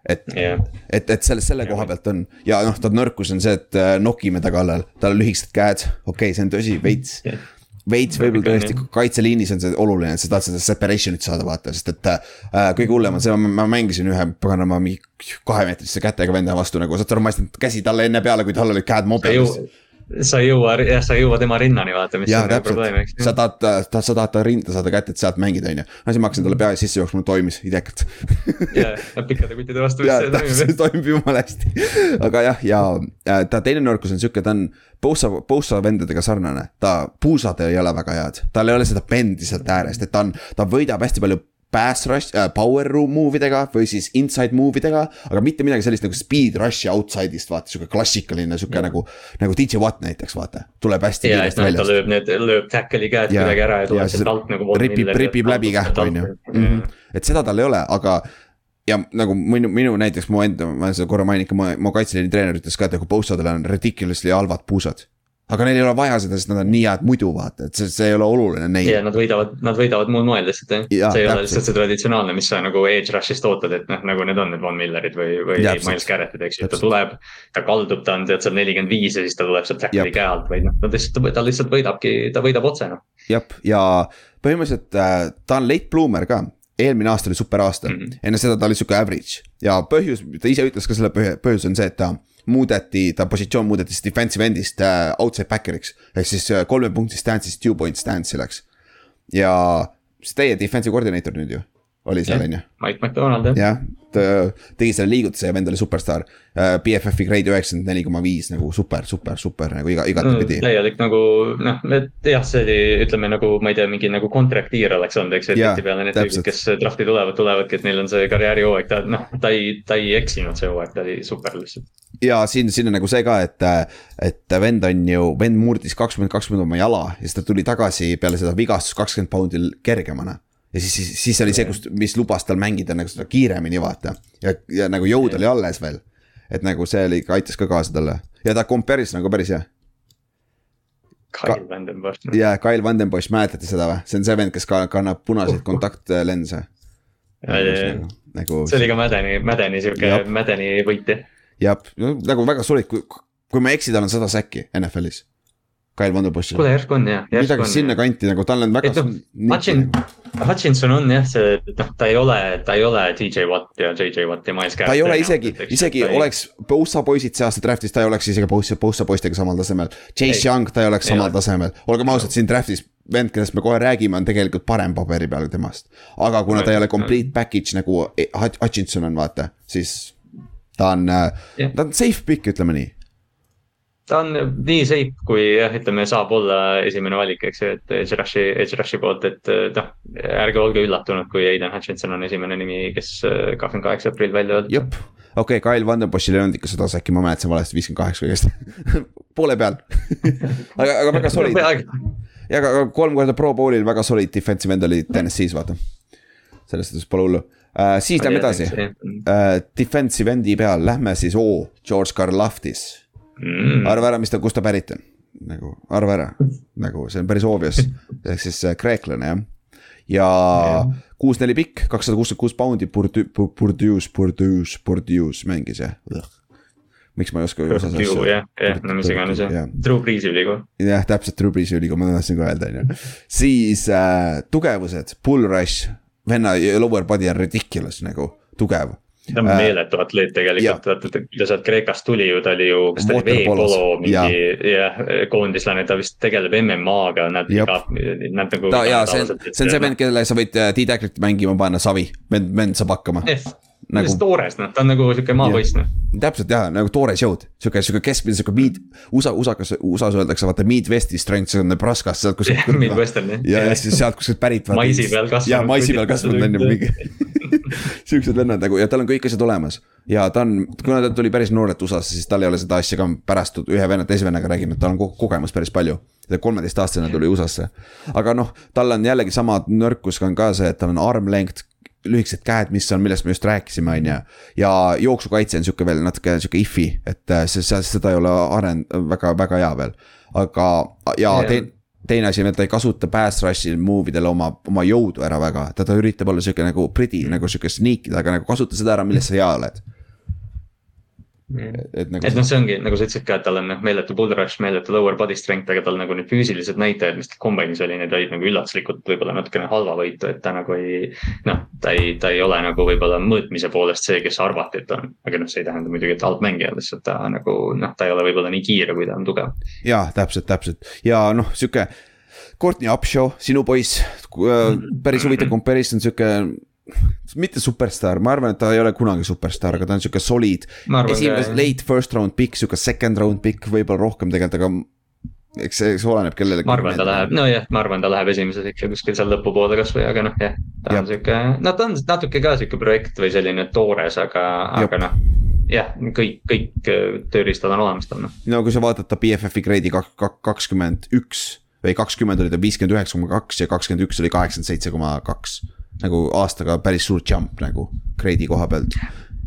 et yeah., et, et selle, selle koha pealt on ja noh, ta nõrkus on see, et äh, nokime ta kallal, tal on lühikesed käed, okei okay,, see on tõsi, veits yeah veits võib-olla tõesti kaitseliinis on see oluline, et sa tahad seda separation'it saada, vaata, sest et äh,. kõige hullem on see, ma mängisin ühe paganama mingi kahemeetrise kätega venda vastu nagu, saad aru, ma ei saanud käsi talle enne peale, kui tal olid käed mobilis sa ei jõua, jah, sa ei jõua tema rinnani vaata, mis ja, on nagu probleem, eks. sa tahad, tahad, sa tahad ta rinda saada kätte, et sealt mängida, on ju. no siis ma hakkasin talle pea sisse jooksma, toimis idekalt. ja, pikkade kuttide vastu vist see toimib. toimib jumala hästi. aga jah, ja äh, ta teine nõrkus on sihuke, ta on Bosa, Bosa vendadega sarnane. ta, puusad ei ole väga head, tal ei ole seda bendi sealt äärest, et ta on, ta võidab hästi palju pass rush äh,, power room move idega või siis inside move idega. aga mitte midagi sellist nagu speed rush'i outside'ist, vaata sihuke klassikaline sihuke nagu, nagu DJ Watt näiteks vaata. tuleb hästi kiiresti välja. ta lööb need, lööb tackle'i käed ja, kuidagi ära ja tuleb sealt alt nagu. ripib, ripib läbi kähku on ju. Mhm. et seda tal ei ole, aga ja nagu minu, minu näiteks mu enda, ma seda korra mainin ka, mu kaitseliini treener ütles ka, et nagu Bosadel on ridiculously halvad puusad aga neil ei ole vaja seda, sest nad on nii head muidu vaata, et see, see ei ole oluline neile. ja nad võidavad, nad võidavad muul moel lihtsalt jah, see ei täpselt. ole lihtsalt see traditsionaalne, mis sa nagu edge rush'ist ootad, et noh, nagu need on need Von Millerid või, või Miles Garrettid, eks ju, ta tuleb. ta kaldub, ta on tead seal nelikümmend viis ja siis ta tuleb sealt tackle'i käe alt, vaid noh, ta lihtsalt, ta lihtsalt võidabki, ta võidab otse noh. jah, ja põhimõtteliselt äh, ta on late bloomer ka eelmine aasta oli super aasta mm, -hmm. enne seda ta oli sihuke average ja põhjus, ta ise ütles ka selle põhjus on see, et ta muudeti, ta positsioon muudeti siis defensive end'ist äh, outside backer'iks. ehk siis äh, kolme punkti stance'ist two point stance'i läks. ja see teie defensive koordineeter nüüd ju, oli seal on ju? Mike McDonald jah. jah, ta tegi selle liigutuse ja vend oli superstaar uh,. BFF-i grade üheksakümmend neli koma viis nagu super, super, super nagu iga, igatepidi mm,. täielik nagu noh, jah, see oli, ütleme nagu ma ei tea, mingi nagu contract year oleks olnud, eks ju, et tihtipeale need tüübid, kes draft'i tulevad, tulevadki, et neil on see karjäärihooaeg, ta noh, ta ei, ta ei eksinud see hooaeg, ta oli super lihtsalt. ja siin, siin on nagu see ka, et, et vend on ju, vend murdis kakskümmend, kakskümmend oma jala ja siis ta tuli tagasi peale seda vigastust kakskümmend poundi kergemana ja siis, siis, siis oli see, kus, mis lubas tal mängida nagu seda kiiremini, vaata. ja, ja nagu jõud oli alles veel. et nagu see oli, aitas ka kaasa talle ja ta compare'is nagu päris hea. Kyle Vandenbosch. jaa, Kyle Vandenbosch, mäletate seda või? see on see vend, kes ka kannab punaseid kontaktlense. Nagu, nagu... see oli ka Mädeni, Mädeni sihuke, Mädeni võit jah. jah, nagu väga solid, kui, kui ma ei eksi, tal on sada säkki NFL-is Kyle Vanderbushil. kuule, järsku on jah. midagi sinnakanti nagu tal on väga. noh, Hutchin, Hutchinson on jah, see, noh, ta ei ole, ta ei ole DJ Watt ja JJ Watt ja Miles Garrett. ta ei ole isegi, isegi ei... oleks Bosa poisid see aasta draft'is, ta ei oleks isegi Bosa, Bosa poistega samal tasemel. Chase Young, ta ei oleks ei samal ole. tasemel, olgem ausad, siin draft'is vend, kellest me kohe räägime, on tegelikult parem paberi peal temast. aga kuna ta ei ole complete package nagu Hutchinson on, vaata, siis ta on yeah., ta on safe pick, ütleme nii ta on nii safe, kui jah, ütleme, saab olla esimene valik, eks ju, et Edge Rushi, Edge Rushi poolt, et noh. ärge olge üllatunud, kui Aiden Hutchinson on esimene nimi, kes äh, kakskümmend kaheksa aprill välja öeldi. jep, okei okay,, Kyle Vandenboschil ei olnud ikka seda, äkki ma mäletasin valesti, viiskümmend kaheksa kõigest poole peal aga, aga väga solid. ja aga kolm korda Pro Bowl'il väga solid defensive end oli TNS-is, vaata. selles suhtes pole hullu uh,, siis lähme edasi uh,. Defensive endi peal, lähme siis, oo, George Karlaftis mm.. arva ära, mis ta, kust ta pärit on, nagu arva ära, nagu see on päris obvious, ehk siis äh, kreeklane jah. ja kuus, neli pikk, kakssada kuuskümmend kuus poundi, Bourdieu's, Bourdieu's, Bourdieu's mängis jah. Miks ma ei oska jah, jah, no mis iganes jah, Drew Breesi ülikool. jah, täpselt, Drew Breesi ülikool, ma tahtsin ka öelda, on ju. siis äh, tugevused, Bull Rush, venna lower body on ridiculous nagu, tugev ta on äh, meeletu atleet tegelikult, vaata, kui ta sealt Kreekast tuli ju, ta oli ju, kas ta oli veepolo mingi jah, koondislane, ta vist tegeleb MM-aga, näeb iga, näeb nagu. ta ja see on, see on see vend, kellele sa võid äh, T-Tacklit mängima panna, savi, vend, vend saab hakkama. Yes nagu.... toores noh, ta on nagu sihuke maapoiss noh. täpselt jah, nagu toores jõud, sihuke, sihuke keskmine, sihuke meat, USA, USA-kas, USA-s öeldakse vaata Midwesti strength, see on Nebraskast, sealt kuskilt. Midwestern jah. ja, ja siis sealt kuskilt pärit. maisi peal kasvanud. jah, maisi peal kasvanud on ju mingi siuksed vennad nagu ja tal on kõik asjad olemas. ja ta on, kuna ta tuli päris noorelt USA-sse, siis tal ei ole seda asja ka pärast ühe venna, teise vennaga et tal on kogemus päris palju. ta kolmeteistaastasena tuli USA-sse. aga noh, tal on jällegi sama nõrkus on ka see, et tal on arm length lühikesed käed, mis on, millest me just rääkisime, on ju. ja jooksukaitse on sihuke veel natuke sihuke if'i, et äh, see, see, seda ei ole arend-, väga, väga hea veel. aga, ja teine teine asi on, et ta ei kasuta pass rush'il move idel oma, oma jõudu ära väga, ta, ta üritab olla sihuke nagu pretty nagu sihuke sneak ida, aga nagu kasuta seda ära, milles sa hea oled et nagu. et noh, see ongi nagu sa ütlesid ka, et tal on noh meeletu bull rush, meeletu lower body strength, aga tal nagu need füüsilised näitajad, mis kombinis oli, need olid nagu üllatuslikult võib-olla natukene halvavõitu, et ta nagu ei. noh, ta ei, ta ei ole nagu võib-olla mõõtmise poolest see, kes arvati, et on, aga noh, see ei tähenda muidugi, et halb mängija, lihtsalt ta nagu noh, ta ei ole võib-olla nii kiire, kui ta on tugev. ja täpselt, täpselt ja noh, sihuke. Courtney Upshaw, sinu poiss, päris huvitav comparison, sihuke mitte superstaar, ma arvan, et ta ei ole kunagi superstaar, aga ta on sihuke solid. esimene late first round pick, sihuke second round pick, võib-olla rohkem tegelikult, aga eks see, see oleneb kellelegi. ma arvan, ta läheb, nojah, ma arvan, ta läheb esimeses ikka kuskil seal lõpupoole kasvõi, aga noh, jah. ta ja. on sihuke, no ta on natuke ka sihuke projekt või selline toores, aga, aga noh jah, kõik, kõik äh, tööriistad on olemas tal noh. no kui sa vaatad ta BFF-i grade'i kakskümmend üks või kakskümmend oli ta viiskümmend üheksa koma kaks ja kakskümmend üks oli kaheksakümmend seitse koma kaks nagu aastaga päris suur jump nagu grade'i koha pealt.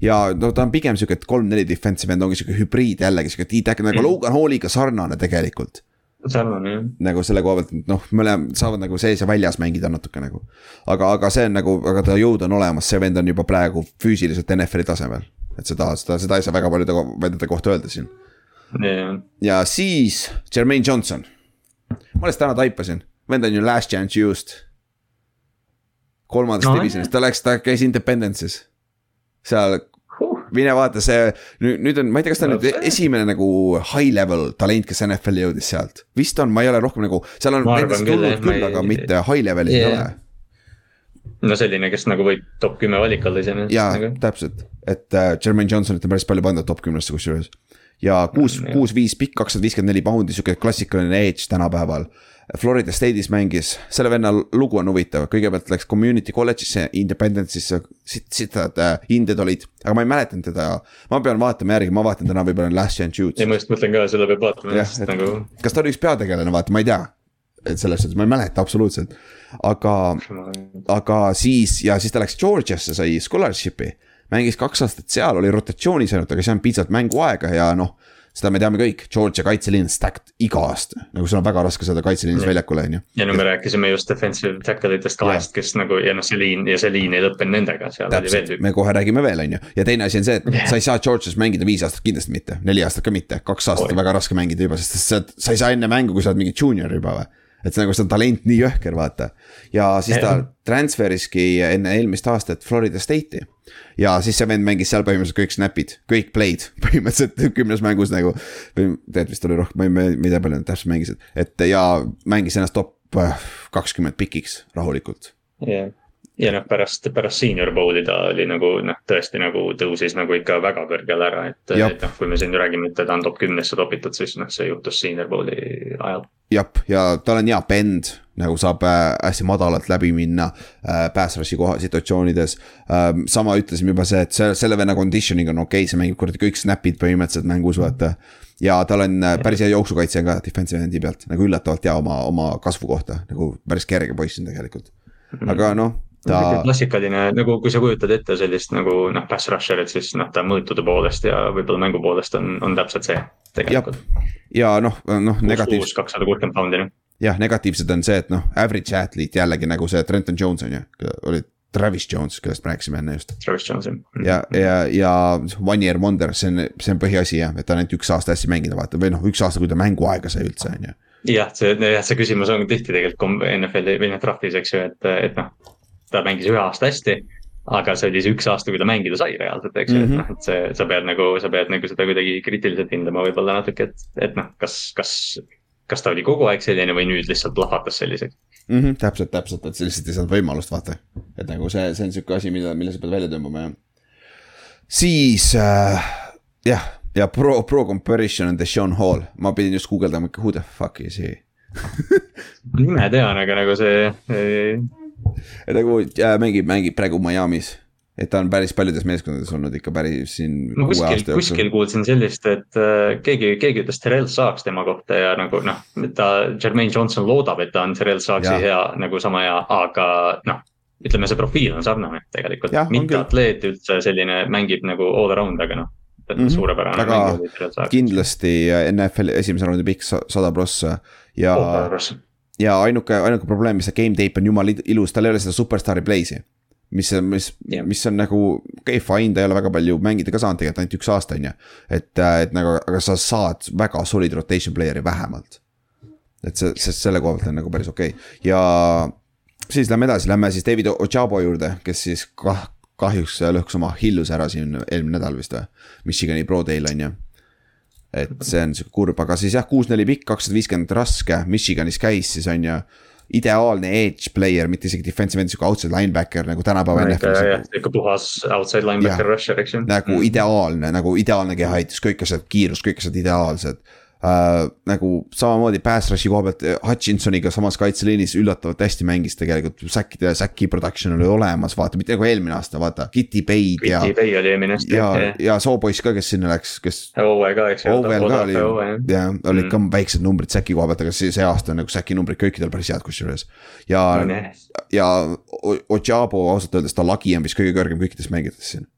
ja no ta on pigem sihuke, et kolm-neli defensive end ongi sihuke hübriid jällegi sihuke D-tag nagu Logan Halliga sarnane tegelikult sarnane jah. nagu selle koha pealt, noh, mõlemad saavad nagu sees ja väljas mängida natuke nagu. aga, aga see on nagu, aga ta jõud on olemas, see vend on juba praegu füüsiliselt NFL-i tasemel. et seda, seda, seda ei saa väga paljude vendade kohta öelda siin yeah.. ja siis Jermaine Johnson. ma alles täna taipasin, vend on ju last chance used kolmandas no, divisionis, ta läks, ta käis Independence'is. seal huh., mine vaata, see nüüd, nüüd on, ma ei tea, kas ta on nüüd esimene nagu high level talent, kes NFL-i jõudis sealt. vist on, ma ei ole rohkem nagu, seal on nendest tulnud küll, aga ei... mitte high level'is yeah. ei ole no selline, kes nagu võib top kümme valik olla iseenesest. jaa nagu., täpselt, et äh, Jermaine Johnsonit on päris palju pandud top kümnesse kusjuures. Ja kuus, kuus, viis pikk, kakssada viiskümmend neli poundi, sihuke klassikaline edge tänapäeval Florida State'is mängis, selle venna lugu on huvitav, kõigepealt läks community college'isse, independence'isse, siit, siit äh, hinded olid, aga ma ei mäletanud teda. ma pean vaatama järgi, ma vaatan täna võib-olla Last Chance Shoots. ei, ma just mõtlen ka, seda peab vaatama, sest nagu. kas ta oli üks peategelane, vaata, ma ei tea. et selles suhtes, ma ei mäleta absoluutselt, aga, aga siis ja siis ta läks Georgiasse, sai scholarship'i mängis kaks aastat seal, oli rotatsioonis ainult, aga see on piisavalt mänguaega ja noh seda me teame kõik, Georgia kaitseliin stacked iga aasta, nagu sul on väga raske saada kaitseliinis väljakule, on ju. ja no me rääkisime just defensive tackle itest kahest, kes nagu ja noh, see liin ja see liin ei lõppenud nendega, seal Täpselt, oli veel tüüp. me kohe räägime veel, on ju, ja teine asi on see, et yeah. sa ei saa Georgias mängida viis aastat kindlasti mitte, neli aastat ka mitte, kaks aastat Oi. on väga raske mängida juba, sest sa, sa ei saa enne mängu, kui sa oled mingi juunior juba või et see nagu see on talent nii jõhker, vaata. ja siis ta transferiski enne eelmist aastat Florida State'i. Ja siis see vend mängis seal põhimõtteliselt kõik snap'id, kõik play'd põhimõtteliselt kümnes mängus nagu. või tead vist oli rohkem, ma ei, tea palju nad täpselt mängisid, et ja mängis ennast top äh, kakskümmend pikiks rahulikult yeah ja noh, pärast, pärast senior bowl'i ta oli nagu noh, tõesti nagu tõusis nagu ikka väga kõrgele ära, et, et noh, kui me siin räägime, et teda on top kümnesse topitud, siis noh, see juhtus senior bowl'i ajal. Jah, ja tal on hea bend, nagu saab äh, hästi madalalt läbi minna äh, pass rush'i koha situatsioonides äh,. sama ütlesime juba see, et selle, selle venna conditioning on okei okay,, see mängib kuradi kõik snap'id põhimõtteliselt mängus vaata ja tal on äh, päris hea jooksukaitse ka defensive end'i pealt nagu üllatavalt hea oma, oma kasvu kohta, nagu päris kerge poiss on tegelikult. aga noh ta. klassikaline, nagu kui sa kujutad ette sellist nagu noh, pass rusher'it, siis noh, ta mõõtude poolest ja võib-olla mängu poolest on, on täpselt see tegelikult. ja noh, noh negatiivsed. kakssada kuuskümmend poundi noh. jah, negatiivsed on see, et noh, average athlete jällegi nagu see Trenton Jones on ju, oli Travis Jones, kellest me rääkisime enne just. Travis Jones jah. ja, ja, ja one year wonder, see on, see on põhiasi jah, et ta on ainult üks aasta hästi mängida vaata või noh, üks aasta, kui ta mänguaega sai üldse on ju jah, see, jah, see küsimus on tihti tegelikult NFL-i või noh, draft'is, eks ju, et, et noh, ta mängis ühe aasta hästi aga see oli see üks aasta, kui ta mängida sai reaalselt, eks ju mm -hmm., et mhm. noh, et see, sa pead nagu, sa pead nagu seda kuidagi kriitiliselt hindama võib-olla natuke, et, et noh, kas, kas. kas ta oli kogu aeg selline või nüüd lihtsalt plahvatas selliseks mm? -hmm, täpselt, täpselt, et lihtsalt ei saanud võimalust, vaata. et nagu see, see on sihuke asi, mida, mille sa pead välja tõmbama ja. siis äh, jah, ja pro, pro comparison on Deshaun Hall, ma pidin just guugeldama who the fuck is he nime tean, aga nagu see nagu äh, mängib, mängib praegu Miami's et ta on päris paljudes meeskondades olnud ikka päris siin. ma kuskil, kuskil kuulsin sellist, et äh, keegi, keegi ütles Terrel Saaks tema kohta ja nagu noh, ta, Jermaine Johnson loodab, et ta on Terrel Saaksi hea nagu sama hea, aga noh. ütleme, see profiil on sarnane tegelikult, mitte atleet üldse selline mängib nagu all around, aga noh mm -hmm. suurepärane. aga kindlasti NFL esimese raundi pikk sada prossa ja oh, ja ainuke, ainuke probleem, mis see game tape on jumala ilus, tal ei ole seda superstaari play'si. mis, mis yeah., mis on nagu, okei okay, fine, ta ei ole väga palju mängida ka saanud tegelikult ainult üks aasta, on ju. et, et nagu, aga sa saad väga solid rotation player'i vähemalt. et see, see selle koha pealt on nagu päris okei okay. ja siis lähme edasi, lähme siis David Ojabo juurde, kes siis kah, kahjuks lõhkus oma hilluse ära siin eelmine nädal vist või. Michigani Pro Day'l on ju et see on sihuke kurb, aga siis jah, kuus-neli pikk, kakssada viiskümmend raske, Michiganis käis siis on ju ideaalne edge player, mitte isegi defensive end, sihuke outside linebacker nagu tänapäeva NFL-is. ikka puhas outside linebacker rusher, eks ju. nagu mm. ideaalne, nagu ideaalne kehaehitus, kõik asjad, kiirus, kõik asjad ideaalsed äh, nagu samamoodi pass rush'i koha pealt Hutchinsoniga samas kaitseliinis üllatavalt hästi mängis tegelikult, säkkide, säki production oli olemas, vaata, mitte nagu eelmine aasta, vaata, Kitty Paid ja. Kitty Pay oli eelmine aasta. ja, ja soopoiss ka, kes sinna läks, kes. Owe ka, eks. Owel ka oli, jah, olid mm. ka väiksed numbrid säki koha pealt, aga see, see aasta on nagu säki numbrid kõikidel päris head kusjuures. ja no,, ja Ojabo ausalt öeldes ta lagi on vist kõige kõrgem kõikidest mängijatest siin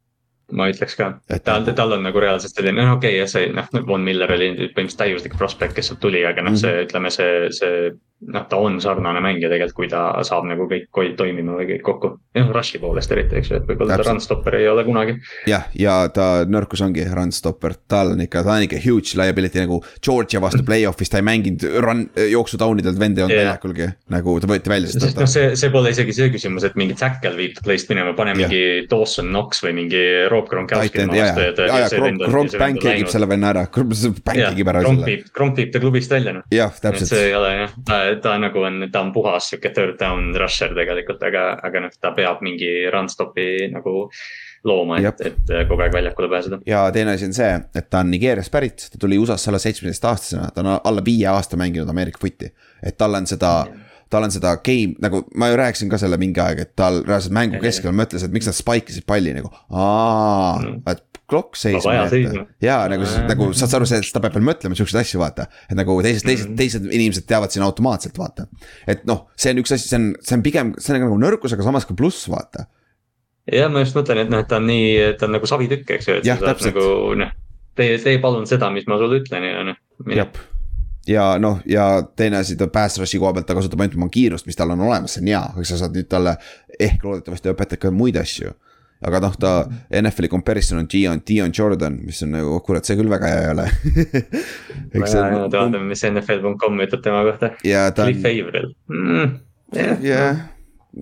ma ütleks ka, et tal, tal on nagu reaalselt selline, noh okei okay,, see noh, Von Miller oli põhimõtteliselt täiuslik prospekt, kes sealt tuli, aga noh see, ütleme see, see noh, ta on sarnane mängija tegelikult, kui ta saab nagu kõik toimima või kõik kokku. jah, rush'i poolest eriti, eks ju, et võib-olla ta runstopper ei ole kunagi. jah, ja ta nõrkus ongi runstopper, tal on ikka, ta on ikka huge liability nagu Georgia vastu play-off'is, ta ei mänginud run, jooksu down idelt, vend ei olnud väljakulgi. nagu ta võeti välja. sest noh, see, see pole isegi see küsimus, et mingi tackle viib play'st minema, pane yeah. mingi Dawson Knox või mingi Rob Gronkowski. ja, ja, ja, ja Gronk pancake ib selle venna ära, pancake ib ära selle. Gronk viib ta klubist välja noh. jah, täpselt. see ei ole jah ta nagu on, ta on puhas sihuke third down rusher tegelikult, aga, aga noh, ta peab mingi run stop'i nagu looma, et, et kogu aeg väljakule pääseda. ja teine asi on see, et ta on Nigeeriast pärit, ta tuli USA-sse alla seitsmeteist aastasena, ta on alla viie aasta mänginud Ameerika footi. et tal on seda mm tal on seda game nagu, ma ju rääkisin ka selle mingi aeg, et tal reaalselt mängu keskel mõtles, et miks nad spike isid palli nagu, aa mm., et klokk seisma jätta. ja nagu, nagu saad sa aru, see, ta peab veel mõtlema siukseid asju, vaata. et nagu teised, teised, mm. teised inimesed teavad siin automaatselt, vaata. et noh, see on üks asi, see on, see on pigem, see on nagu nõrkus, aga samas ka pluss, vaata. jah, ma just mõtlen, et noh, et ta on nii, ta on nagu savitükk, eks ju, et ja, sa saad nagu noh, tee, tee palun seda, mis ma sulle ütlen ja noh. jah ja noh, ja teine asi, ta pass rush'i koha pealt ta kasutab ainult oma kiirust, mis tal on olemas, see on hea, aga sa saad nüüd talle ehk loodetavasti õpetada ka muid asju aga noh, ta NFL-i comparison on Dion, Dion Jordan, mis on nagu, oh kurat, see küll väga hea ei ole on. vaatame, mis NFL.com ütleb tema kohta. Cliff Avril mm,. jah,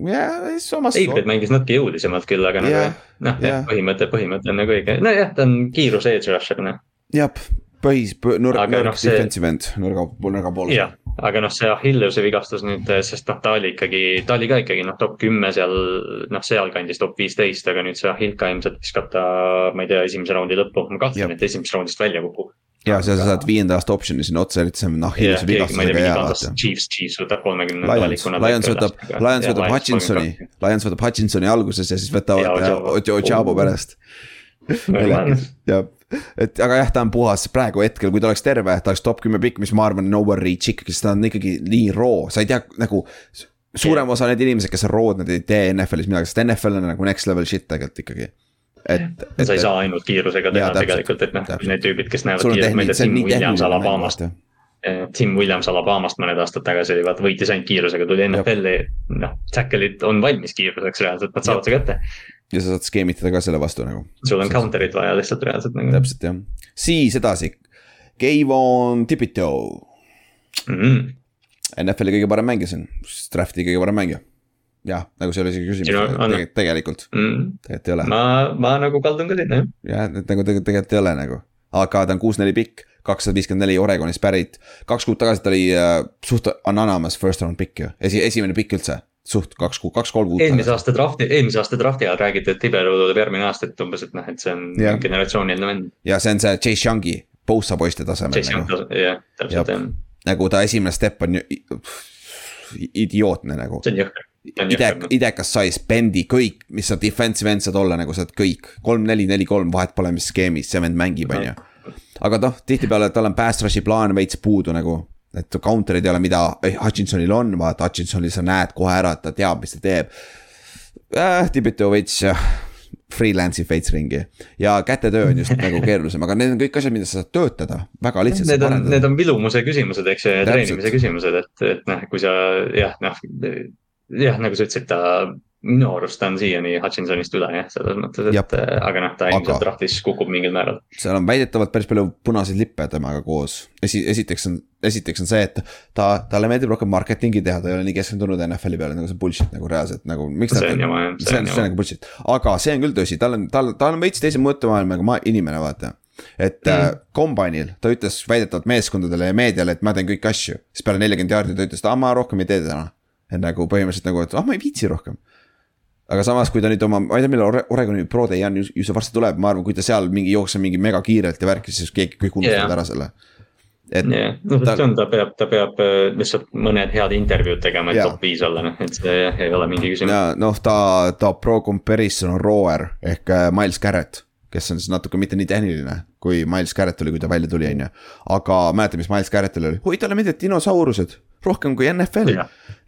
jah, samas. Avril mängis natuke jõulisemalt küll, aga nagu noh, jah, põhimõte, põhimõte on nagu õige, nojah, ta on kiiruse edge rusher, noh. jah, põhis, nõrk, nõrk no, defensive end, nõrga, nõrga poole. jah, aga noh, see Achilleuse vigastus nüüd, sest noh, ta oli ikkagi, ta oli ka ikkagi noh, top kümme seal, noh, sealkandis top viisteist, aga nüüd see Achilka ilmselt viskab ta, ma ei tea, esimese raundi lõppu, ma kahtlen, et esimesest raundist välja kukub ja seal sa saad viienda aasta optsiooni sinna otsa, eriti see on noh, Achilleuse vigastusega hea vaata. Chiefs, Chiefs võtab kolmekümne valikuna. Lions võtab, Lions võtab Hutchinsoni, Lions võtab Hutchinsoni alguses ja siis võtavad Ojabo pärast. jah, et aga jah, ta on puhas praegu hetkel, kui ta oleks terve, ta oleks top kümme pikk, mis ma arvan, no one reach ikkagi, sest ta on ikkagi nii roo, sa ei tea nagu. suurem osa need inimesed, kes on rood, nad ei tee NFL-is midagi, sest NFL on nagu next level shit tegelikult ikkagi et, et. sa ei saa ainult kiirusega teha jaa, tegelikult, et noh, need tüübid, kes näevad kiirelt, ma ei tea, Tim Williams Alabamast. Eh, Tim Williams Alabamast mõned aastad tagasi oli, vaata võitis ainult kiirusega, tuli NFL-i, noh, tackle'id on valmis kiiruseks reaalselt, nad saavad su kätte. Ja sa saad skeemitada ka selle vastu nagu. sul on counter'id vaja lihtsalt reaalselt nagu. täpselt jah, siis edasi, Kayvon Tipito mm. -hmm. NFL-i kõige parem mängija siin, draft'i kõige parem mängija jah, nagu see oli isegi küsimus Sinu, tegelikult, tegelikult mm., tegelikult ei ole. ma, ma nagu kaldun ka sinna jah. jah, et nagu tegelikult, tegelikult ei ole nagu, aga ta on kuus-neli pikk, kakssada viiskümmend neli Oregonist pärit. kaks kuud tagasi ta oli äh, suht anonymous first round pick ju, esi, esimene pikk üldse suht kaks kuud, kaks-kolm kuud. eelmise aasta drafti, eelmise aasta drafti ajal räägiti, et Tiberu tuleb järgmine aasta, et umbes, et noh, et see on ja. generatsiooniline vend. ja see on see Chase Youngi, Bosa poiste tasemel. Nagu., jah, täpselt jah. nagu ta esimene step on ju idiootne nagu. see on jõhker idek-, idekas size, bendi, kõik, mis sa defensive end saad olla, nagu saad kõik. kolm, neli, neli, kolm, vahet pole, mis skeemis see vend mängib, on ju. aga noh, tihtipeale tal on pass rush'i plaan veits puudu nagu. Et counter'id ei ole, mida Hutchinsonil on, vaata Hutchinsonil sa näed kohe ära, et ta teab, mis ta teeb äh,. Tibito veits freelance'ib veits ringi ja kätetöö on just nagu keerulisem, aga need on kõik asjad, mida sa saad töötada väga lihtsalt. Need on, need on vilumuse küsimused, eks ju, ja treenimise küsimused, et, et noh, kui sa jah, noh jah, nagu sa ütlesid, ta minu arust on siiani Hutchinsonist üle jah, selles mõttes, et Jab. Äh, aga noh, ta ilmselt aga... draftis kukub mingil määral. seal on väidetavalt päris palju punaseid lippe temaga koos. esi, esiteks on, esiteks on see, et ta, talle meeldib rohkem marketingi teha, ta ei ole nii keskendunud NFL-i peale, nagu see on bullshit nagu reaalselt nagu. see on jama jah. see on, see on nagu bullshit, aga see on küll tõsi, tal on, tal, ta on veits teise mõttemaailmaga ma, inimene, vaata et mm. äh, kombainil ta ütles väidetavalt meeskondadele ja meediale, et ma teen kõiki asju, siis peale neljakümmend jaardi ta ütles, et aa, ma rohkem ei tee täna et nagu põhimõtteliselt nagu, et ah, ma ei viitsi rohkem. Aga samas, kui ta nüüd oma, ma ei tea, millal Oregoni Pro Day on, ju see varsti tuleb, ma arvan, kui ta seal mingi jookseb mingi mega kiirelt ja värki, siis keegi, kõik unustavad yeah. ära selle et yeah.. noh, ta, ta peab, ta peab äh, lihtsalt mõned head intervjuud tegema, et yeah. top viis olla, noh, et see jah, ei ole mingi küsimus. noh, ta, ta pro comparison on Roer ehk äh, Miles Garrett, kes on siis natuke mitte nii tehniline, kui Miles Garrett oli, kui ta välja tuli, on ju. aga mäletad, mis Miles Garrettil oli, oi talle meeldivad dinosaurused rohkem kui NFL.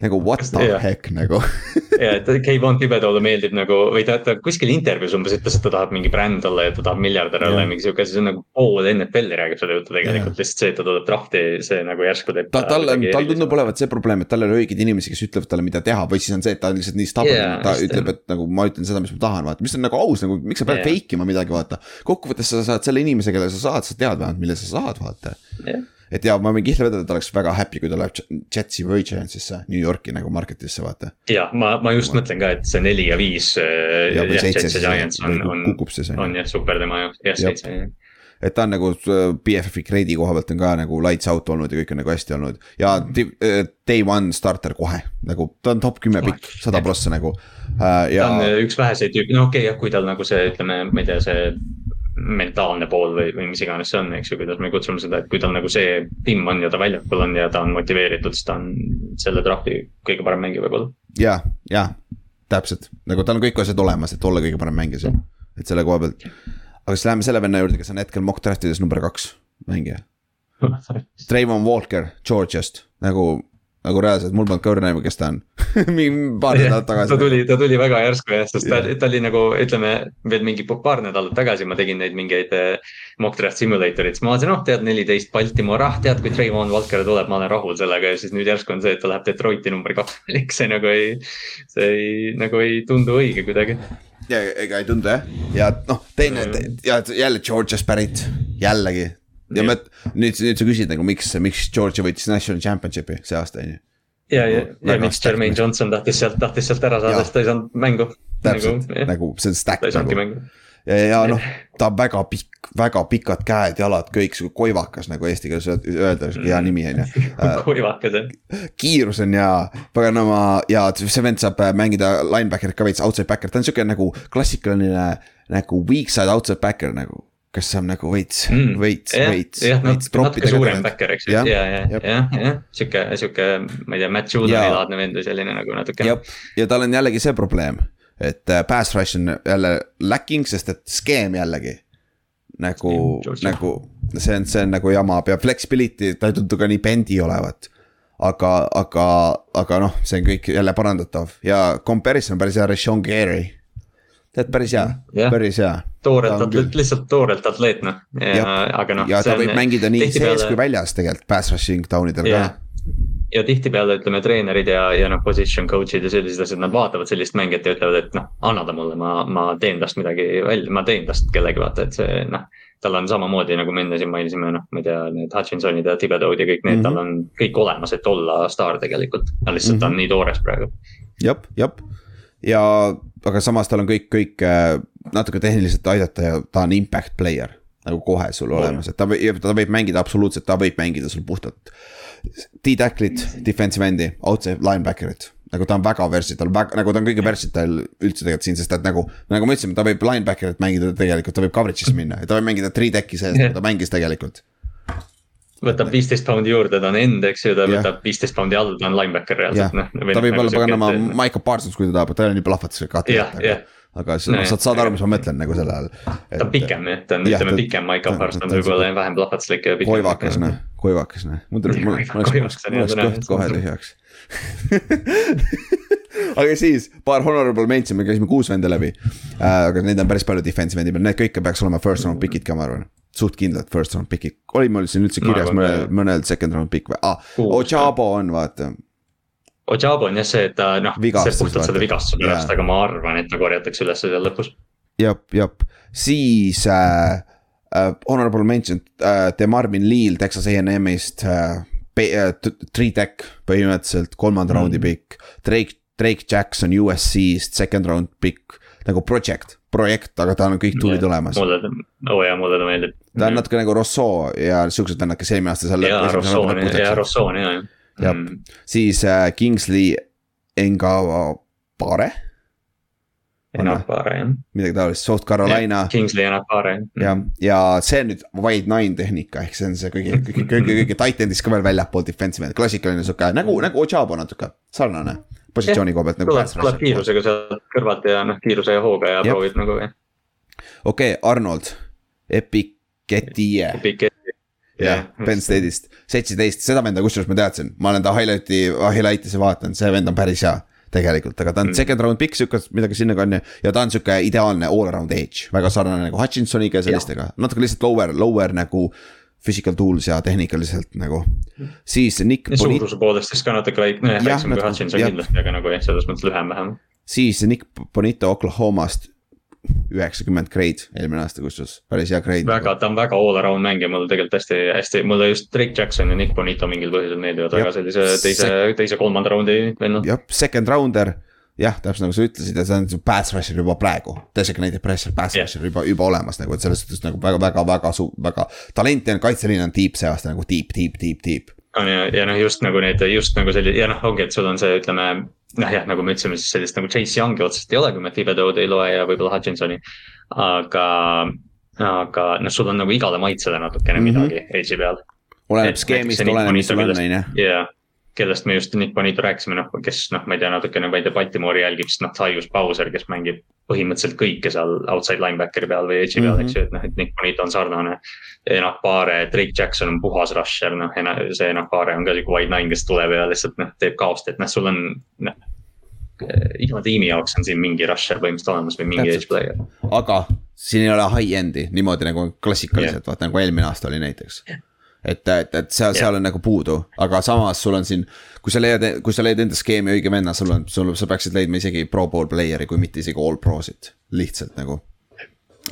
nagu what the ja. heck nagu ja, et Kevon Tibedole meeldib nagu või ta, ta kuskil intervjuus umbes ütles, et ta tahab mingi bränd olla ja ta tahab miljardär olla ja mingi sihuke, see on nagu pool NFL-i räägib selle juttu tegelikult, lihtsalt see, et ta tuleb drafti, see nagu järsku teeb. ta, tal on, tal tundub olevat see probleem, et tal ei ole õigeid inimesi, kes ütlevad talle, mida teha, või siis on see, et ta on lihtsalt nii stubborn yeah,, ta ütleb, et nagu ma ütlen seda, mis ma tahan, vaata, mis on nagu aus, nagu miks sa pead yeah. fake ima midagi, vaata. kokkuvõttes sa saad selle inimese, kelle sa saad, sa tead vähemalt, mille sa saad, vaata yeah et ja ma võin kihla vedada, et oleks väga happy, kui ta läheb Jetsi või Giantsisse, New Yorki nagu market'isse, vaata. ja ma, ma just ma... mõtlen ka, et see neli ja viis. Äh, ja, või seitse siis, on, kukub siis. on jah, super tema jah, jah seitse jah et ta on nagu äh, BFF-i grade'i koha pealt on ka nagu lights out olnud ja kõik on nagu hästi olnud ja äh, day one starter kohe nagu ta on top kümme pikk, sada prossa nagu äh,. Ja... ta on üks väheseid tüüpe, no okei okay, jah, kui tal nagu see, ütleme, ma ei tea, see mentaalne pool või, või mis iganes see on, eks ju, kuidas me kutsume seda, et kui tal nagu see timm on ja ta väljakul on ja ta on motiveeritud, siis ta on selle drafti kõige parem mängija võib-olla. ja, ja täpselt, nagu tal on kõik asjad olemas, et olla kõige parem mängija siin, et selle koha pealt. aga siis läheme selle venna juurde, kes on hetkel mock draft ides number kaks mängija Trayvon Walker Georgiast, nagu nagu reaalselt, mul polnud ka õrna aimu, kes ta on. Paar nädalat tagasi. ta tuli, ta tuli väga järsku jah, sest ta, ta oli nagu ütleme veel mingi paar nädalat tagasi ma tegin neid mingeid eh, mock draft simulatoreid, siis ma vaatasin, oh tead, neliteist Baltimore, ah tead, kui Trayvon Walker tuleb, ma olen rahul sellega. Ja siis nüüd järsku on see, et ta läheb Detroiti number kaks valik, see nagu ei, see ei, nagu ei tundu õige kuidagi. Ja ega ei tundu jah, ja noh, teine ja jälle Georgiast pärit, jällegi ja ma, nüüd, nüüd sa küsid nagu miks, miks Georgia võitis national championship'i see aasta on ju. ja, ja, ja miks Jermaine Johnson tahtis sealt, tahtis sealt ära saada, sest ta ei saanud mängu. täpselt nagu, nagu see on stack nagu. ja, ja noh, ta on väga pikk, väga pikad käed-jalad, kõik sihuke koivakas nagu eesti keeles öelda, sihuke hea nimi on ju. koivakas jah. kiirus on hea, paganama ja see vend saab mängida linebacker'it ka veits, outside backer, ta on sihuke nagu klassikaline nagu weak side outside backer nagu kes saab nagu veits mm., veits, veits. jah, natuke suurem backer, eks ju, ja, ja, ja, jah, jah, sihuke, sihuke, ma ei tea, Matt Judoni laadne vend või selline nagu natuke. ja tal on jällegi see probleem, et äh, pass rush on jälle lacking, sest et skeem jällegi. nagu, nagu see on, see on nagu jama, peab flexibility, ta ei tundu ka nii bendi olevat. Aga, aga, aga noh, see on kõik jälle parandatav. Ja comparison päris hea, Rishon Gary tead, päris hea yeah., päris hea. toorelt atleet, lihtsalt toorelt atleet noh, aga noh. ja ta võib mängida nii sees kui väljas tegelikult pass rushing down idel yeah. ka ja tihtipeale ütleme treenerid ja, ja noh, position coach'id ja sellised asjad, nad vaatavad sellist mängijat ja ütlevad, et noh, anna ta mulle, ma, ma teen tast midagi välja, ma teen tast kellegi vaata, et see noh. tal on samamoodi nagu me enne siin mainisime, noh, ma ei tea, need Hutchinsonid ja Thibodeau'd ja kõik need mm, -hmm. tal on kõik olemas, et olla staar tegelikult. aga lihtsalt mm -hmm. ta on mhm. nii toores praegu. jep, jep ja, aga samas tal on kõik, kõik äh, natuke tehniliselt aidata ja ta on impact player nagu kohe sul oh. olemas, et ta võib, ta võib mängida absoluutselt, ta võib mängida sul puhtalt. D-tacklit, defensive endi, outside linebacker'it, nagu ta on väga versatile, väga nagu ta on kõige versatile üldse tegelikult siin, sest et nagu. nagu me ütlesime, ta võib linebacker'it mängida tegelikult, ta võib coverage'isse minna ja ta võib mängida three deck'i sees yeah., ta mängis tegelikult võtab viisteist poundi juurde, ta on end, eks ju, ta yeah. võtab viisteist poundi all, ta on linebacker reaalselt, noh. ta võib olla paganama Michael Parsons, kui ta tahab, ta ei ole nii plahvatus kati. jah, jah aga sa no, saad, saad aru, mis ma mõtlen nagu selle all. ta on pikem jah, ta on ütleme pikem Michael Parsons, võib-olla vähem plahvatuslik ja. koivakas noh, koivakas noh, mul tuli, mul oleks kõht kohe tühjaks aga siis paar honorable mention, me käisime kuus venda läbi äh,. aga neid on päris palju defensive endi peal, need kõik peaks olema first round pick'id ka, ma arvan suht kindlalt first round pick'id, oli mul siin üldse kirjas no, mõnel, mõnel second round pick või ah,, Ochabo on vaata. Ochabo on jah see, et ta noh, see puhtalt selle vigastuse pärast, aga ma arvan, et ta korjatakse üles seal lõpus. jep, jep, siis äh, äh, honorable mention äh, Demarvin Leal Texas A&M-ist äh, äh, three tech põhimõtteliselt kolmanda mm. raundi pikk. Drake, Drake Jackson USC-st second round pikk nagu project, projekt, aga tal on kõik tool'id yeah, olemas. mulle, oo oh jaa, mulle ta meeldib. Ta on natuke nagu Rousseau ja siuksed vennad, kes eelmine aasta seal. jaa, Rousseau on, jaa, Rousseau on hea jah. jah, mm. siis äh, Kingsley Engavare. Enapare jah. midagi taolist, South Carolina. Kingsley Enapare. jah, ja see on nüüd wide nine tehnika, ehk see on see kõige, kõige, kõige, kõige titan'ist ka veel väljapool defensive, klassikaline sihuke nagu, nagu Ochabo natuke, sarnane positsiooni koha pealt nagu. tuleb, kiirusega sealt kõrvalt ja noh, kiiruse ja hooga ja Jep. proovib nagu jah. okei okay,, Arnold, Epiketie. jah, Penn State'ist, seitseteist, seda venda kusjuures ma teadsin, ma olen ta highlight'i, highlight'ise vaadanud, see vend on päris hea tegelikult, aga ta on mm. second round pick, sihuke midagi sinna on ju. ja ta on sihuke ideaalne all around edge, väga sarnane nagu Hutchinsoniga ja sellistega, natuke lihtsalt lower, lower nagu physical tools ja tehnikaliselt nagu. siis Nick. suuruse poolest siis ka natuke väiksem kui Hutchinson kindlasti, aga nagu jah, selles mõttes lühem vähem. siis Nick Bonito Oklahomast üheksakümmend grade eelmine aasta, kusjuures päris hea grade. väga, ta on väga all around mängija, mulle tegelikult hästi, hästi, mulle just Drake Jackson ja Nick Bonito mingil põhjusel meeldivad väga sellise teise, teise, kolmanda raundi vennad. jah, second rounder jah, täpselt nagu sa ütlesid ja see on pass rusher juba praegu, designated pressure, pass yeah. rusher juba, juba olemas nagu, et selles suhtes nagu väga, väga, väga su-, väga. talenti on, kaitseliin on tiip see aasta nagu tiip, tiip, tiip, tiip. on ja, ja noh, just nagu need, just nagu selline ja noh, ongi, et sul on see, ütleme. Noh jah, nagu me ütlesime, siis sellist nagu Chase Young'i otseselt ei ole, kui me Thibodeau'd ei loe ja võib-olla Hutchinsoni. aga, aga noh, sul on nagu igale maitsele natukene mm -hmm. midagi edge'i peal. oleneb skeemist, oleneb, mis sul on, on ju. jah kellest me just Nick Bonito rääkisime, noh, kes noh, ma ei tea, natukene, ma ei tea, Baltimoori jälgib, siis noh, Tyus Bowser, kes mängib põhimõtteliselt kõike seal outside linebackeri peal või edge'i peal mm, -hmm. eks ju, et noh, et Nick Bonito on sarnane. Enak Paare, Drake Jackson on puhas rusher, noh, see Enak Paare on ka sihuke wide nine, kes tuleb ja lihtsalt noh, teeb kaost, et noh, sul on noh. iga tiimi jaoks on siin mingi rusher põhimõtteliselt olemas või mingi edge player. aga siin ei ole high-end'i niimoodi nagu klassikaliselt yeah., vaata nagu eelmine aasta oli näiteks yeah et, et, et seal, seal on nagu puudu, aga samas sul on siin. kui sa leiad, kui sa leiad enda skeemi õige venna, sul on, sul, sa peaksid leidma isegi pro pool player'i, kui mitte isegi all pro'sid, lihtsalt nagu.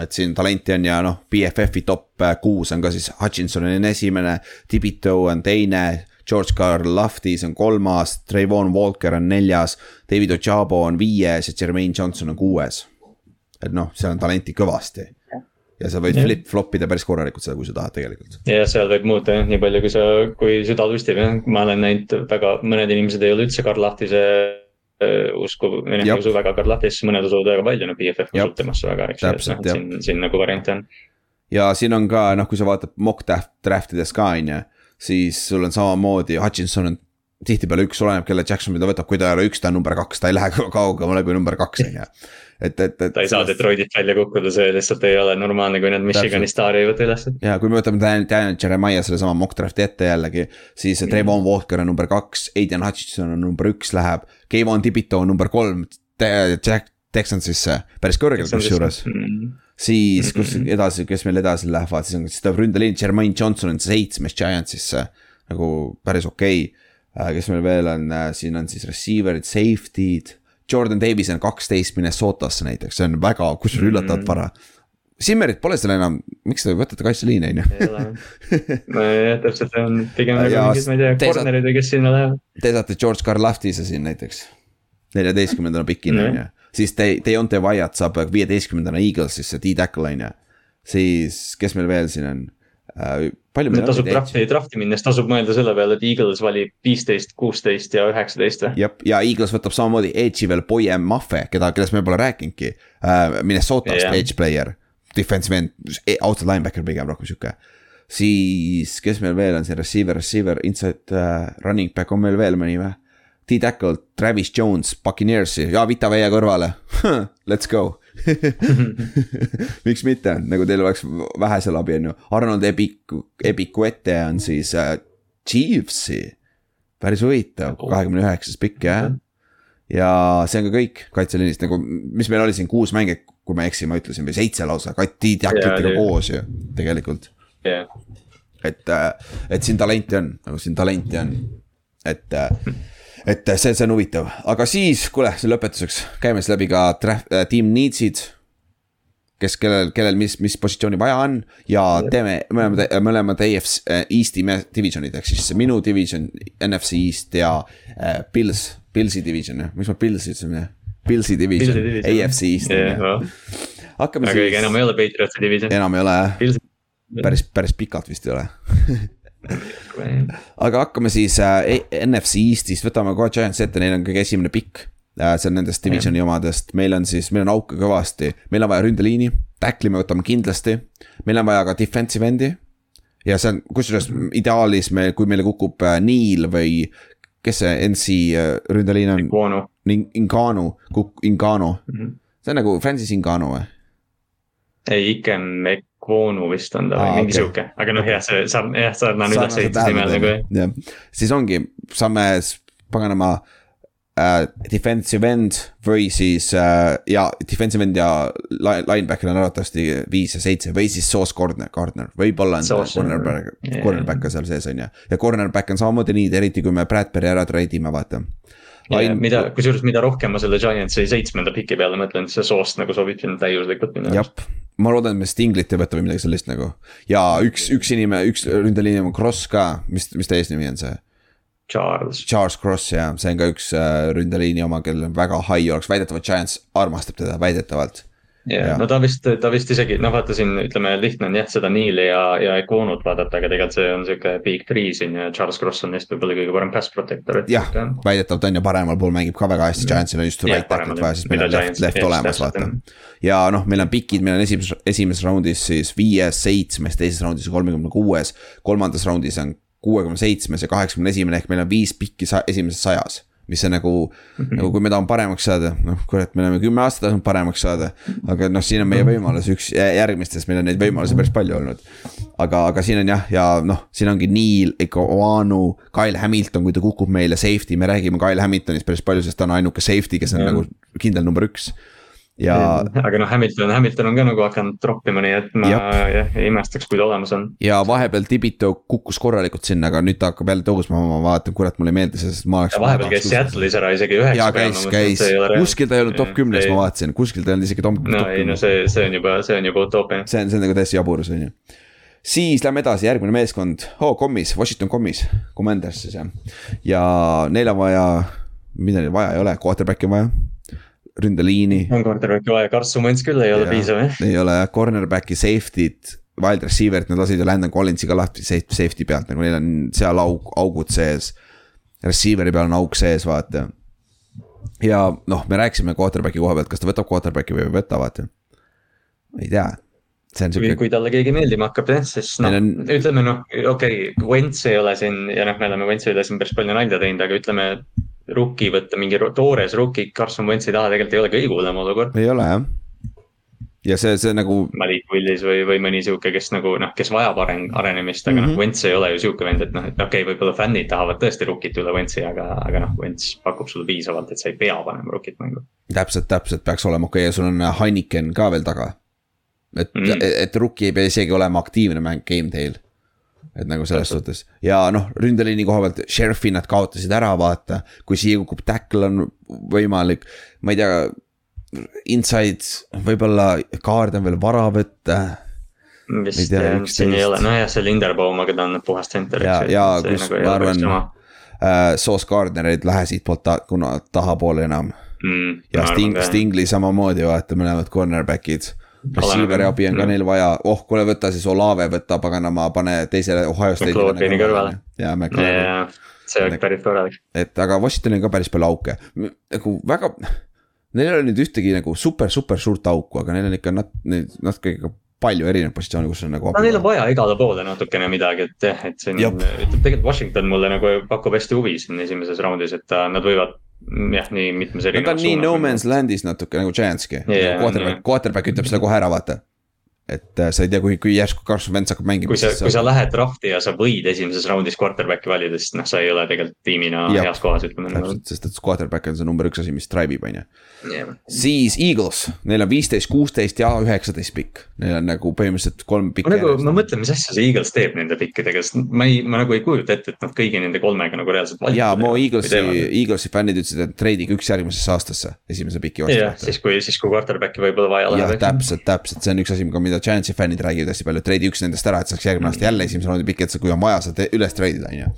et siin talenti on ja noh, BFF-i top kuus on ka siis Hutchinson on esimene, Tibito on teine. George Carl Loftis on kolmas, Trayvon Walker on neljas, David Ojabo on viies ja Jermaine Johnson on kuues et noh, seal on talenti kõvasti. Ja sa võid flip-flop ida päris korralikult seda, kui sa tahad tegelikult. ja seal võib muuta jah, nii palju, kui sa, kui süda lustib jah, ma olen näinud väga, mõned inimesed ei ole üldse Karl Lahtise äh, usku, või noh, ei usu väga Karl Lahtisse, mõned usuvad väga palju, no BFF usub temasse väga, eks ju, et noh, et siin, siin nagu variante on. ja siin on ka noh, kui sa vaatad mock draft ides ka on ju, siis sul on samamoodi, Hutchinson on tihtipeale üks, oleneb kelle Jackson mida võtab, kui ta ei ole üks, ta on number kaks, ta ei lähe kaugemale kui number kaks, on ju. Et, et, et. ta ei saa Detroitist välja kukkuda, see lihtsalt ei ole normaalne, kui nad Michigani staari ei võta üles. ja kui me võtame Daniel Jeremiah sellesama mock draft'i ette jällegi, siis mm. Trevon Walker on number kaks, Aiden Hutchinson on number üks läheb. Kevon Tibito on number kolm, Jack Texansisse, päris kõrgel kusjuures mm. siis, kus edasi, kes meil edasi lähevad, siis on, siis tuleb ründeliin, Jermaine Johnson on seitsmes Giantsisse. nagu päris okei okay Äh, kes meil veel on, äh, siin on siis receiver'id, safety'd. Jordan Davis on kaksteist Minnesotasse näiteks, see on väga, kusjuures üllatavalt vara. Simmerit pole seal enam, miks te võtate kaitseliine on ju? nojah, täpselt, see on pigem nagu mingid, ma ei tea, corner'id või kes sinna lähevad. Te saate George Karlaftise siin näiteks, neljateistkümnendana pikina on ju. siis te, Deonte Wyatt saab viieteistkümnendana Eaglesisse, D-tackle on ju. siis, kes meil veel siin on? Palju meil tasub drafti, drafti minnes tasub mõelda selle peale, et Eagles valib viisteist, kuusteist ja üheksateist või? jah, ja Eagles võtab samamoodi edge'i veel Boye Maffe, keda, kellest me pole rääkinudki uh,. Minnesotast yeah. edge player, defensive end, e, outside linebacker pigem rohkem sihuke. siis, kes meil veel on siin, receiver, receiver, inside uh, running back on meil veel mõni või? T-Tackle, Travis Jones, Buccaneersi ja Vita Veie kõrvale Let's go miks mitte, nagu teil oleks vähe seal abi, on ju, Arnold Epic, Epicuete on siis äh, Chiefsi. päris huvitav, kahekümne üheksas pikk jah. ja see on ka kõik kaitseliinist nagu, mis meil oli siin kuus mänge, kui ma ei eksi, ma ütlesin või seitse lausa, Tiit Jaklitega yeah, koos ju tegelikult. Yeah.. et, äh, et siin talenti on, nagu siin talenti on, et äh, et see, see on huvitav, aga siis, kuule, lõpetuseks. Käime siis läbi ka traf- äh,, team needs'id. kes, kellel, kellel, mis, mis positsiooni vaja on. Ja teeme, me oleme, me oleme EFC äh, Eest'i divisionid, ehk siis minu division, NFC East ja äh, Pils, Pilsi division, miks ma Pils ütlesin, Pilsi division, AFC East yeah,. hakkame aga siis. enam ei ole Patriotsi division. enam ei ole jah, päris, päris pikalt vist ei ole aga hakkame siis äh, NFC Eestist, võtame kohe Giants ette, neil on kõige esimene pikk äh,. see on nendest divisioni omadest, meil on siis, meil on auke kõvasti, meil on vaja ründeliini, tackli me võtame kindlasti. meil on vaja ka defensive end'i. ja see on, kusjuures ideaalis me, kui meile kukub äh, Neil või kes see NC äh, ründeliin on? Ingano. Ingano, Ingano mm. -hmm. see on nagu Francis Ingano või? ei, Ikem Kvoonu vist on ta või Aa, mingi okay. sihuke, aga noh, jah, see saab jah, sarnane ülesehitusnimel nagu jah. siis ongi, saame paganama äh, defensive end või siis äh, ja defensive end ja linebacker on arvatavasti viis ja seitse või siis Sauce Gardner, Gardner, võib-olla on Sauce, cornerback yeah., cornerback ka seal sees on ju. ja cornerback on samamoodi nii, eriti kui me Bradbury ära trade ime, vaata Lain... mida, kusjuures mida rohkem ma selle Giantsi seitsmenda piki peale mõtlen, see soost nagu sobib sinna täiuslikult minu arust. Ma loodan, et me Stinglit ei võta või midagi sellist nagu. ja üks, üks inimene, üks ründeliin on Cross ka, mis, mis ta eesnimi on see? Charles. Charles Cross jah, see on ka üks äh, ründeliini oma, kellel on väga high oleks, väidetavalt Giants armastab teda, väidetavalt yeah., no ta vist, ta vist isegi, noh, vaata siin ütleme, lihtne on jah, seda Neil'i ja, ja Equonut vaadata, aga tegelikult see on sihuke big three siin ja Charles Cross on neist võib-olla kõige parem pass protector. jah, väidetavalt on ja paremal pool mängib ka väga hästi, Giantsil on just right tackle'it vaja, sest meil on left, left olemas, vaata. ja noh, meil on pikid, meil on esimeses, esimeses raundis siis viies, seitsmes, teises raundis kolmekümne kuues, kolmandas raundis on kuuekümne seitsmes ja kaheksakümne esimene ehk meil on viis pikki sa esimeses sajas mis on nagu mm, -hmm. nagu kui me tahame paremaks saada, noh kurat, me oleme kümme aastat tahtnud paremaks saada. aga noh, siin on meie võimalus, üks järgmistes meil on neid võimalusi päris palju olnud. aga, aga siin on jah, ja noh, siin ongi Neil, Ikoanu, Kyle Hamilton, kui ta kukub meile safety, me räägime Kyle Hamiltonist päris palju, sest ta on ainuke safety, kes on mm -hmm. nagu kindel number üks ja. aga noh, Hamilton, Hamilton on ka nagu hakanud troppima, nii et ma jah ei imestaks, kui ta olemas on. ja vahepeal Tibito kukkus korralikult sinna, aga nüüd ta hakkab jälle tõusma, ma vaatan, kurat, mulle ei meeldi see, sest ma oleks. vahepeal käis Seattle'is ära isegi üheksa. ja käis, käis, kuskil ta ei olnud top kümnes, ma vaatasin, kuskil ta ei olnud isegi top. no ei, no see, see on juba, see on juba utoopia. see on, see on nagu täiesti jaburus, on ju siis lähme edasi, järgmine meeskond oh,, kommis, Washington kommis, Commanders siis jah. ja neil on vaja, mida neil vaja ei ole, quarterback'i on vaja ründeliini. on quarterback'i vaja, Carson Wentz küll ei ole piisav jah. ei ole jah, cornerback'i safety'd, wild receiver'id, nad lasid ju Landon Collinsi ka lahti safety pealt, nagu neil on seal aug, augud sees. Receiver'i peal on auk sees, vaata. ja noh, me rääkisime quarterback'i koha pealt, kas ta võtab quarterback'i või ei võta, vaata. ei tea see on siuke. kui talle keegi meeldima hakkab jah, siis noh on..., ütleme noh, okei okay,, Wentz ei ole siin ja noh, me oleme Wentzi üle siin päris palju nalja teinud, aga ütleme. Rookie võtta, mingi toores rookie Carson Wentzi taha tegelikult ei ole kõige hullem olukord. ei ole jah ja see, see nagu. Malik Willis või, või mõni sihuke, kes nagu noh, kes vajab areng, arenemist, aga mm -hmm. noh, Wentz ei ole ju sihuke vend, et noh, et okei okay,, võib-olla fännid tahavad tõesti rookit üle Wentzi, aga, aga noh, Wentz pakub sulle piisavalt, et sa ei pea panema rookit mängu. täpselt, täpselt peaks olema okei okay, ja sul on Heineken ka veel taga et mm, -hmm. et, et rookie ei pea isegi olema aktiivne mäng game tail. Et nagu selles suhtes ja noh, ründeliini koha pealt, sheriff'i nad kaotasid ära, vaata. kui siia kukub tackle on võimalik, ma ei tea. Inside, võib-olla kaarde on veel vara võtta vist jah, siin ei ole, nojah, see Linderbaum, aga ta on puhas center. ja, ja kus nagu ma arvan äh,, Sauce Gardnerid lähe siitpoolt ta, kuna tahapoole enam mm,. ja Sting, Stingli samamoodi vaata, mõlemad cornerback'id Receiver'i abi on ka neil vaja, oh kuule, võta siis Olave, võta paganama, pane teisele Ohio. McLaughlini kõrvale. jaa, McLaughlin. see oleks päris korralik. et aga Washingtonil on ka päris palju auke, nagu väga. Neil ei ole nüüd ühtegi nagu super, super suurt auku, aga neil on ikka nat-, natuke ikka palju erinevaid positsioone, kus on nagu. no neil on vaja igale poole natukene midagi, et jah, et see on, tegelikult Washington mulle nagu pakub hästi huvi siin esimeses raundis, et nad võivad jah, nii mitmes erinevas. ta on nii no man's land'is natuke nagu Giantski yeah,. Quarterback yeah., quarterback ütleb selle kohe ära, vaata et äh, sa ei tea, kui, kui järsku Carson Wentz hakkab mängima. kui sa, kui sa lähed draft'i ja sa võid esimeses raundis quarterback'i valida, siis noh, sa ei ole tegelikult tiimina ja, heas kohas, ütleme. täpselt, sest et quarterback on see number üks asi, mis drive ib, on ju. siis Eagles, neil on viisteist, kuusteist ja üheksateist pikk. Neil on nagu põhimõtteliselt kolm pikki. nagu ma mõtlen, mis asja see Eagles teeb nende pikkidega, sest ma ei, ma nagu ei kujuta ette, et nad kõigi nende kolmega nagu reaalselt. ja, mu Eaglesi, Eaglesi fännid ütlesid, et treidige üks järgmisesse aastasse, esimese piki vastu. jah, siis kui, siis kui quarterback'i võib-olla vaja läheb. täpselt, täpselt, see on üks asi, mida Giantsi fännid räägivad hästi palju, treidi üks nendest ära, et saaks järgmine aasta jälle esimese raundi pikk, et kui on vaja, saad üles treidida, on ju.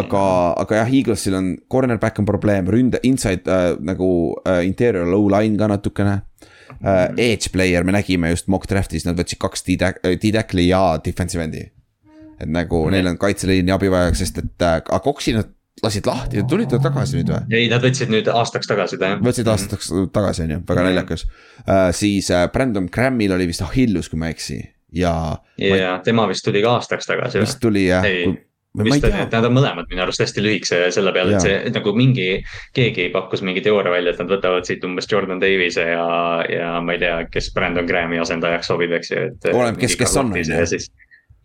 aga, aga jah, Eaglesil on cornerback on probleem, ründe, inside äh, nagu äh, interior low line ka natukene äh,. Edge player, me nägime just mock draft'is, nad võtsid kaks D-tackli ja defensive end'i. et nagu mm. neil on kaitseliini abi vaja, sest et äh, aga Coxi nad lasid lahti, tulid nad tagasi nüüd või? ei, nad võtsid nüüd aastaks tagasi ta jah. võtsid aastaks tagasi, on ju, väga mm. naljakas uh,. siis uh, Brandon Grammil oli vist Achilles, kui ma ei eksi ja. ja tema vist tuli ka aastaks tagasi. vist tuli jah. vist oli, et nad on mõlemad minu arust hästi lühikese selle peale, et see nagu mingi, keegi pakkus mingi teooria välja, et nad võtavad siit umbes Jordan Davis'e ja, ja ma ei tea, kes Brandon Graham'i asendajaks sobib, eks ju, et. oleneb, kes, kes on. ja siis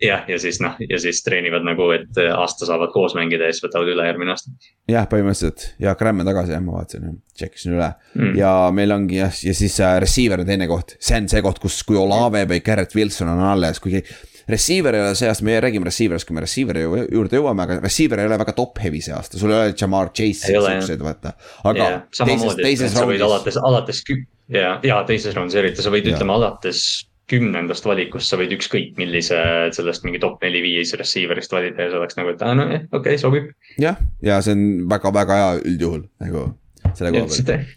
jah, ja siis noh, ja siis treenivad nagu, et aasta saavad koos mängida ja siis võtavad üle järgmine aasta. jah, põhimõtteliselt ja Gramm on tagasi jah, ma vaatasin tšekkisin üle mm. ja meil ongi jah, ja siis äh, receiver on teine koht, see on see koht, kus, kui Olave või Garrett Wilson on alles, kuigi. Receiver ei ole see aasta, me räägime receiver'ist, kui me receiver'i juurde jõuame, aga receiver ei ole väga top heavy see aasta, sul ei ole Jamar Chase siukseid vaata. aga yeah, teises, teises raundis. alates, alates ja, ja teises raundis eriti, sa võid ja. ütleme alates kümnendast valikust sa võid ükskõik millise sellest mingi top neli-viis receiver'ist valida ja see oleks nagu, et aa no jah, okei okay,, sobib. jah, ja see on väga-väga hea üldjuhul nagu selle koha pealt.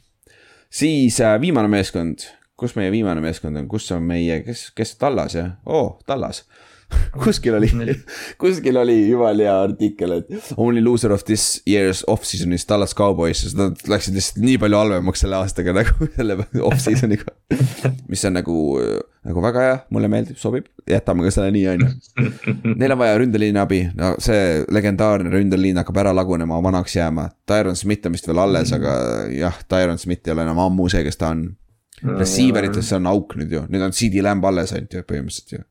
siis äh, viimane meeskond, kus meie viimane meeskond on, kus on meie, kes, kes Tallas jah, oo, Tallas. Kuskil oli, kuskil oli jumala hea artikkel, et only loser of this year's off-season is Dallas Cowboys, sest nad läksid lihtsalt nii palju halvemaks selle aastaga nagu selle off-season'iga. mis on nagu, nagu väga hea, mulle meeldib, sobib, jätame ka selle nii, on ju. Neil on vaja ründeliini abi, no see legendaarne ründeliin hakkab ära lagunema, vanaks jääma. Tyron Smith on vist veel alles, aga jah, Tyron Smith ei ole enam ammu see, kes ta on. Receiver itesse on auk nüüd ju, nüüd on CD Lamb alles ainult ju põhimõtteliselt ju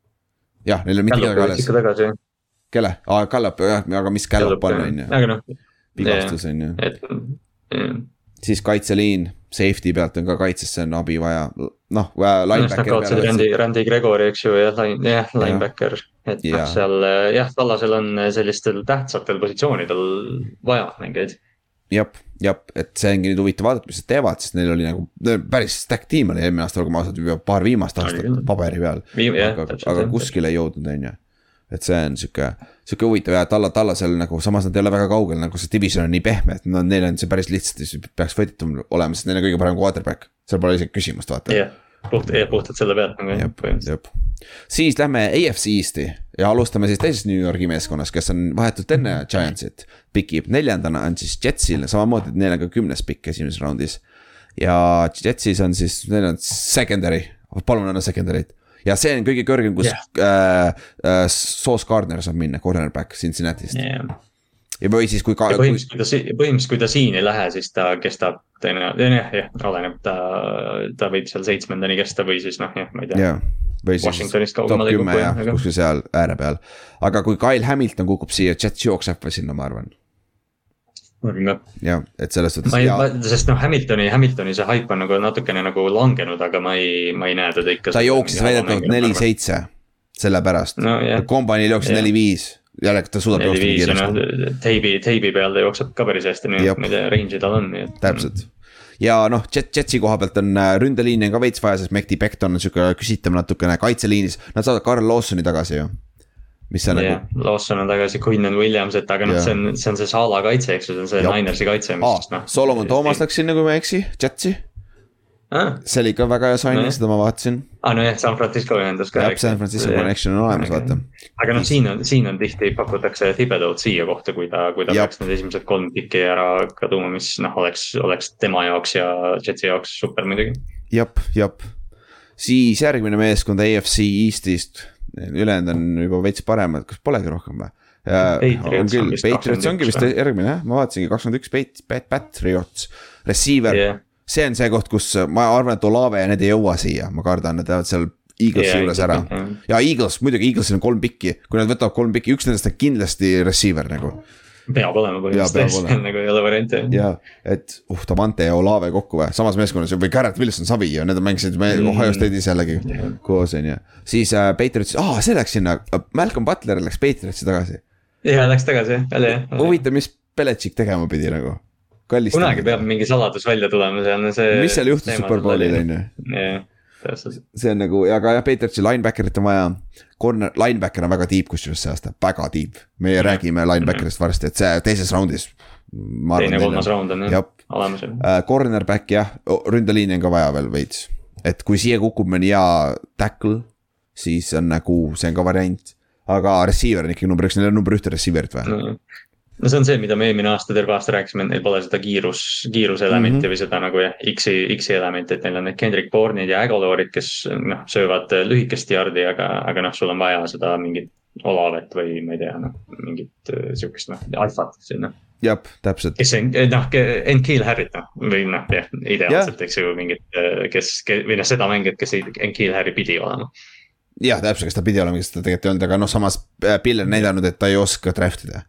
jah, neil on mitte kedagi alles. kelle, aa Kallap jah, aga mis Kallap on, on ju. vigastus on ju. Siis kaitseliin, safety pealt on ka kaitsesse on abi vaja, noh. Kaotasid Randy, Randy Gregori, eks ju, jah, jah, linebacker. et noh, seal jah, Tallasel on sellistel tähtsatel positsioonidel vaja mängijaid jah, jah, et see ongi nüüd huvitav vaadata, mis nad teevad, sest neil oli nagu päris stack tiim oli eelmine aasta, olgem ausad, paar viimast aastat paberi peal. aga, aga kuskile ei jõudnud, on ju. Et see on sihuke, sihuke huvitav ja Talla, Tallasel nagu samas nad ei ole väga kaugel, nagu see division on nii pehme, et no neil on see päris lihtsasti peaks võidetum olema, sest neil on kõige parem quarterback. seal pole isegi küsimust, vaata. jah, puht, puhtalt selle pealt nagu jah, põhimõtteliselt. siis lähme AFC Eest'i ja alustame siis teisest New Yorgi meeskonnast, kes on vahetult enne Giantsit. pikib, neljandana on siis Jetsil, samamoodi, neil on ka kümnes pikk esimeses raundis. ja Jetsis on siis, neil on secondary, palun anna secondary't ja see on kõige kõrgem, kus yeah. äh, äh, Sauce Gardner saab minna, cornerback Cincinnati'st yeah.. ja või siis, kui ka. põhimõtteliselt, kui ta, põhimõtteliselt, kui ta siin ei lähe, siis ta kestab tõenäoliselt, jah, jah, oleneb, ta, ta võib seal seitsmendani kesta või siis noh, jah, ma ei tea yeah või siis top kümme jah, kuskil seal ääre peal. aga kui Kyle Hamilton kukub siia, Jets jookseb või sinna, ma arvan jah, et selles suhtes. ma ei, sest noh, Hamiltoni, Hamiltoni see haip on nagu natukene nagu langenud, aga ma ei, ma ei näe teda ikka. ta jooksis väidetavalt neli-seitse, sellepärast no,. Kombanil jooksis neli-viis, järelikult ta suudab joosta kiiresti. No, teibi, teibi peal ta jookseb ka päris hästi, nii et ma ei tea, range'i tal on, nii et. täpselt ja noh, Jet, Jetsi koha pealt on äh, ründeliini on ka veits vaja, sest Mekti Becton on sihuke küsitav natukene kaitseliinis, nad saavad Carl Lawsoni tagasi ju mis on yeah, nagu. Lawson on tagasi, Quinn on Williams, et aga noh, see on, see on see Sala kaitse, eks ju, see on see. Ninersi kaitse, mis noh. Solomon Thomas läks sinna, kui ma ei eksi, Jetsi ah.. see oli ikka väga hea signing no., seda ma vaatasin. aa ah, nojah, San Francisco ühendus ka. jah, San Francisco yeah. connection on olemas, vaata. aga noh, siin on, siin on tihti pakutakse Thibodeau'd siia kohta, kui ta, kui ta peaks need esimesed kolm piki ära kaduma, mis noh, oleks, oleks tema jaoks ja Jetsi jaoks super muidugi. jep, jep. siis järgmine meeskond AFC Eestist ülejäänud on juba veits paremad, kas polegi rohkem või? on küll, Patriots ongi vist järgmine jah, ma vaatasingi kakskümmend üks Pat-, Patriots, receiver. Yeah.. see on see koht, kus ma arvan, et Olave ja need ei jõua siia, ma kardan, nad jäävad seal Eaglesi yeah, juures ära. ja Eagles, muidugi Eaglesil on kolm pikki, kui nad võtavad kolm pikki, üks nendest on kindlasti receiver nagu peab olema põhimõtteliselt, nagu ei ole variante. ja, et uh, Davante ja Olave kokku või, samas meeskonnas või Garrett Wilson, Savi ja need mängisid mm. Ohio State'is jällegi yeah. koos on ju. siis äh, Patriots, aa see läks sinna, Malcolm Butler läks Patriotsi tagasi. ja läks tagasi jah, jälle jah. huvitav, mis Belichik tegema pidi nagu. kunagi peab mingi saladus välja tulema, see on see. mis seal juhtus Superbowlil on ju. jah see on nagu, aga jah, Patriotsi linebacker'it on vaja. Corner, linebacker on väga tiip kusjuures see aasta, väga tiip. meie ja. räägime linebacker'ist varsti, et see teises raundis. teine, kolmas raund on jah olemas uh,. Cornerback jah, ründeliini on ka vaja veel veits. et kui siia kukub mõni hea tackle, siis on nagu, see on ka variant. aga receiver on ikkagi number üks, neil on number ühte receiver'it vaja no no see on see, mida me eelmine aasta, terve aasta rääkisime, et neil pole seda kiirus, kiiruselementi mm -hmm. või seda nagu jah, X-i, X-i elementi, et neil on need Kendrick Bourne'id ja Agalorid, kes noh, söövad lühikest jardi, aga, aga noh, sul on vaja seda mingit olavet või ma ei tea, noh, mingit äh, sihukest noh, alfat sinna. jah, täpselt. kes on noh, Enkeel Harry't noh, või noh, jah, ideaalselt, eks ju, mingit, äh, kes, kes, või noh, seda mängijat, kes Enkeel Harry pidi olema jah, täpselt, kas ta pidi olema, kes ta tegelikult ei olnud, aga noh, samas Bill on näidanud, et ta ei oska draft ida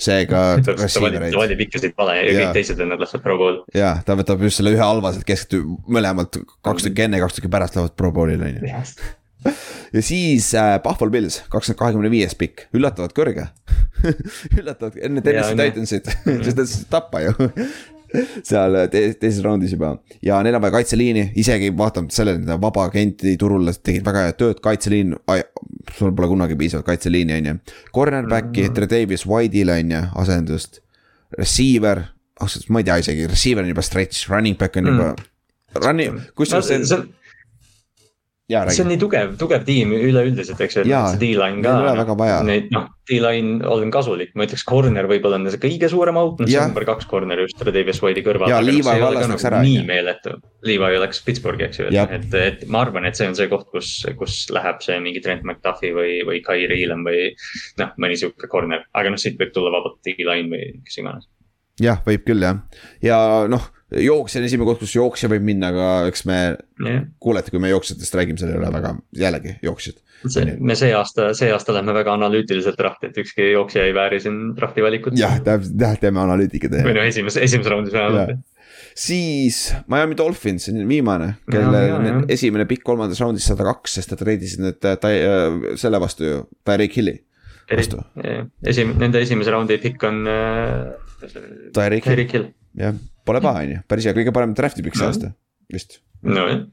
seega. ta valib ikka siit vale ja kõik teised vennad lähevad pro bowl'i. ja ta võtab just selle ühe halvaselt kesk, mõlemalt kaks tükki enne, kaks tükki pärast lähevad pro bowl'ile on ju. ja siis äh, Buffalo Bills, kakskümmend kahekümne viies pikk, üllatavalt kõrge. Üllatavalt enne Tennessee Titansit, sest nad tappa ju. Seal te teises raundis juba. Ja neil on vaja kaitseliini, isegi vaatamata sellele, et nad vaba agenti turul tegid väga head tööd, kaitseliin. Sul pole kunagi piisavalt kaitseliini, on ju. Cornerback'i mm -hmm. Davis White'ile on ju asendust. Receiver, ausalt ma ei tea isegi, receiver on juba stretch, running back on juba mm.. Running, kusjuures no, see see on nii tugev, tugev tiim üleüldiselt, eks ju, see D-line ka. Neid noh, D-line on kasulik, ma ütleks, corner võib-olla on see kõige suurem auk, noh see number kaks corner just Davis White'i kõrval. ja Levi vallas läks ära. nii meeletu, Levi läks Pittsburghi, eks ju, et, et, et ma arvan, et see on see koht, kus, kus läheb see mingi Trent McDuffie või, või Kai Riilem või noh, mõni sihuke corner, aga noh, siit võib tulla vabalt D-line või kes iganes. jah, võib küll jah, ja noh jooksja on esimene koht, kus jooksja võib minna, aga eks me yeah., kuulete, kui me jooksjatest räägime, seal ei ole väga, jällegi jooksjad. me see aasta, see aasta lähme väga analüütiliselt drafti, et ükski jooksja ei vääri siin drafti valikut. jah, täpselt, jah, teeme analüütikat. või no esimeses, esimeses raundis vähemalt. siis Miami Dolphins, viimane, kelle ja, ja, ja. esimene pikk kolmandas raundis sada kaks, sest nad reidisid nüüd ta, äh, selle vastu ju, Tyreek Hilli. esim-, nende esimese raundi pikk on äh,. Tyreek Hill, jah Pole paha, on ju, päris hea, kõige parem draft'i pikk see aasta, vist. nojah.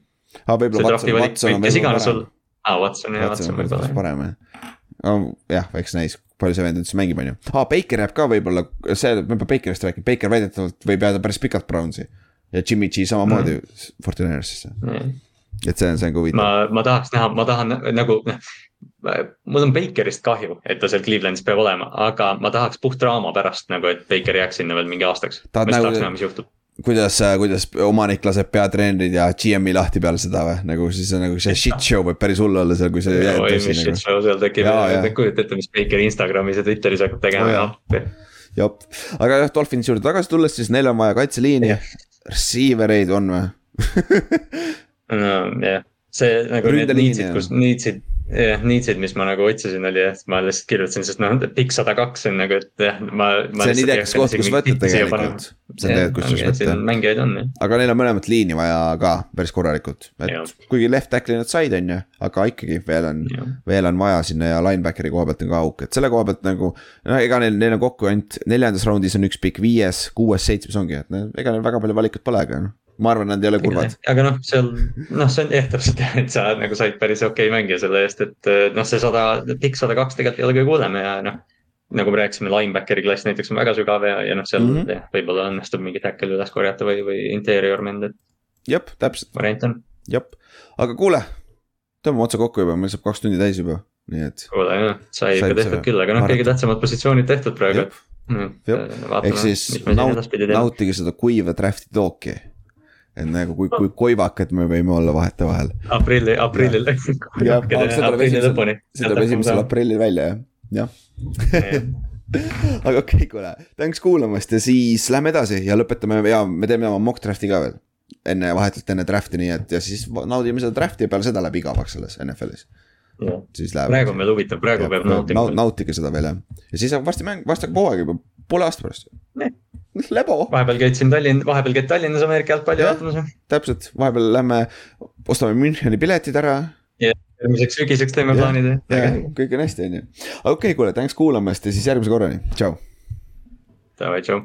aga võib-olla Watson, Watson on võib-olla parem. aa, Watson jah, Watson võib-olla. parem jah. jah, eks näis, palju see vend üldse mängib, on ju. aa, Baker jääb ka võib-olla, see, me peame Bakerist rääkima, Baker väidetavalt võib jääda päris pikalt Brownsi. ja Jimmy G samamoodi mm. Fortinarisesse mm.. et see on, see on ka huvitav. ma, ma tahaks näha, ma tahan nagu, noh. Mul on Bakerist kahju, et ta seal Clevelandis peab olema, aga ma tahaks puht draama pärast nagu, et Baker jääks sinna veel mingi aastaks. ma just nagu- tahaks näha, mis juhtub. kuidas, kuidas omanik laseb peatreenerid ja GM-i lahti peale seda või, nagu siis on nagu see shit show võib päris hull olla seal, kui see oi, mis nagu. shit show seal tekib kujuta ette, mis Baker Instagramis ja Twitteris hakkab tegema Oo, ja appi. jop, aga jah, Dolphinsi juurde tagasi tulles, siis neil on vaja kaitseliini Jah. receiver eid on või no jah, see nagu need Ründeliin, needsid, jah. kus needsid, jah, needsid, mis ma nagu otsisin, oli jah, ma lihtsalt kirjutasin, sest noh, pikk sada kaks on nagu, et jah, ma. see on idekas koht, kus võtta tegelikult. see on tegelikult, kus võtta. mängijaid on jah. aga neil on mõlemat liini vaja ka päris korralikult, et kuigi left tackle'i nad said, on ju, aga ikkagi veel on, veel on vaja sinna ja linebackeri koha pealt on ka auk, et selle koha pealt nagu. no ega neil, neil on kokku ainult neljandas raundis on üks pikk, viies, kuues, seitsmes ongi, et no, ega neil väga palju valikut pole, aga noh. Ma arvan, nad ei ole kurvad. aga noh, seal noh, see on jah täpselt jah, et sa nagu said päris okei okay mängija selle eest, et eh, noh, see sada, pikk sada kaks tegelikult ei ole kõige hullem ja noh. nagu me rääkisime, linebackeri klass näiteks on väga sügav ja, ja noh, seal mm. -hmm. jah, võib-olla õnnestub mingi tackle üles korjata või, või interior mend, et jah, täpselt, variant on. jah, aga kuule. tõmbame otsa kokku juba, meil saab kaks tundi täis juba, nii et. kuule jah, sai ikka tehtud küll, aga noh, kõige tähtsamad positsioonid tehtud praegu. Jep. ehk siis naut, nautige seda kuiva draft'i tooki. Et nagu kui, kui koivakad me võime olla vahetevahel. aprilli, aprillil. see tuleb esimesel, aprillil välja jah, jah. aga okei okay,, kuule, tänks kuulamast ja siis lähme edasi ja lõpetame ja me teeme oma mock draft'i ka veel. enne, vahetult enne draft'i, nii et ja siis naudime seda draft'i ja peale seda läheb igavaks selles NFL-is. siis läheb. praegu on veel huvitav, praegu peab nautima. nautige seda veel jah, ja siis on varsti mäng, varsti hakkab hooaeg juba poole aasta pärast. Lebo. vahepeal käid siin Tallinn, vahepeal käid Tallinnas Ameerika jalgpalli vaatamas. täpselt, vahepeal lähme, ostame Müncheni piletid ära järgmiseks sügiseks teeme Jah, plaanid ja. ja kõik on hästi, on ju. okei okay,, kuule, tänks kuulamast ja siis järgmise korrani, tšau. Davai, tšau.